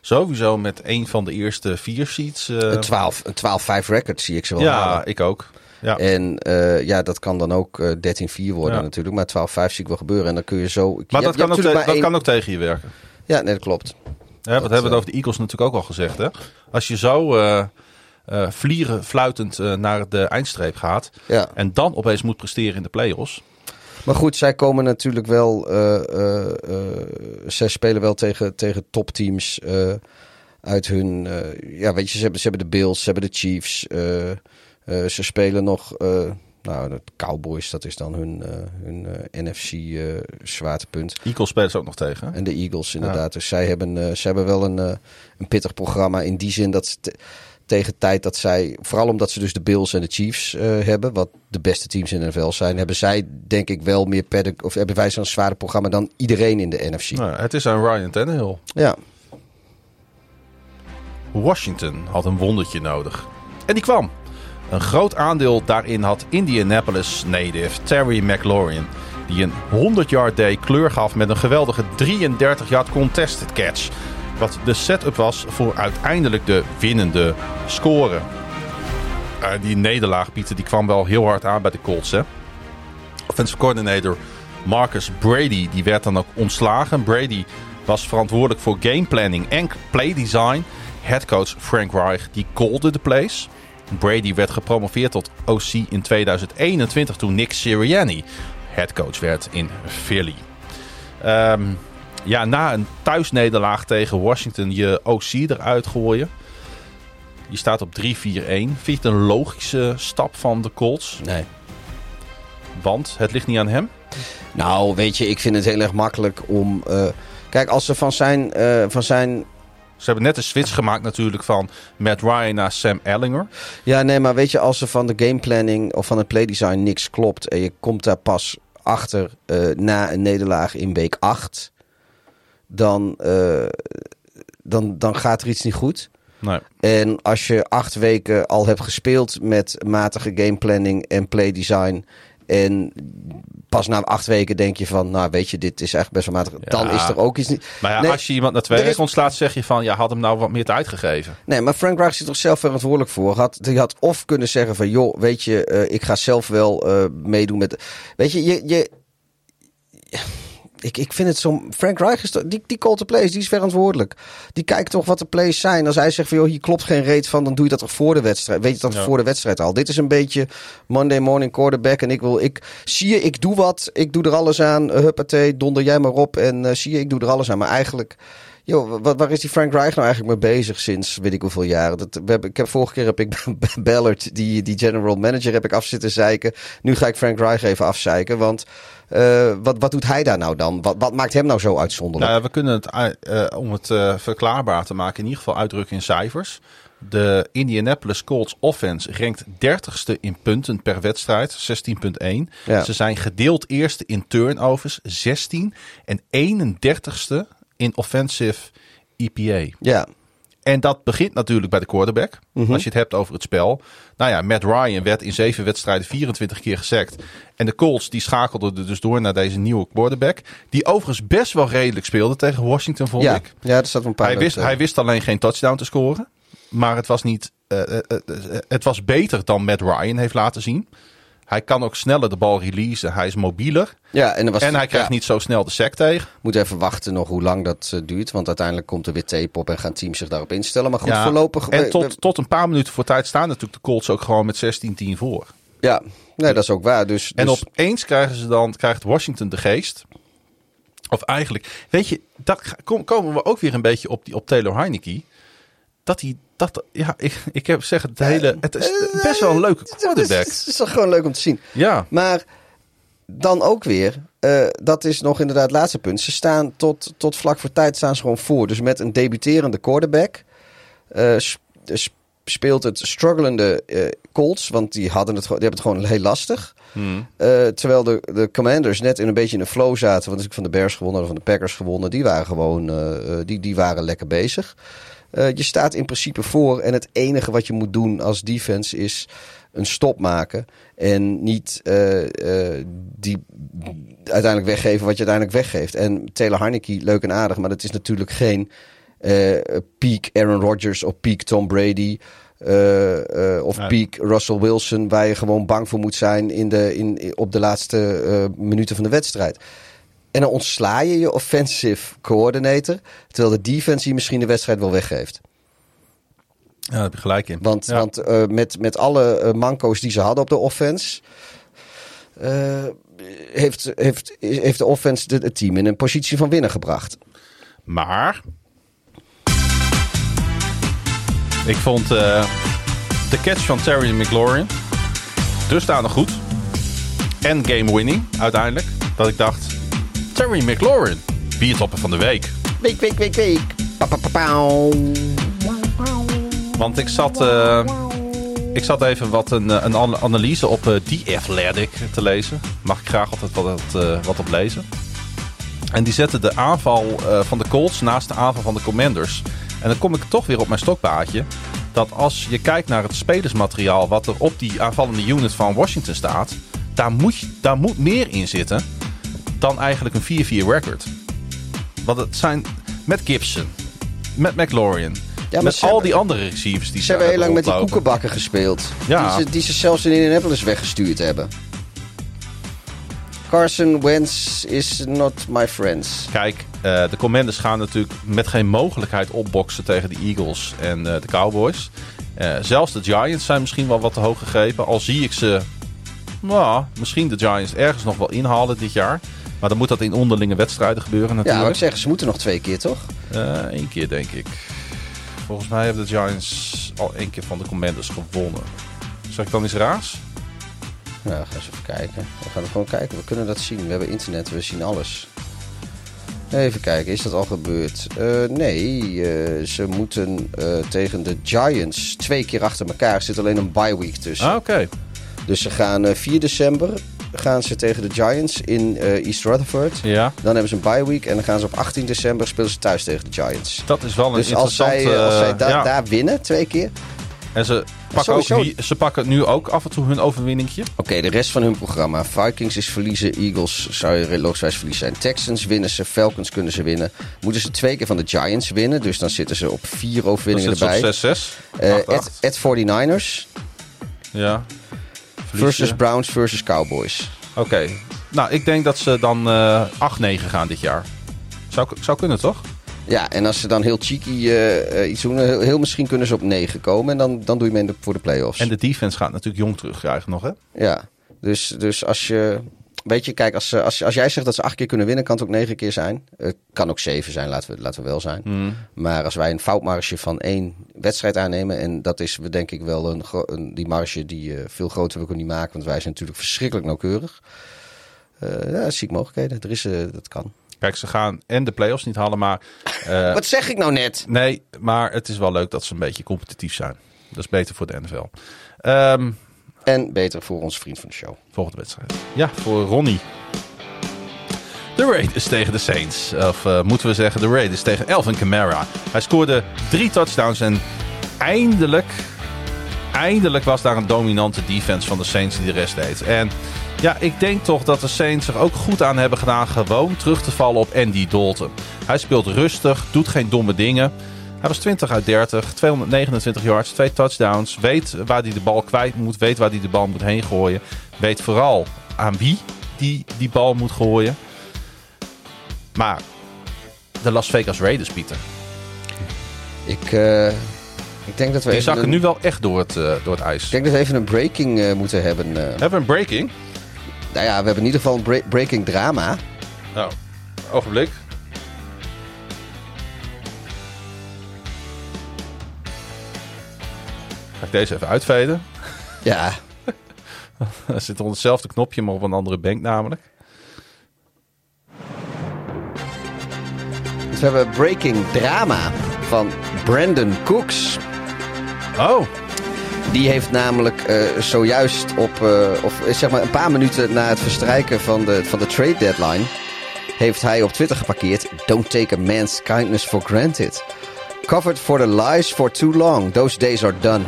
sowieso met een van de eerste vier seats. Een 12 een 12-5 record zie ik ze wel ja, halen. ik ook. Ja. En eh, ja, dat kan dan ook eh 13-4 worden Ja. natuurlijk. Maar 12-5 zie ik wel gebeuren. En dan kun je zo... Maar dat, je kan ook, maar dat één- kan ook tegen je werken. Ja, nee, dat klopt. Ja, wat hebben we het eh, over de Eagles natuurlijk ook al gezegd. Hè? Als je zo eh eh, vlieren fluitend eh, naar de eindstreep gaat. Ja. En dan opeens moet presteren in de play-offs. Maar goed, zij komen natuurlijk wel... eh eh eh, zij spelen wel tegen, tegen topteams eh, uit hun... eh, ja, weet je, ze hebben, ze hebben de Bills, ze hebben de Chiefs. Eh, ze spelen nog... eh, nou, de Cowboys, dat is dan hun, eh, hun eh, NFC eh zwaartepunt. Eagles spelen ze ook nog tegen. En de Eagles inderdaad. Dus zij hebben, zij hebben wel een, een pittig programma. In die zin dat ze te- tegen tijd dat zij... Vooral omdat ze dus de Bills en de Chiefs hebben. Wat de beste teams in de NFL zijn. Hebben zij denk ik wel meer paddock... Of hebben wij zo'n zwaarder programma dan iedereen in de NFC. Nou, het is aan Ryan Tannehill. Ja. Washington had een wondertje nodig. En die kwam. Een groot aandeel daarin had Indianapolis native Terry McLaurin. Die een 100-yard day kleur gaf met een geweldige 33-yard contested catch. Wat de setup was voor uiteindelijk de winnende score. eh, die nederlaag, Pieter, die kwam wel heel hard aan bij de Colts. Hè? Offensive coordinator Marcus Brady, die werd dan ook ontslagen. Brady was verantwoordelijk voor gameplanning en playdesign. Headcoach Frank Reich, die callde de plays. Brady werd gepromoveerd tot OC in 2021 toen Nick Sirianni headcoach werd in Philly. Ehm, ja, na een thuisnederlaag tegen Washington je OC eruit gooien. Je staat op 3-4-1. Vind je het een logische stap van de Colts? Nee. Want het ligt niet aan hem. Nou, weet je, ik vind het heel erg makkelijk om. eh, kijk, als ze van zijn, eh, van zijn. Ze hebben net een switch gemaakt natuurlijk van Matt Ryan naar Sam Ellinger. Ja, nee, maar weet je, als er van de gameplanning of van het playdesign niks klopt. en je komt daar pas achter eh, na een nederlaag in week 8. dan, eh, dan, dan gaat er iets niet goed. Nee. En als je acht weken al hebt gespeeld met matige gameplanning en playdesign. En pas na acht weken denk je van, nou weet je, dit is echt best wel matig. Dan is er ook iets niet. Maar ja, Nee, als je iemand na twee er is- weken ontslaat, zeg je van... ja, had hem nou wat meer tijd gegeven. Nee, maar Frank Reich is er zelf verantwoordelijk voor. Had, die had of kunnen zeggen van, joh, weet je, eh, ik ga zelf wel eh, meedoen met... Weet je, je... je ik, ik vind het zo... Frank Reich is... Die, die call to plays, die is verantwoordelijk. Die kijkt toch wat de plays zijn. Als hij zegt van, joh, hier klopt geen reet van... dan doe je dat toch voor de wedstrijd. Weet je dat Ja. voor de wedstrijd al. Dit is een beetje Monday morning quarterback. En ik wil... Ik, zie je, ik doe wat. Ik doe er alles aan. Uh, huppatee, donder jij maar op. En eh, zie je, ik doe er alles aan. Maar eigenlijk... Joh, wat, waar is die Frank Reich nou eigenlijk mee bezig sinds weet ik hoeveel jaren? Dat, we hebben, ik heb, vorige keer heb ik Ballard, die, die general manager, heb ik af zitten zeiken. Nu ga ik Frank Reich even afzeiken. Want eh, wat, wat doet hij daar nou dan? Wat, wat maakt hem nou zo uitzonderlijk? Nou, we kunnen het, eh, eh, om het eh, verklaarbaar te maken, in ieder geval uitdrukken in cijfers. De Indianapolis Colts offense rankt 30ste in punten per wedstrijd, 16.1. Ja. Ze zijn gedeeld eerste in turnovers, 16. En 31ste in offensive EPA. ja, En dat begint natuurlijk bij de quarterback. Mhm. Als je het hebt over het spel. Nou ja, Matt Ryan werd in zeven wedstrijden 24 keer gesackt. En de Colts die schakelden er dus door naar deze nieuwe quarterback. Die overigens best wel redelijk speelde tegen Washington, vond ja, ik. ja, er staat een paar. Hij wist, hij wist alleen geen touchdown te scoren. Maar het was, niet, eh, eh, eh, het was beter dan Matt Ryan heeft laten zien. Hij kan ook sneller de bal releasen. Hij is mobieler. ja, en, was, En hij krijgt ja, niet zo snel de sack tegen. Moet even wachten nog hoe lang dat eh, duurt. Want uiteindelijk komt er weer tape op en gaan teams zich daarop instellen. Maar goed, Ja, voorlopig. En tot, tot een paar minuten voor tijd staan natuurlijk de Colts ook gewoon met 16-10 voor. ja, nee, dat is ook waar. Dus, En dus- opeens krijgen ze dan, krijgt Washington de geest. Of eigenlijk, weet je, dat komen we ook weer een beetje op, die, op Taylor Heineke. Dat hij, dat, ja, ik, ik heb zeggen, het hele, het is best wel een leuke quarterback. Het is toch gewoon leuk om te zien. Ja, Maar dan ook weer, eh, dat is nog inderdaad het laatste punt. Ze staan tot, tot vlak voor tijd staan ze gewoon voor. Dus met een debuterende quarterback eh, sp- sp- speelt het strugglende eh, Colts, want die, hadden het, die hebben het gewoon heel lastig. Hmm. Eh, terwijl de, de Commanders net in een beetje in een flow zaten. Want als ik van de Bears gewonnen hadden, van de Packers gewonnen. Die waren gewoon eh, eh, die, die waren lekker bezig. Eh, je staat in principe voor. En het enige wat je moet doen als defense is een stop maken. En niet eh, eh, die uiteindelijk weggeven wat je uiteindelijk weggeeft. En Taylor Heineke, leuk en aardig. Maar dat is natuurlijk geen peak Aaron Rodgers of peak Tom Brady. eh, eh, of peak Russell Wilson, waar je gewoon bang voor moet zijn in de, in, op de laatste minuten van de wedstrijd. En dan ontsla je je offensive coordinator, terwijl de defense je misschien de wedstrijd wel weggeeft. ja daar heb je gelijk in. Want, Ja. want eh, met, met alle eh, manco's die ze hadden op de offense, eh, heeft, heeft, heeft de offense de- het team in een positie van winnen gebracht. Maar, ik vond eh, de catch van Terry McLaurin dusdanig goed. En game winning uiteindelijk. Dat ik dacht, Terry McLaurin, biertopper van de week. Week, week, week, week. Pa, pa, pa. Want ik zat, eh, ik zat even wat een, eh, een an- analyse op eh The Athletic te lezen. Mag ik graag altijd wat, eh, wat op lezen. En die zetten de aanval van de Colts naast de aanval van de Commanders. En dan kom ik toch weer op mijn stokpaadje. Dat als je kijkt naar het spelersmateriaal wat er op die aanvallende unit van Washington staat. Daar moet, daar moet meer in zitten dan eigenlijk een 4-4 record. Want het zijn met Gibson, met McLaurin, met al hebben- die andere receivers die Ze hebben heel lang met die koekenbakken gespeeld. Ja. Die, ze, die ze zelfs in Indianapolis weggestuurd hebben. Carson Wentz is not my friends. Kijk, eh, de Commanders gaan natuurlijk met geen mogelijkheid opboksen tegen de Eagles en eh, de Cowboys. Eh, zelfs de Giants zijn misschien wel wat te hoog gegrepen. Al zie ik ze, nou, misschien de Giants ergens nog wel inhalen dit jaar. Maar dan moet dat in onderlinge wedstrijden gebeuren Ja, natuurlijk. wat ik zeg, ze moeten nog twee keer, toch? Eén keer denk ik. Volgens mij hebben de Giants al één keer van de Commanders gewonnen. Zeg ik dan iets raars? Ja, ga eens even kijken. We gaan er gewoon kijken. We kunnen dat zien. We hebben internet, we zien alles. Even kijken, is dat al gebeurd? Eh, nee, eh, ze moeten eh, tegen de Giants twee keer achter elkaar. Er zit alleen een bye week tussen. Ah, oké. Dus ze gaan eh, 4 december gaan ze tegen de Giants in eh, East Rutherford. Ja, Dan hebben ze een bye week en dan gaan ze op 18 december spelen ze thuis tegen de Giants. dat is wel een Dus als interessante... zij, eh, als zij da- ja. daar winnen, twee keer. En ze pakken, ook ze pakken nu ook af en toe hun overwinningje. Oké, de rest van hun programma. Vikings is verliezen, Eagles zou je logischerwijs verlies zijn. Texans winnen ze, Falcons kunnen ze winnen. Moeten ze twee keer van de Giants winnen, dus dan zitten ze op vier Dan overwinningen ze erbij. op 6-6. Eh, 8-8. at, at 49ers Ja. Versus. Browns versus Cowboys. Oké. Nou, ik denk dat ze dan eh 8-9 gaan dit jaar. Zou, zou kunnen, toch? Ja, en als ze dan heel cheeky eh, eh, iets doen, heel, heel misschien kunnen ze op 9 komen. En dan, dan doe je mee voor de playoffs. En de defense gaat natuurlijk jong terugkrijgen nog, hè? Ja, dus, dus als je... Weet je, kijk, als, als, als jij zegt dat ze acht keer kunnen winnen, kan het ook negen keer zijn. Het kan ook zeven zijn, laten we, laten we wel zijn. Hmm. Maar als wij een foutmarge van één wedstrijd aannemen... en dat is denk ik wel een, die marge die eh, veel groter ik niet maken... want wij zijn natuurlijk verschrikkelijk nauwkeurig. Eh ja, zie ik mogelijkheden. Er is, eh, dat kan. Kijk, ze gaan en de playoffs niet halen, maar... Wat zeg ik nou net? nee, maar het is wel leuk dat ze een beetje competitief zijn. Dat is beter voor de NFL. Ehm, En beter voor onze vriend van de show. volgende wedstrijd. Ja, voor Ronnie. De Raiders tegen de Saints. Of eh, moeten we zeggen, de Raiders tegen Elvin Kamara. Hij scoorde drie touchdowns en eindelijk, eindelijk was daar een dominante defense van de Saints die de rest deed. En ja, ik denk toch dat de Saints er ook goed aan hebben gedaan gewoon terug te vallen op Andy Dalton. Hij speelt rustig, doet geen domme dingen. Hij was 20 uit 30, 229 yards, twee touchdowns. Weet waar hij de bal kwijt moet, weet waar hij de bal moet heen gooien. Weet vooral aan wie die die bal moet gooien. Maar de Las Vegas Raiders, Pieter, Ik, eh, ik denk dat we die zakken een, nu wel echt door het, eh, door het ijs. Ik denk dat we even een breaking eh, moeten hebben. Hebben we een breaking? Nou ja, we hebben in ieder geval een breaking drama. Oh, ogenblik. Ik deze even uitveden? Ja, Er zit onder hetzelfde knopje, maar op een andere bank namelijk. dus we hebben breaking drama van Brandon Cooks. Oh, Die heeft namelijk eh, zojuist op, eh, of eh, zeg maar een paar minuten na het verstrijken van de, van de trade deadline, heeft hij op Twitter geparkeerd: Don't take a man's kindness for granted. Covered for the lies for too long. Those days are done.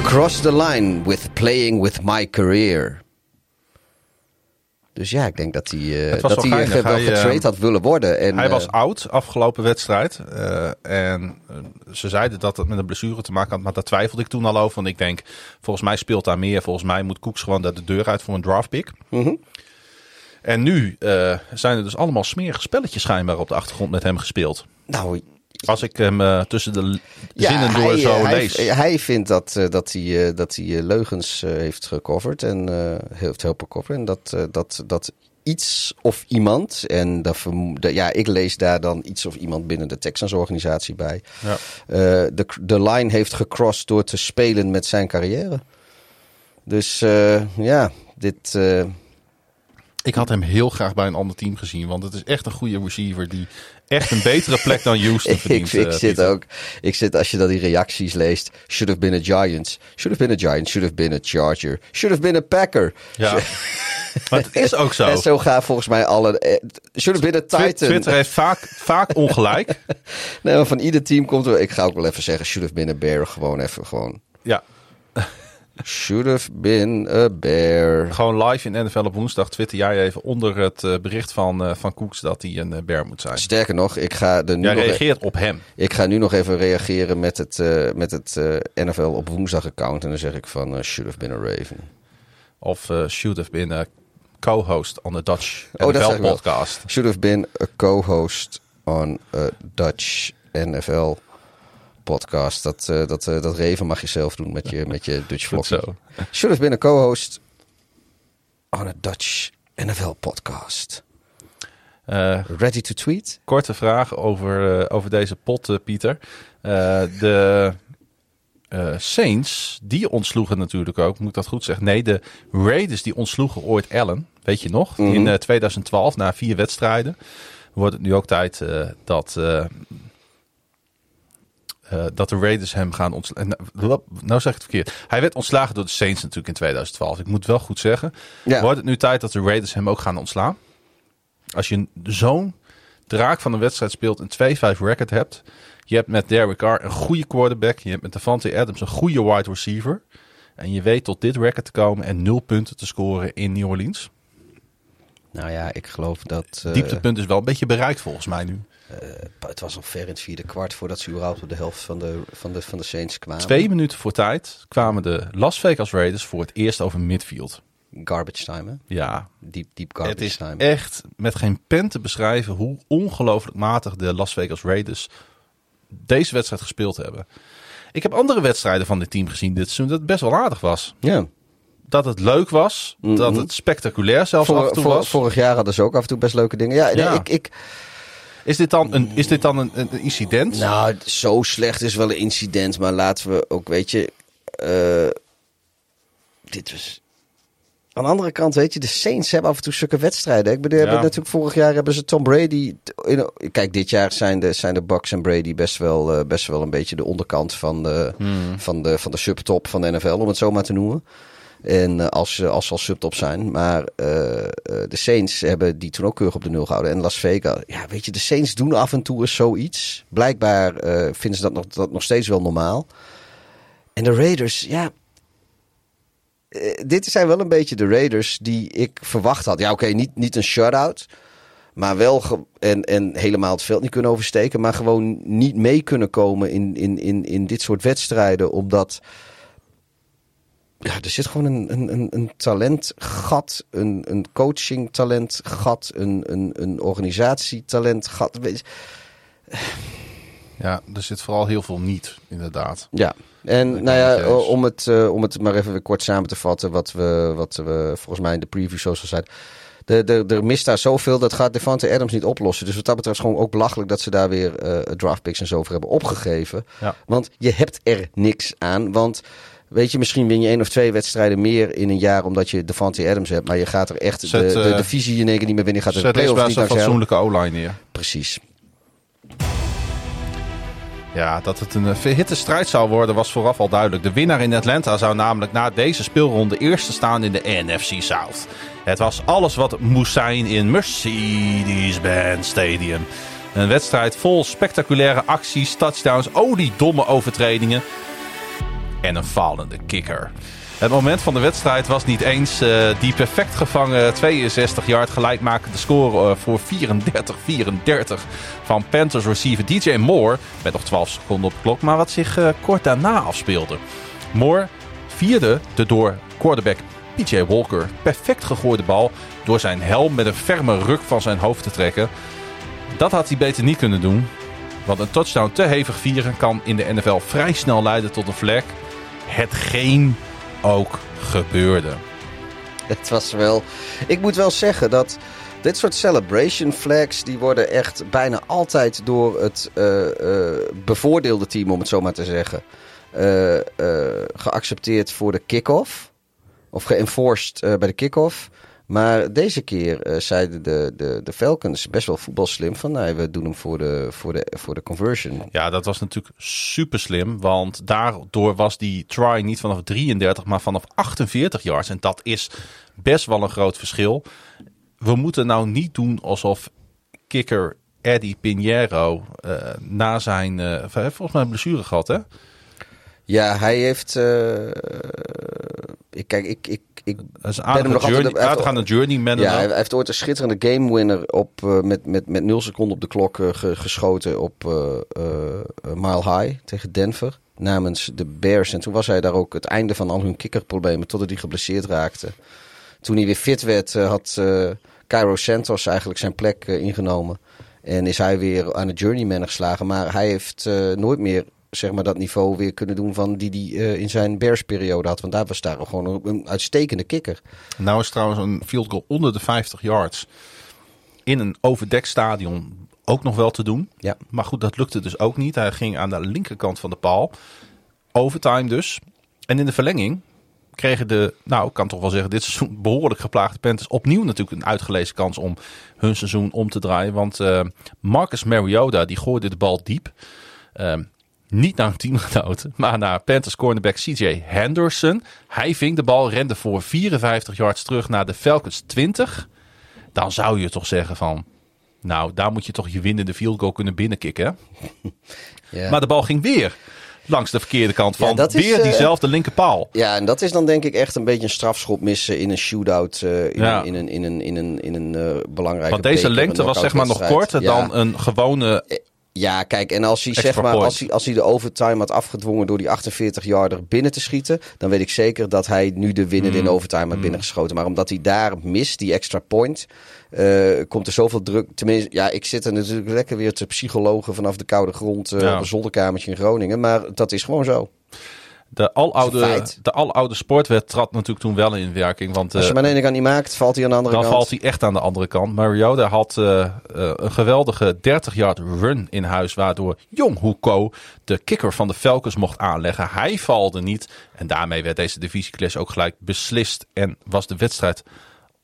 Cross the line with playing with my career. Dus ja, ik denk dat hij, eh, was dat hij ge- wel eh, had willen worden. En, hij was eh, oud afgelopen wedstrijd. eh, en eh, ze zeiden dat het met een blessure te maken had. Maar daar twijfelde ik toen al over. Want ik denk, volgens mij speelt daar meer. Volgens mij moet Koeks gewoon daar de deur uit voor een draftpick. Mhm. En nu eh, zijn er dus allemaal smerige spelletjes schijnbaar op de achtergrond met hem gespeeld. nou, Als ik hem eh, tussen de zinnen door hij, zo eh, hij, lees. Hij vindt dat, eh, dat hij, dat hij leugens heeft gecoverd en heeft helpen coveren. En dat, dat, dat iets of iemand, en dat ja, ik lees daar dan iets of iemand binnen de Texans organisatie bij, Ja. de, de line heeft gecrossed door te spelen met zijn carrière. Dus ja, dit... Ik had hem heel graag bij een ander team gezien. Want het is echt een goede receiver die echt een betere plek dan Houston ik, verdient. ik eh, zit Pieter. ook, ik zit als je dan die reacties leest. Should have been a Giants. Should have been a Giant. Should have been a Charger. Should have been a Packer. Ja. maar het is ook zo. En zo gaan volgens mij alle. eh, Should have been a Titan. Twitter heeft vaak, vaak ongelijk. Nee, maar van ieder team komt er. Ik ga ook wel even zeggen. Should have been a Bear. Gewoon even. Gewoon. ja. Should have been a bear. Gewoon live in NFL op woensdag twitter jij even onder het eh, bericht van, eh, van Koeks dat hij een eh, bear moet zijn. Sterker nog, ik ga er nu Jij nog... e- reageert op hem. Ik ga nu nog even reageren met het, met het NFL op woensdag account. En dan zeg ik van should have been a Raven. Of should have been a co-host on the Dutch Oh, dat NFL podcast. Should have been a co-host on a Dutch NFL podcast. Dat, eh, dat, eh, dat Raven mag je zelf doen met je, met je Dutch vlog. zo. Should have been a co-host on a Dutch NFL podcast. Eh, Ready to tweet? korte vraag over, over deze pot, Pieter. De Saints, die ontsloegen natuurlijk ook, moet ik dat goed zeggen? Nee, de Raiders die ontsloegen ooit Allen, weet je nog? In eh, 2012, na vier wedstrijden. Wordt het nu ook tijd dat, eh, dat de Raiders hem gaan ontslaan. Nou, nou zeg ik het verkeerd. Hij werd ontslagen door de Saints natuurlijk in 2012. Ik moet wel goed zeggen. Ja. Wordt het nu tijd dat de Raiders hem ook gaan ontslaan? Als je zo'n draak van een wedstrijd speelt, een 2-5 record hebt. Je hebt met Derek Carr een goede quarterback. Je hebt met Davante Adams een goede wide receiver. En je weet tot dit record te komen en nul punten te scoren in New Orleans. Nou ja, ik geloof dat... eh, Dieptepunt is wel een beetje bereikt volgens mij nu. Het was al ver in het vierde kwart voordat ze überhaupt op de helft van de, van de, van de Saints kwamen. Twee minuten voor tijd kwamen de Las Vegas Raiders voor het eerst over midfield. Garbage time, hè? Ja, deep het garbage is time. echt met geen pen te beschrijven hoe ongelooflijk matig de Las Vegas Raiders deze wedstrijd gespeeld hebben. Ik heb andere wedstrijden van dit team gezien dit seizoen dat het best wel aardig was. Ja. Dat het leuk was, dat het spectaculair zelfs af en toe vor- was. vorig jaar hadden ze ook af en toe best leuke dingen. Ja, nee, Ja. ik, ik, Is dit dan een, is dit dan een, een incident? nou, zo slecht is wel een incident. Maar laten we ook, weet je... eh, dit was... Aan de andere kant, weet je, de Saints hebben af en toe zulke wedstrijden. Ik bedoel, Ja. natuurlijk vorig jaar hebben ze Tom Brady. In, kijk, dit jaar zijn de, zijn de Bucks en Brady best wel, eh, best wel een beetje de onderkant van de, van de, van de subtop van de NFL, om het zo maar te noemen. En eh, als, ze- als ze al subtop zijn. Maar eh, eh, de Saints hebben die toen ook keurig op de nul gehouden. En Las Vegas. Ja, weet je, de Saints doen af en toe zoiets. Blijkbaar eh, vinden ze dat nog, dat nog steeds wel normaal. En de Raiders, ja. eh, dit zijn wel een beetje de Raiders die ik verwacht had. Ja, oké, niet, niet een shutout. Maar wel en, en helemaal het veld niet kunnen oversteken. Maar gewoon niet mee kunnen komen in, in, in, in dit soort wedstrijden. Omdat ja, er zit gewoon een, een, een, een talentgat, een, een coaching talentgat, een, een, een organisatietalentgat. Ja, er zit vooral heel veel niet, inderdaad. Ja, en nou ja, eens. om het, eh, om het maar even weer kort samen te vatten, wat we, wat we volgens mij in de preview social zeiden. Er, er, er mist daar zoveel, dat gaat Devante Adams niet oplossen. Dus wat dat betreft is gewoon ook belachelijk dat ze daar weer draftpicks en zo voor hebben opgegeven. Ja. Want je hebt er niks aan. Want weet je, misschien win je één of twee wedstrijden meer in een jaar omdat je Devante Adams hebt. Maar je gaat er echt Zet, de, de eh, divisie in één keer niet meer winnen. Je gaat er de playoffs niet hem. fatsoenlijke O-line neer. Precies. Ja, dat het een eh, verhitte strijd zou worden was vooraf al duidelijk. De winnaar in Atlanta zou namelijk na deze speelronde eerste staan in de NFC South. Het was alles wat moest zijn in Mercedes-Benz Stadium. Een wedstrijd vol spectaculaire acties, touchdowns, oh die domme overtredingen en een falende kikker. Het moment van de wedstrijd was niet eens eh, die perfect gevangen 62-yard gelijkmakende score eh, voor 34-34 van Panthers receiver DJ Moore. Met nog 12 seconden op de klok, maar wat zich eh, kort daarna afspeelde. Moore vierde de door quarterback PJ Walker perfect gegooide bal door zijn helm met een ferme ruk van zijn hoofd te trekken. Dat had hij beter niet kunnen doen. Want een touchdown te hevig vieren kan in de NFL vrij snel leiden tot een flag. Hetgeen ook gebeurde. Het was wel. Ik moet wel zeggen dat dit soort celebration flags. die worden echt bijna altijd door het eh, eh, bevoordeelde team, om het zo maar te zeggen. eh, geaccepteerd voor de kick-off. Of geënforced bij de kick-off. Maar deze keer eh, zeiden de, de, de Falcons best wel voetbalslim van nee, we doen hem voor de, voor de, voor de conversion. Ja, dat was natuurlijk super slim. Want daardoor was die try niet vanaf 33, maar vanaf 48 yards. En dat is best wel een groot verschil. We moeten nou niet doen alsof kikker Eddie Pinheiro eh, na zijn... eh, volgens mij een blessure gehad, hè? Ja, hij heeft... ik, kijk, ik, ik, ik Dat is ben hem nog journey, journeyman. Ja, hij, heeft ooit een schitterende game winner op, eh, met, met, met 0 seconden op de klok eh, ge- geschoten op eh, Mile High tegen Denver. Namens de Bears. En toen was hij daar ook het einde van al hun kikkerproblemen totdat hij geblesseerd raakte. Toen hij weer fit werd, had Cairo Santos eigenlijk zijn plek ingenomen. En is hij weer aan de journeyman geslagen. Maar hij heeft nooit meer zeg maar, dat niveau weer kunnen doen van die hij eh, in zijn Bears-periode had. Want daar was daar gewoon een, een uitstekende kikker. Nou is trouwens een field goal onder de 50 yards in een overdekt stadion ook nog wel te doen. Ja. Maar goed, dat lukte dus ook niet. Hij ging aan de linkerkant van de paal. Overtime dus. En in de verlenging kregen de, nou ik kan toch wel zeggen, dit seizoen behoorlijk geplaagde Panthers opnieuw natuurlijk een uitgelezen kans om hun seizoen om te draaien. Want eh, Marcus Mariota die gooide de bal diep. Ehm, niet naar een teamgenoot, maar naar Panthers cornerback CJ Henderson. Hij ving de bal, rende voor 54 yards terug naar de Falcons 20. Dan zou je toch zeggen van, nou daar moet je toch je winnende field goal kunnen binnenkicken. Ja. Maar de bal ging weer langs de verkeerde kant van weer eh, diezelfde linkerpaal. Ja, en dat is dan denk ik echt een beetje een strafschop missen in een shootout. eh, in, Ja. in een, in een, in een, in een eh, belangrijke Want deze lengte was zeg maar nog korter Ja. dan een gewone... Ja, kijk, en als hij, Extra zeg maar, point. als hij, als hij de overtime had afgedwongen door die 48-yarder binnen te schieten, dan weet ik zeker dat hij nu de winnende Mm. in overtime had binnengeschoten. Maar omdat hij daar mist, die extra point, eh, komt er zoveel druk. Tenminste, ja, ik zit er natuurlijk lekker weer te psychologen vanaf de koude grond Ja. op een zolderkamertje in Groningen. Maar dat is gewoon zo. De aloude, de aloude sportwet trad natuurlijk toen wel in werking. Want Als je eh, maar de ene kant niet maakt, valt hij aan de andere dan kant. valt hij echt aan de andere kant. Mariota had eh, eh, een geweldige 30-yard run in huis. Waardoor Jong Hoeko de kicker van de Falcons mocht aanleggen. Hij valde niet. En daarmee werd deze divisieclash ook gelijk beslist. En was de wedstrijd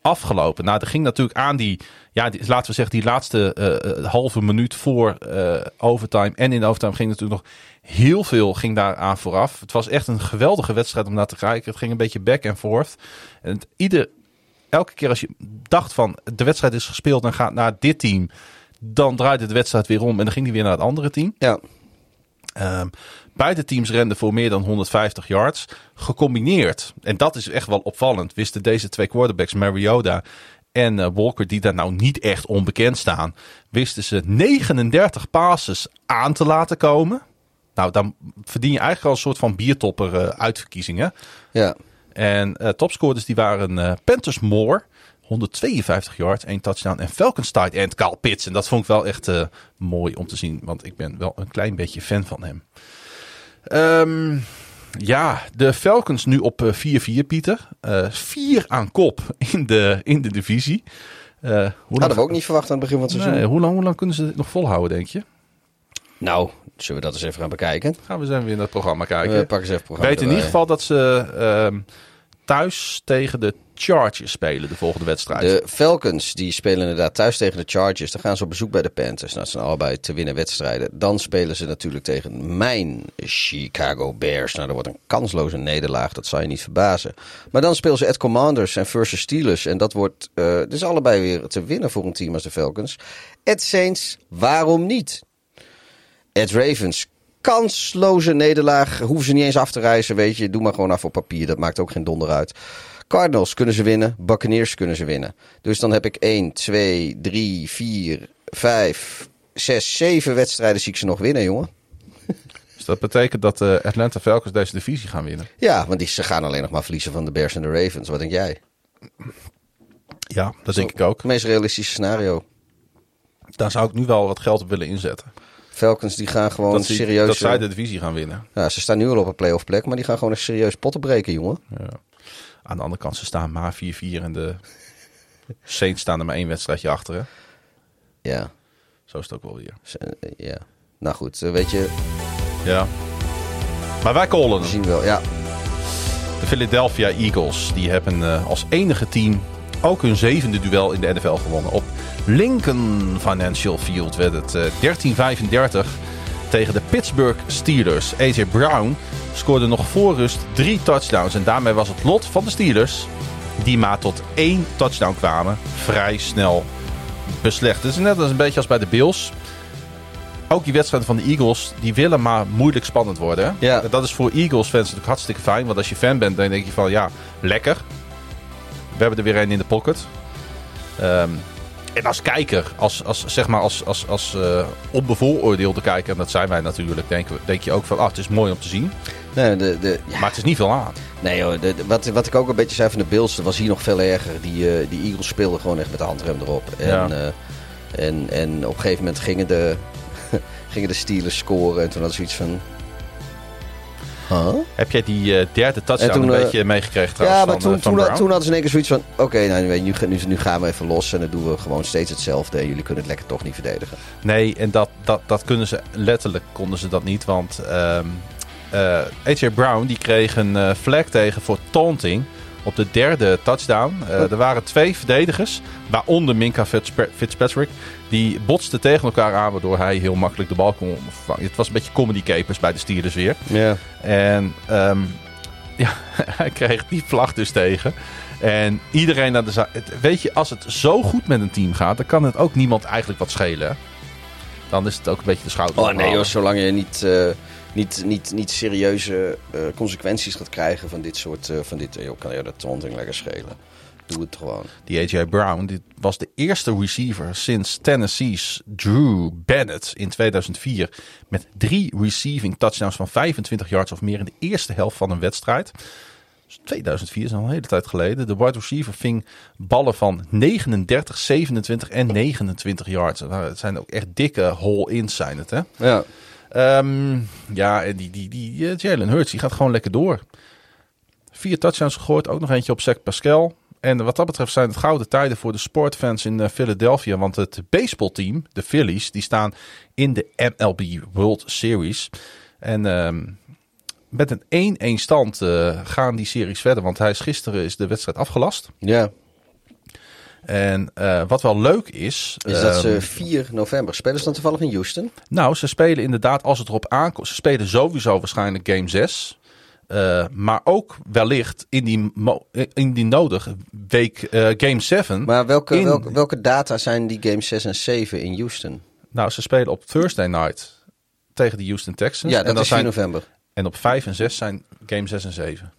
afgelopen. Nou, er ging natuurlijk aan die, ja, die, laten we zeggen, die laatste eh, eh, halve minuut voor eh, overtime. En in de overtime ging natuurlijk nog heel veel ging daar aan vooraf. Het was echt een geweldige wedstrijd om naar te kijken. Het ging een beetje back and forth. En het, ieder, elke keer als je dacht van de wedstrijd is gespeeld en gaat naar dit team, dan draaide de wedstrijd weer om en dan ging die weer naar het andere team. Ja. Ehm, beide teams renden voor meer dan 150 yards. Gecombineerd, en dat is echt wel opvallend, wisten deze twee quarterbacks, Mariota en eh, Walker, die daar nou niet echt onbekend staan, wisten ze 39 passes aan te laten komen. Nou, dan verdien je eigenlijk al een soort van biertopper eh, uitverkiezingen. Ja. En eh topscorers die waren Panthers Moore, 152 yards, één touchdown. En Falcons tight end Kyle Pitts. En dat vond ik wel echt mooi om te zien, want ik ben wel een klein beetje fan van hem. Ehm, ja, de Falcons nu op eh, 4-4, Pieter. Eh, vier aan kop in de, in de divisie. Eh, hoe, Hadden we ook niet verwacht aan het begin van het seizoen. Nee, hoe, lang, hoe lang kunnen ze dit nog volhouden, denk je? Nou, zullen we dat eens even gaan bekijken? Gaan we zo weer naar het programma kijken. We pakken eens even het programma weet in ieder geval dat ze ehm, thuis tegen de Chargers spelen de volgende wedstrijd. De Falcons die spelen inderdaad thuis tegen de Chargers. Dan gaan ze op bezoek bij de Panthers. Nou, dat zijn allebei te winnen wedstrijden. Dan spelen ze natuurlijk tegen mijn Chicago Bears. Nou, dat wordt een kansloze nederlaag. Dat zou je niet verbazen. Maar dan spelen ze at Commanders en versus Steelers. En dat wordt dus allebei weer te winnen voor een team als de Falcons. At Saints, waarom niet? At Ravens, kansloze nederlaag. Hoeven ze niet eens af te reizen, weet je. Doe maar gewoon af op papier. Dat maakt ook geen donder uit. Cardinals kunnen ze winnen. Buccaneers kunnen ze winnen. Dus dan heb ik 1, 2, 3, 4, 5, 6, 7 wedstrijden zie ik ze nog winnen, jongen. Dus dat betekent dat de Atlanta Falcons deze divisie gaan winnen. Ja, want die, ze gaan alleen nog maar verliezen van de Bears en de Ravens. Wat denk jij? Ja, dat denk ik ook. Het meest realistische scenario. Daar zou ik nu wel wat geld op willen inzetten. Falcons die gaan gewoon Dat, serieus... dat zij eh, de divisie gaan winnen. ja, ze staan nu al op een playoff plek, maar die gaan gewoon echt serieus potten breken, jongen. Ja. Aan de andere kant, ze staan maar 4-4 en de Saints staan er maar één wedstrijdje achter. Hè? Ja, Zo is het ook wel weer. eh, ja. Nou goed, eh, weet je, Ja. Maar wij callen hem. zien wel. Ja, De Philadelphia Eagles die hebben eh, als enige team ook hun zevende duel in de NFL gewonnen. Op Lincoln Financial Field werd het eh, 13-35 tegen de Pittsburgh Steelers. AJ Brown scoorde nog voor rust drie touchdowns. En daarmee was het lot van de Steelers, die maar tot één touchdown kwamen, vrij snel beslecht. Het is net als een beetje als bij de Bills. ook die wedstrijden van de Eagles, die willen maar moeilijk spannend worden. Ja. Dat is voor Eagles fans natuurlijk hartstikke fijn. Want als je fan bent, dan denk je van ja, lekker. We hebben er weer een in de pocket. Ehm, en als kijker, als, als, zeg maar als, als, als eh, onbevooroordeelde kijker, en dat zijn wij natuurlijk, denk, denk je ook van, ah, het is mooi om te zien. Nee, de, de, ja. Maar het is niet veel aan. nee hoor, de, de- wat, wat ik ook een beetje zei van de Bills, was hier nog veel erger. Die, eh, die Eagles speelden gewoon echt met de handrem erop. En, Ja. eh, en, en op een gegeven moment gingen de, gingen de Steelers scoren. En toen hadden ze iets van... Huh? Heb jij die eh, derde touchdown En toen, een eh, beetje meegekregen trouwens Ja, maar van, toen, eh, van toen, Brown? toen hadden ze in één keer zoiets van... Oké, nou, nu, nu, nu, gaan we even los en dan doen we gewoon steeds hetzelfde. En jullie kunnen het lekker toch niet verdedigen. Nee, en dat, dat, dat kunnen ze letterlijk konden ze dat niet. Want ehm eh, AJ Brown die kreeg een flag tegen voor taunting op de derde touchdown. Eh, er waren twee verdedigers, waaronder Minka Fitzpa- Fitzpatrick. Die botsten tegen elkaar aan, waardoor hij heel makkelijk de bal kon vangen. Het was een beetje comedy capers bij de Steelers weer. Ja. En ehm, ja, hij kreeg die vlag dus tegen. En iedereen naar de Weet je, als het zo goed met een team gaat, dan kan het ook niemand eigenlijk wat schelen. Dan is het ook een beetje de schouder. Oh nee joh, zolang je niet, eh, niet, niet, niet serieuze eh, consequenties gaat krijgen van dit soort... eh, van dit, joh, kan je dat taunting lekker schelen. Doe het gewoon. Die AJ Brown dit was de eerste receiver sinds Tennessee's Drew Bennett in 2004. Met drie receiving touchdowns van 25 yards of meer in de eerste helft van een wedstrijd. Dus 2004 is al een hele tijd geleden. De wide receiver ving ballen van 39, 27 en 29 yards. Nou, Het zijn ook echt dikke hole-ins zijn het hè. Ja. Ehm, ja, en die, die, die eh, Jalen Hurts die gaat gewoon lekker door. Vier touchdowns gegooid, ook nog eentje op Zach Pascal. En wat dat betreft zijn het gouden tijden voor de sportfans in eh, Philadelphia. Want het baseballteam, de Phillies, die staan in de MLB World Series. En ehm, met een 1-1 stand eh, gaan die series verder. Want hij is gisteren is de wedstrijd afgelast. Ja. En eh, wat wel leuk is... Is dat ze ehm, 4 november. Spelen ze dan toevallig in Houston? Nou, ze spelen inderdaad als het erop aankomt. Ze spelen sowieso waarschijnlijk game 6. Eh, maar ook wellicht indien, mo- eh, indien nodig week eh, game 7. Maar welke, In- welke, welke data zijn die games 6 en 7 in Houston? Nou, ze spelen op Thursday night tegen de Houston Texans. Ja, en, dat is 4 zijn, november. en op 5 en 6 zijn game 6 en 7.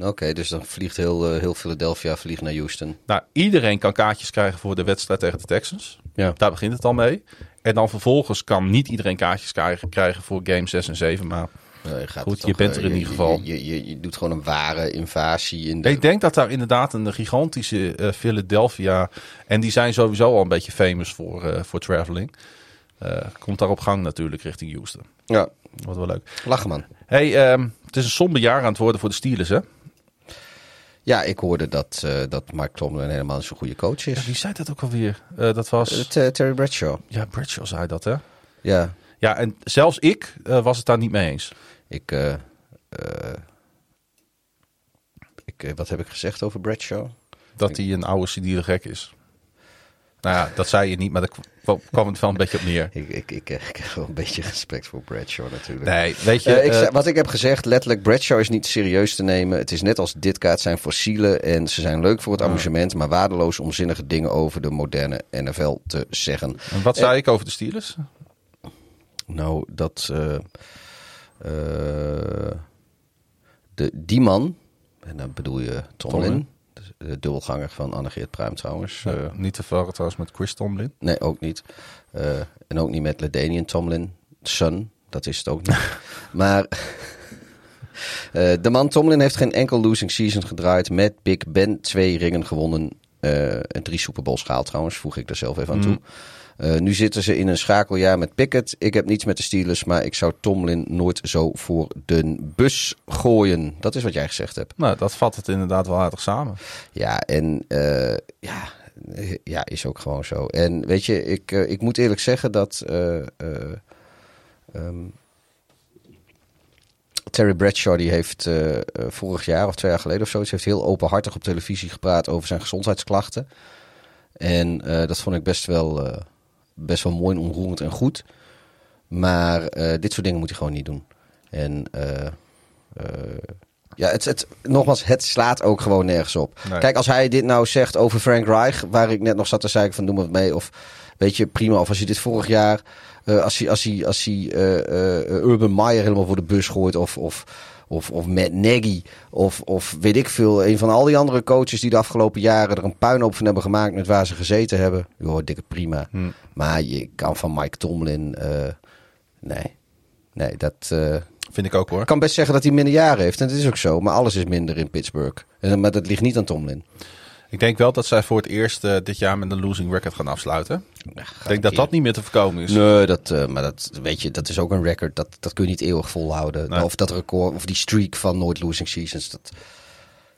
Oké, dus dan vliegt heel, eh, heel Philadelphia vliegt naar Houston. Nou, iedereen kan kaartjes krijgen voor de wedstrijd tegen de Texans. Ja. Daar begint het al mee. En dan vervolgens kan niet iedereen kaartjes krijgen, krijgen voor game 6 en 7. Maar Nee, gaat Goed, je bent eh, er in je- ieder geval. Je, je, je, je doet gewoon een ware invasie in de... Ik denk dat daar inderdaad een gigantische eh, Philadelphia. En die zijn sowieso al een beetje famous voor, eh, voor traveling. Eh, komt daar op gang natuurlijk richting Houston. Ja, Wat wel leuk. lachen man. Hey, ehm, het is een somber jaar aan het worden voor de Steelers, hè? Ja, ik hoorde dat, eh, dat Mark Tomlin helemaal zo'n goede coach is. Wie zei dat ook alweer? Eh, dat was. Eh, Ter- Terry Bradshaw. ja, Bradshaw zei dat, hè? Ja, Ja, en zelfs ik eh, was het daar niet mee eens. Ik... eh, eh, ik eh, wat heb ik gezegd over Bradshaw? Dat hij een oude cidiele gek is. Nou ja, dat zei je niet, maar daar kwam- het wel een beetje op neer. Ik, ik, ik, ik heb wel een beetje respect voor Bradshaw natuurlijk. Nee, weet je. Ik, wat ik heb gezegd, letterlijk, Bradshaw is niet serieus te nemen. Het is net als dit kaart zijn fossielen en ze zijn leuk voor het amusement, maar waardeloos om zinnige dingen over de moderne NFL te zeggen. en wat zei ik over de Steelers? Nou, dat. Eh, de, die man, en dan bedoel je Tomlin, de dubbelganger van Annegeert Pruim trouwens. eh, niet te verwarren trouwens met Chris Tomlin. nee, ook niet. Eh, en ook niet met Ledanian Tomlin, son, dat is het ook niet. maar de man Tomlin heeft geen enkel losing season gedraaid met Big Ben. Twee ringen gewonnen en drie Super Bowls gehaald trouwens, voeg ik er zelf even aan toe. Eh, nu zitten ze in een schakeljaar met Pickett. Ik heb niets met de Steelers, maar ik zou Tomlin nooit zo voor de bus gooien. Dat is wat jij gezegd hebt. Nou, dat vat het inderdaad wel aardig samen. Ja, en eh, ja, eh, ja, is ook gewoon zo. En weet je, ik, eh, ik moet eerlijk zeggen dat eh, eh, ehm, Terry Bradshaw die heeft eh, eh, vorig jaar of twee jaar geleden of zoiets, heeft heel openhartig op televisie gepraat over zijn gezondheidsklachten. En eh, dat vond ik best wel, best wel mooi en onroerend en goed. Maar dit soort dingen moet hij gewoon niet doen. En Ja, het, het, nogmaals, het slaat ook gewoon nergens op. Nee. Kijk, als hij dit nou zegt over Frank Reich, waar ik net nog zat te zeggen van doe maar wat mee. Of weet je, prima. Of als je dit vorig jaar, eh, als hij, als hij, als hij eh, eh, Urban Meyer helemaal voor de bus gooit. Of, of, of, of Matt Nagy. Of, of weet ik veel. Een van al die andere coaches die de afgelopen jaren er een puinhoop van hebben gemaakt met waar ze gezeten hebben. Joh, dikke prima. Maar je kan van Mike Tomlin, nee. Nee, dat... Vind ik ook hoor. ik kan best zeggen dat hij minder jaren heeft. En dat is ook zo. Maar alles is minder in Pittsburgh. En, maar dat ligt niet aan Tomlin. Ik denk wel dat zij voor het eerst eh, dit jaar met een losing record gaan afsluiten. ik denk dat dat niet meer te voorkomen is. Nee, dat, eh, maar dat, weet je, dat is ook een record. Dat, dat kun je niet eeuwig volhouden. Nee. Of dat record, of die streak van nooit losing seasons. Dat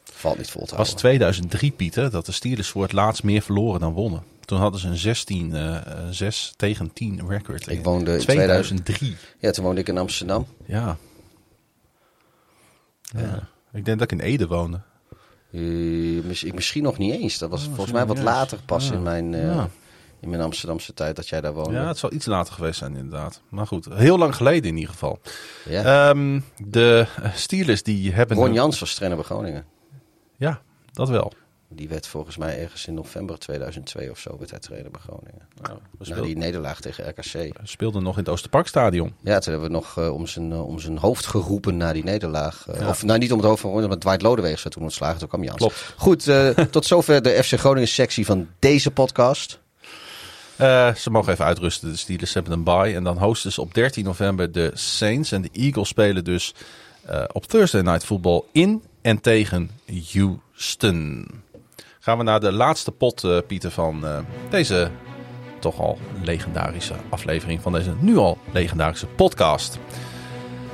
valt niet vol te Het was houden. 2003, Pieter, dat de Steelers voor het laatst meer verloren dan wonnen. Toen hadden ze een 16, eh, eh, 6 tegen 10 record. Ik woonde in 2003. Ja, toen woonde ik in Amsterdam. Ja. ja. Ik denk dat ik in Ede woonde. Eh, misschien nog niet eens. Dat was volgens mij wat later pas Ja. in, mijn, eh, Ja. in mijn Amsterdamse tijd dat jij daar woonde. Ja, het zal iets later geweest zijn inderdaad. Maar goed, heel lang geleden in ieder geval. Ja. Ehm, de eh, Steelers die hebben... Ron Jans was trainer bij Groningen. Ja, dat wel. Die werd volgens mij ergens in november 2002 of zo werd hij trainer bij Groningen. we Na die nederlaag tegen RKC. speelden nog in het Oosterparkstadion. Ja, toen hebben we nog eh, om, zijn, eh, om zijn hoofd geroepen na die nederlaag. Eh, Of nou, niet om het hoofd van maar Dwight Lodeweeg werd toen ontslagen. Toen kwam Jans. Klopt. Goed, tot zover de FC Groningen sectie van deze podcast. Ze mogen even uitrusten. De Steelers hebben een bye. En dan hosten ze op 13 november de Saints. En de Eagles spelen dus op Thursday Night Football in en tegen Houston. Gaan we naar de laatste pot, eh, Pieter, van eh, deze toch al legendarische aflevering van deze nu al legendarische podcast.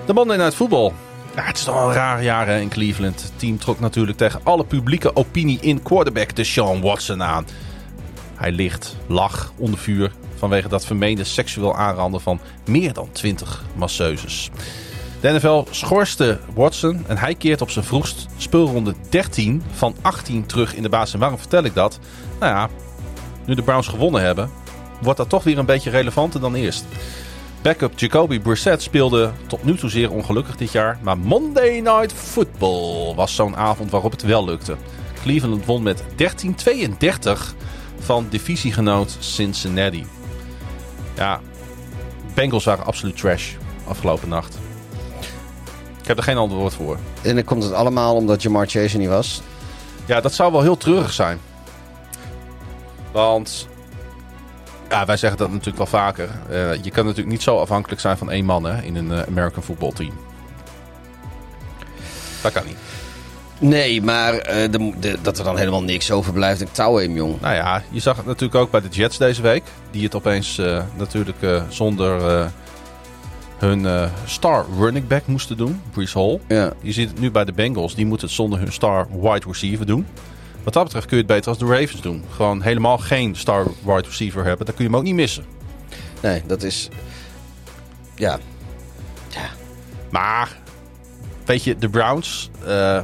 De Monday Night Football. Ja, het is toch wel een raar jaar in Cleveland. Het team trok natuurlijk tegen alle publieke opinie in quarterback de Sean Watson aan. Hij ligt, lag onder vuur vanwege dat vermeende seksueel aanranden van meer dan 20 masseuses. De NFL schorste Watson en hij keert op zijn vroegst speelronde 13 van 18 terug in de basis. En waarom vertel ik dat? Nou ja, nu de Browns gewonnen hebben, wordt dat toch weer een beetje relevanter dan eerst. Backup Jacoby Brissett speelde tot nu toe zeer ongelukkig dit jaar. Maar Monday Night Football was zo'n avond waarop het wel lukte. Cleveland won met 13-32 van divisiegenoot Cincinnati. Ja, Bengals waren absoluut trash afgelopen nacht. Ik heb er geen ander woord voor. En dan komt het allemaal omdat Jamar Chase er niet was. Ja, dat zou wel heel treurig zijn. Want ja, wij zeggen dat natuurlijk wel vaker. Eh, je kan natuurlijk niet zo afhankelijk zijn van één man hè, in een eh, American football team. Dat kan niet. Nee, maar eh, de, de- dat er dan helemaal niks overblijft. Ik touw hem, jong. Nou ja, je zag het natuurlijk ook bij de Jets deze week. Die het opeens natuurlijk zonder hun eh, star running back moesten doen. Brees Hall. Ja. Je ziet het nu bij de Bengals. Die moeten het zonder hun star wide receiver doen. Wat dat betreft kun je het beter als de Ravens doen. Gewoon helemaal geen star wide receiver hebben. Dan kun je hem ook niet missen. Nee, dat is... Ja. Maar, weet je, de Browns... eh,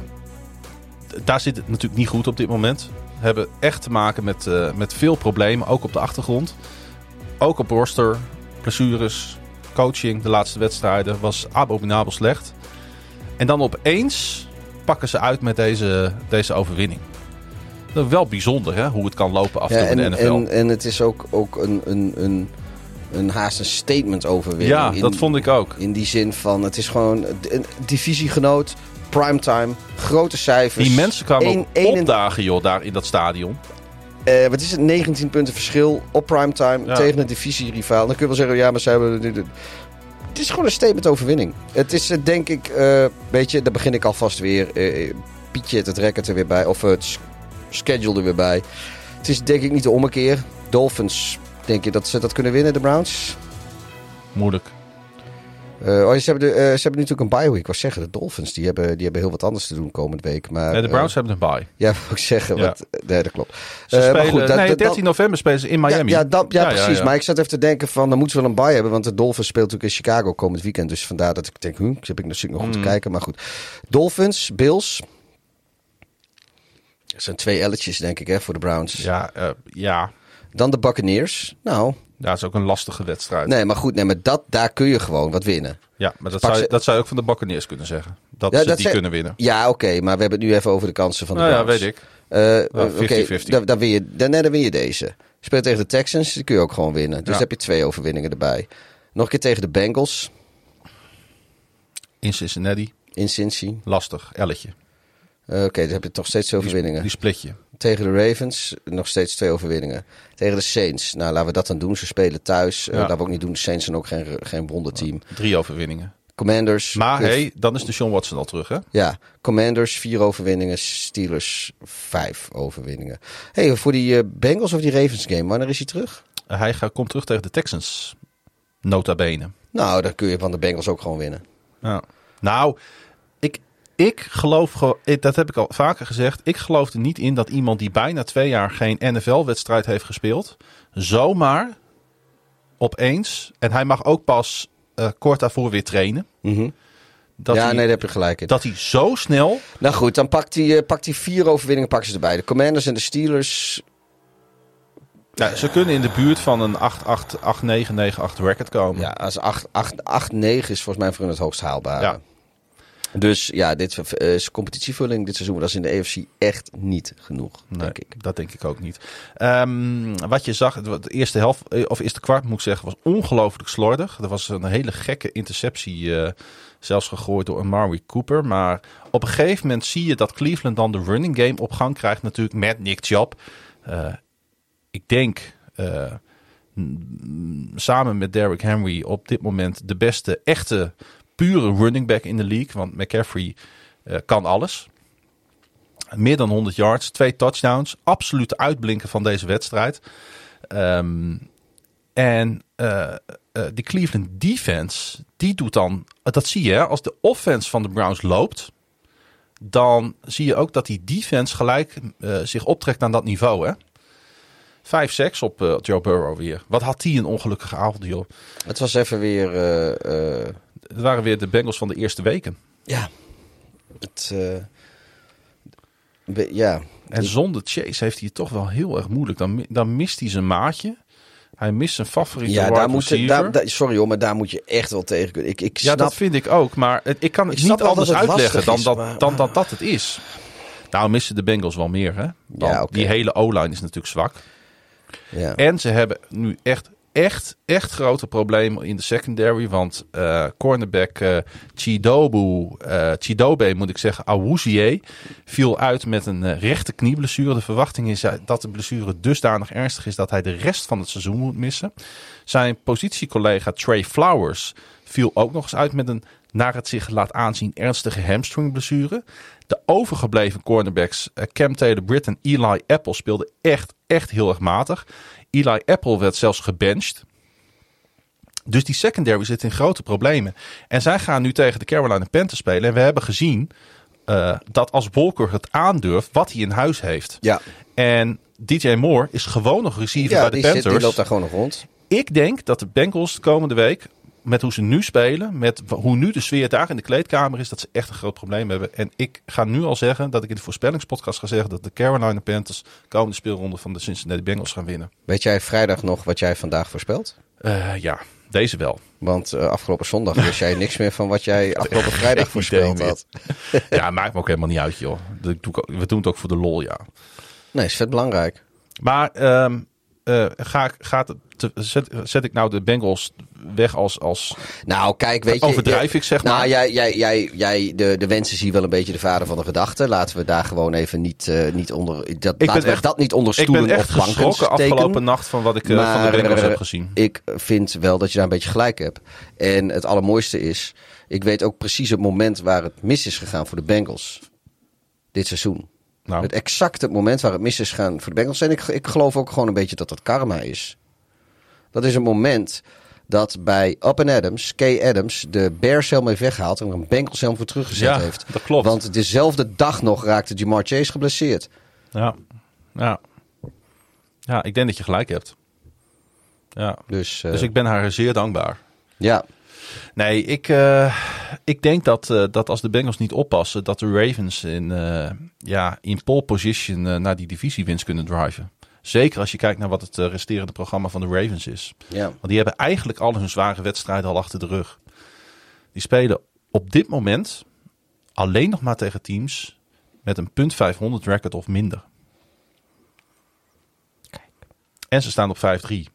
daar zit het natuurlijk niet goed op dit moment. Hebben echt te maken met, eh, met veel problemen. Ook op de achtergrond. Ook op roster. Blessures. Coaching. De laatste wedstrijden was abominabel slecht. En dan opeens pakken ze uit met deze, deze overwinning. Dat is wel bijzonder hè, hoe het kan lopen af en ja toe in de NFL. en, en het is ook, ook een, een, een, een haast een statement overwinning. ja, In- dat vond ik ook. In die zin van, het is gewoon een divisiegenoot, primetime, grote cijfers. Die mensen kwamen Eén- opdagen joh, daar in dat stadion. Eh, wat is het? 19 punten verschil op primetime Ja. tegen een divisierivaal. Dan kun je wel zeggen, ja, maar ze hebben... dit- dit- Het is gewoon een statement overwinning. Het is eh, denk ik, eh weet je, daar begin ik alvast weer. eh, Pietje het record er weer bij, of het schedule er weer bij. Het is denk ik niet de ommekeer. Dolphins, denk je dat ze dat kunnen winnen, de Browns? Moeilijk. Eh, oh, ze, hebben de, eh, ze hebben natuurlijk een bye week. Ik was zeggen, de Dolphins, die hebben, die hebben heel wat anders te doen komende week. Maar, Nee, de Browns eh, hebben een bye. ja, wou ik zeggen. Ja. Nee, dat klopt. Ze maar spelen, goed, dat- nee, dat- 13 november spelen ze in Miami. Ja, ja, dat, ja, Ja, ja, precies. ja. Maar ik zat even te denken van, dan moeten we wel een bye hebben. Want de Dolphins speelt natuurlijk in Chicago komend weekend. Dus vandaar dat ik denk, hm, heb ik natuurlijk nog om te Mm. kijken. Maar goed. Dolphins, Bills. Dat zijn twee elletjes, denk ik, hè, voor de Browns. Ja, ja. Dan de Buccaneers. Nou, Ja, dat is ook een lastige wedstrijd. Nee, maar goed, nee, maar dat, daar kun je gewoon wat winnen. Ja, maar dat Pak zou, je, dat zou je ook van de Buccaneers kunnen zeggen. Dat Ja, ze dat die zei- kunnen winnen. Ja, oké, maar we hebben het nu even over de kansen van de Nou ja, weet ik. Nou, oké, 50-50. dan, dan, win je, dan, win je deze. Je speelt tegen de Texans, die kun je ook gewoon winnen. Dus Ja. dan heb je twee overwinningen erbij. Nog een keer tegen de Bengals In Cincinnati, in Cincy. lastig, elletje. Eh, Oké, dan heb je toch steeds twee Die, overwinningen. die split je. Tegen de Ravens nog steeds twee overwinningen. Tegen de Saints, nou laten we dat dan doen. Ze spelen thuis. Eh, Ja. laten we ook niet doen. De Saints zijn ook geen, geen wonderteam. Drie overwinningen. Commanders. Maar eh, hey, dan is de Sean Watson al terug, hè? Ja, Commanders vier overwinningen, Steelers vijf overwinningen. hey, voor die eh, Bengals of die Ravens game, wanneer is hij terug? Hij gaat, komt terug tegen de Texans. Nota bene. Nou, dan kun je van de Bengals ook gewoon winnen. Ja. Nou, ik, geloof dat heb ik al vaker gezegd. Ik geloof er niet in dat iemand die bijna twee jaar geen NFL-wedstrijd heeft gespeeld, zomaar opeens, en hij mag ook pas eh, kort daarvoor weer trainen. Dat, ja, hij, nee, daar heb je gelijk in. dat hij zo snel. Nou goed, dan pakt hij, eh, pakt hij vier overwinningen pakken ze erbij. De Commanders en de Steelers. Ja, ze kunnen in de buurt van een 8-8, 8-9, 9-8 record komen. Ja, als 8-9 is volgens mij voor hun het hoogst haalbare. Ja. Dus ja, dit eh, is competitievulling dit seizoen. Dat is in de EFC echt niet genoeg, Nee, denk ik. Dat denk ik ook niet. Ehm, wat je zag, de eerste helft, eh, of eerste kwart moet ik zeggen, was ongelooflijk slordig. Er was een hele gekke interceptie, eh, zelfs gegooid door Amari Cooper. Maar op een gegeven moment zie je dat Cleveland dan de running game op gang krijgt, natuurlijk met Nick Chubb. Ik denk samen met Derrick Henry op dit moment de beste echte pure running back in de league. Want McCaffrey eh, kan alles. Meer dan 100 yards, twee touchdowns. Absolute uitblinken van deze wedstrijd. Ehm, en eh, eh, die Cleveland defense, die doet dan... Dat zie je, als de offense van de Browns loopt... dan zie je ook dat die defense gelijk zich optrekt aan dat niveau. Hè? 5-6 op Joe Burrow weer. Wat had die een ongelukkige avond, joh. Het was even weer... Het waren weer de Bengals van de eerste weken. ja, het... eh, be- ja, En zonder Chase heeft hij het toch wel heel erg moeilijk. Dan, dan mist hij zijn maatje. Hij mist zijn favoriete ja daar moet, je- daar, daar- sorry hoor, maar daar moet je echt wel tegen kunnen. Ik, ik ja, dat vind ik ook. Maar het- ik kan het Ik niet anders het uitleggen dan is, dat, maar- dan dat dat het is. Nou missen de Bengals wel meer. Hè? Dan, Ja. Die hele O-line is natuurlijk zwak. ja. En ze hebben nu echt, echt, echt grote problemen in de secondary. Want eh, cornerback eh Chidobu, eh, Chidobe moet ik zeggen, Awuzie viel uit met een rechte knieblessure. De verwachting is dat de blessure dusdanig ernstig is dat hij de rest van het seizoen moet missen. Zijn positiecollega Trey Flowers viel ook nog eens uit met een, naar het zich laat aanzien, ernstige hamstringblessure. De overgebleven cornerbacks Cam Taylor-Britt en Eli Apple speelden echt, echt heel erg matig. Eli Apple werd zelfs gebenched. Dus die secondary zit in grote problemen. En zij gaan nu tegen de Carolina Panthers spelen. En we hebben gezien eh, dat als Walker het aandurft, wat hij in huis heeft. ja. En DJ Moore is gewoon nog receiver ja bij de die, zit, Panthers. die loopt daar gewoon nog rond. Ik denk dat de Bengals de komende week, met hoe ze nu spelen, met hoe nu de sfeer daar in de kleedkamer is, dat ze echt een groot probleem hebben. En ik ga nu al zeggen dat ik in de voorspellingspodcast ga zeggen dat de Carolina Panthers de komende speelronde van de Cincinnati Bengals gaan winnen. Weet jij vrijdag nog wat jij vandaag voorspelt? Eh, ja, deze wel. Want eh, afgelopen zondag wist jij niks meer van wat jij afgelopen vrijdag voorspeld had. ja, maakt me ook helemaal niet uit, joh. We doen het ook voor de lol, ja. Nee, is vet belangrijk. Maar ehm, eh, ga, ik- gaat zet ik nou de Bengals weg als, als Nou, kijk, weet je... overdrijf ik, zeg Nou, maar? jij, jij, jij, jij de, de wensen zie wel een beetje de vader van de gedachte. Laten we daar gewoon even niet, eh, niet onder... Dat, ben laten we echt- dat niet onder ik stoelen ben echt of banken geschrokken steken. afgelopen nacht van wat ik eh, van de Bengals heb gezien. Ik vind wel dat je daar een beetje gelijk hebt. En het allermooiste is, ik weet ook precies het moment waar het mis is gegaan voor de Bengals. Dit seizoen. Nou, Het exacte moment waar het mis is gegaan voor de Bengals. En ik, ik geloof ook gewoon een beetje dat dat karma is. Dat is een moment dat bij Up and Adams, Kay Adams, de Bears helm heeft weggehaald en er een Bengals helm voor teruggezet Ja, heeft. dat klopt. Want dezelfde dag nog raakte Jamar Chase geblesseerd. ja. Ja. ja, ik denk dat je gelijk hebt. Ja. Dus, eh, Dus ik ben haar zeer dankbaar. ja, Nee, ik, eh, ik denk dat, eh, dat als de Bengals niet oppassen, dat de Ravens in, ja, in pole position naar die divisiewinst kunnen driven. Zeker als je kijkt naar wat het eh, resterende programma van de Ravens is. Ja. Want die hebben eigenlijk al hun zware wedstrijden al achter de rug. Die spelen op dit moment alleen nog maar tegen teams met een punt 500 record of minder. En ze staan op 5-3.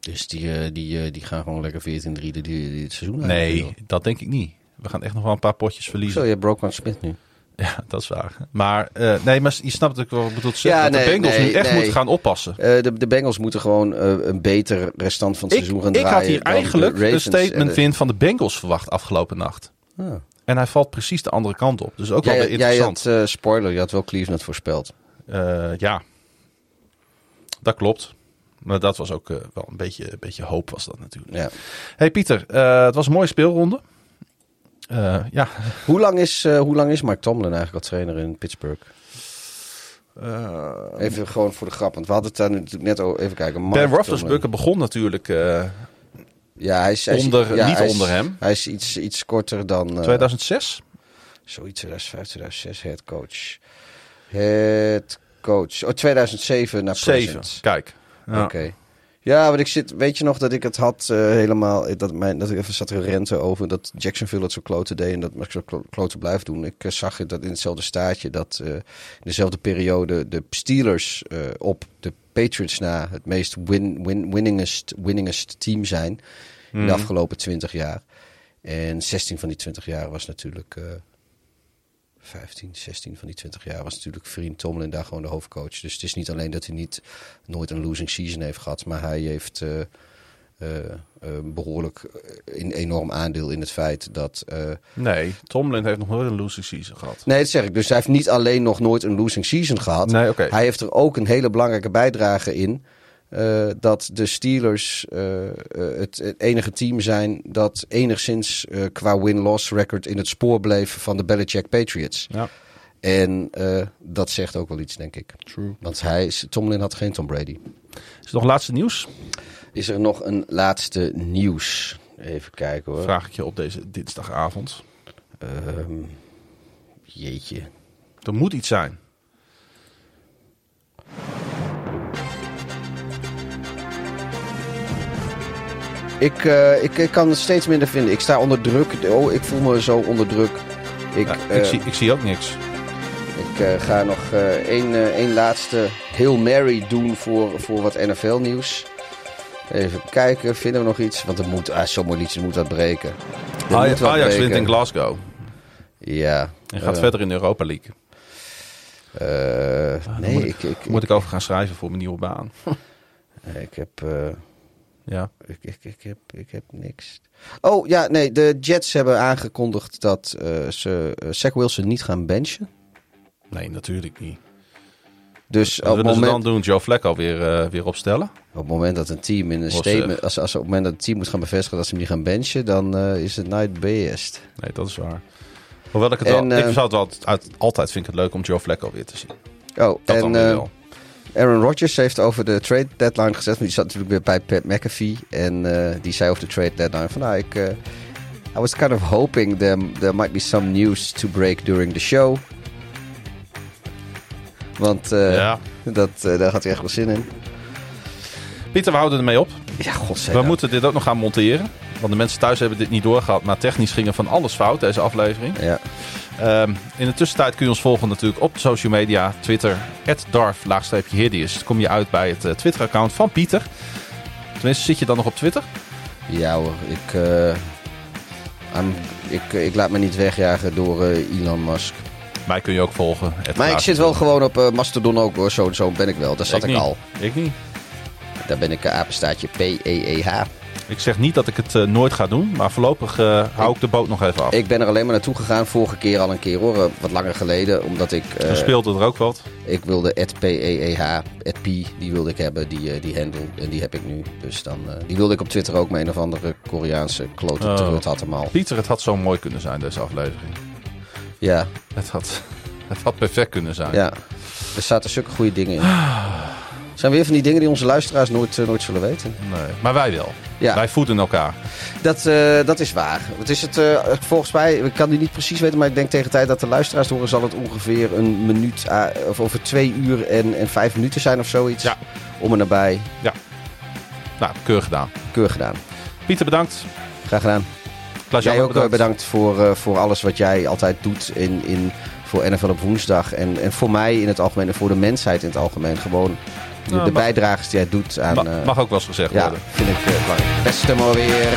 Dus die, eh, die, eh, die gaan gewoon lekker 14-3 die, die, die het seizoen uit. Nee, dat denk ik niet. We gaan echt nog wel een paar potjes verliezen. Zo, je hebt Brockman Smith nu. Ja, dat is waar. Maar eh, nee, maar je snapt ook wel wat ik bedoel zeggen. Ja, dat de Bengals nee, nu echt nee. moeten gaan oppassen. Eh, de, de Bengals moeten gewoon eh, een beter restant van het Ik, seizoen gaan ik draaien. had hier eigenlijk de een statement Vin, van de Bengals verwacht afgelopen nacht. Ah. En hij valt precies de andere kant op. Dus ook wel Jij, weer jij interessant. had, eh, spoiler, je had wel Cleveland voorspeld. Ja, dat klopt. Maar dat was ook wel een beetje, een beetje hoop was dat natuurlijk. Ja. Hey Pieter, het was een mooie speelronde. Eh, ja, Hoe, lang is, eh, hoe lang is Mike Tomlin eigenlijk al trainer in Pittsburgh? Eh, Even gewoon voor de grap, want we hadden het daar natuurlijk net over. Even kijken. Mike Ben Tomlin. Roethlisberger begon natuurlijk Ja, hij is, hij is- onder- ja, niet hij is- onder hem. Hij is iets, iets korter dan... eh, 2006. Zoiets 2005, 2006, head coach. Head coach. Oh, 2007 naar 7. present. Kijk. Ja. Oké. Ja, want ik zit, weet je nog dat ik het had eh, helemaal, dat, mijn, dat ik even zat te renten over dat Jacksonville het zo kloten deed en dat ik zo klo- kloten blijft doen. Ik eh, zag dat in hetzelfde staatje dat eh, in dezelfde periode de Steelers eh, op de Patriots na het meest win, win, winningest, winningest team zijn in de afgelopen 20 jaar. En 16 van die 20 jaar was natuurlijk, eh 15, 16 van die 20 jaar was natuurlijk Vriend Tomlin daar gewoon de hoofdcoach. Dus het is niet alleen dat hij niet nooit een losing season heeft gehad, maar hij heeft eh, eh, eh, behoorlijk eh, een enorm aandeel in het feit dat. Nee, Tomlin heeft nog nooit een losing season gehad. nee, dat zeg ik. Dus hij heeft niet alleen nog nooit een losing season gehad. Nee. Hij heeft er ook een hele belangrijke bijdrage in. Eh, dat de Steelers eh, eh, het, het enige team zijn dat enigszins qua win-loss record in het spoor bleef van de Belichick Patriots. Ja, En dat zegt ook wel iets, denk ik. true. Want hij, is- Tomlin had geen Tom Brady. Is er nog laatste nieuws? Is er nog een laatste nieuws? Even kijken hoor. Vraag ik je op deze dinsdagavond. Ehm, jeetje. Er moet iets zijn. Ik, eh, ik, ik kan het steeds minder vinden. Ik sta onder druk. Oh, ik voel me zo onder druk. Ik, Ja, eh, ik, zie, ik zie ook niks. ik eh, ga nog één, één laatste Hail Mary doen voor, voor wat NFL-nieuws. Even kijken, vinden we nog iets? Want er moet, ah, liedje moet wat breken. Er Aj- moet wat Ajax wint in Glasgow. Ja. En gaat verder in de Europa League. Daar nee, ik, ik, Moet ik over gaan schrijven voor mijn nieuwe baan. ik heb... Ja. Ik, ik, ik, heb, ik heb niks. Oh ja, nee. De Jets hebben aangekondigd dat eh, ze uh, Zach Wilson niet gaan benchen. Nee, natuurlijk niet. Dus op het, willen ze dan moment, doen? Joe Flacco weer, eh, weer opstellen? op het moment dat een team in een statement. Als, als op het moment dat het team moet gaan bevestigen dat ze hem niet gaan benchen, dan is het night best. Nee, dat is waar. Hoewel ik het En, wel... ik zou het wel... uit- altijd vind ik het leuk om Joe Flacco weer te zien. Oh, Dat en Aaron Rodgers heeft over de trade deadline gezegd. Die zat natuurlijk weer bij Pat McAfee. En eh, die zei over de trade deadline van nou, ik. eh, I was kind of hoping there, there might be some news to break during the show. Want eh, ja. dat, daar had hij echt wel zin in. Pieter, we houden ermee op. Ja, godzijdank. We moeten dit ook nog gaan monteren. Want de mensen thuis hebben dit niet doorgehad. Maar technisch ging er van alles fout, deze aflevering. Ja. Ehm, in de tussentijd kun je ons volgen natuurlijk op social media. Twitter, darf-hideous. Dan kom je uit bij het eh, Twitter-account van Pieter. Tenminste, zit je dan nog op Twitter? ja hoor, ik, eh, ik, ik laat me niet wegjagen door eh, Elon Musk. Mij kun je ook volgen. Maar ik zit wel gewoon op Mastodon ook hoor. Zo, zo ben ik wel. Daar zat ik, al. Ik niet. Daar ben ik apenstaartje P-E-E-H. Ik zeg niet dat ik het eh, nooit ga doen. Maar voorlopig eh, hou ik de boot nog even af. Ik ben er alleen maar naartoe gegaan, vorige keer al een keer hoor, eh, wat langer geleden, omdat ik, eh, Dan speelde er ook wat. ik wilde @p-e-e-h, @p, die wilde ik hebben, die, die handle, en die heb ik nu. Dus dan, die wilde ik op Twitter ook met een of andere Koreaanse klote Oh. terug had hem al. Pieter, het had zo mooi kunnen zijn, deze aflevering. Ja, Het had, het had perfect kunnen zijn. ja, er zaten zulke goede dingen in. zijn weer van die dingen die onze luisteraars nooit, eh, nooit zullen weten. Nee, maar wij wel. Ja. Wij voeden elkaar. Dat, eh, dat is waar. Het is het, eh, volgens mij, ik kan het niet precies weten, maar ik denk tegen de tijd dat de luisteraars horen, zal het ongeveer een minuut, of over twee uur en, en vijf minuten zijn of zoiets. Ja. Om en nabij. Nou, keur gedaan. Keur gedaan. Pieter, bedankt. Graag gedaan. Klaas jij ook eh, bedankt voor, voor alles wat jij altijd doet in, in, voor NFL op woensdag. En, en voor mij in het algemeen en voor de mensheid in het algemeen. Gewoon de, Nou, de mag- bijdrages die jij doet aan... Ma- eh, mag ook wel eens gezegd ja, worden. vind ik eh, belangrijk. Beste maar weer.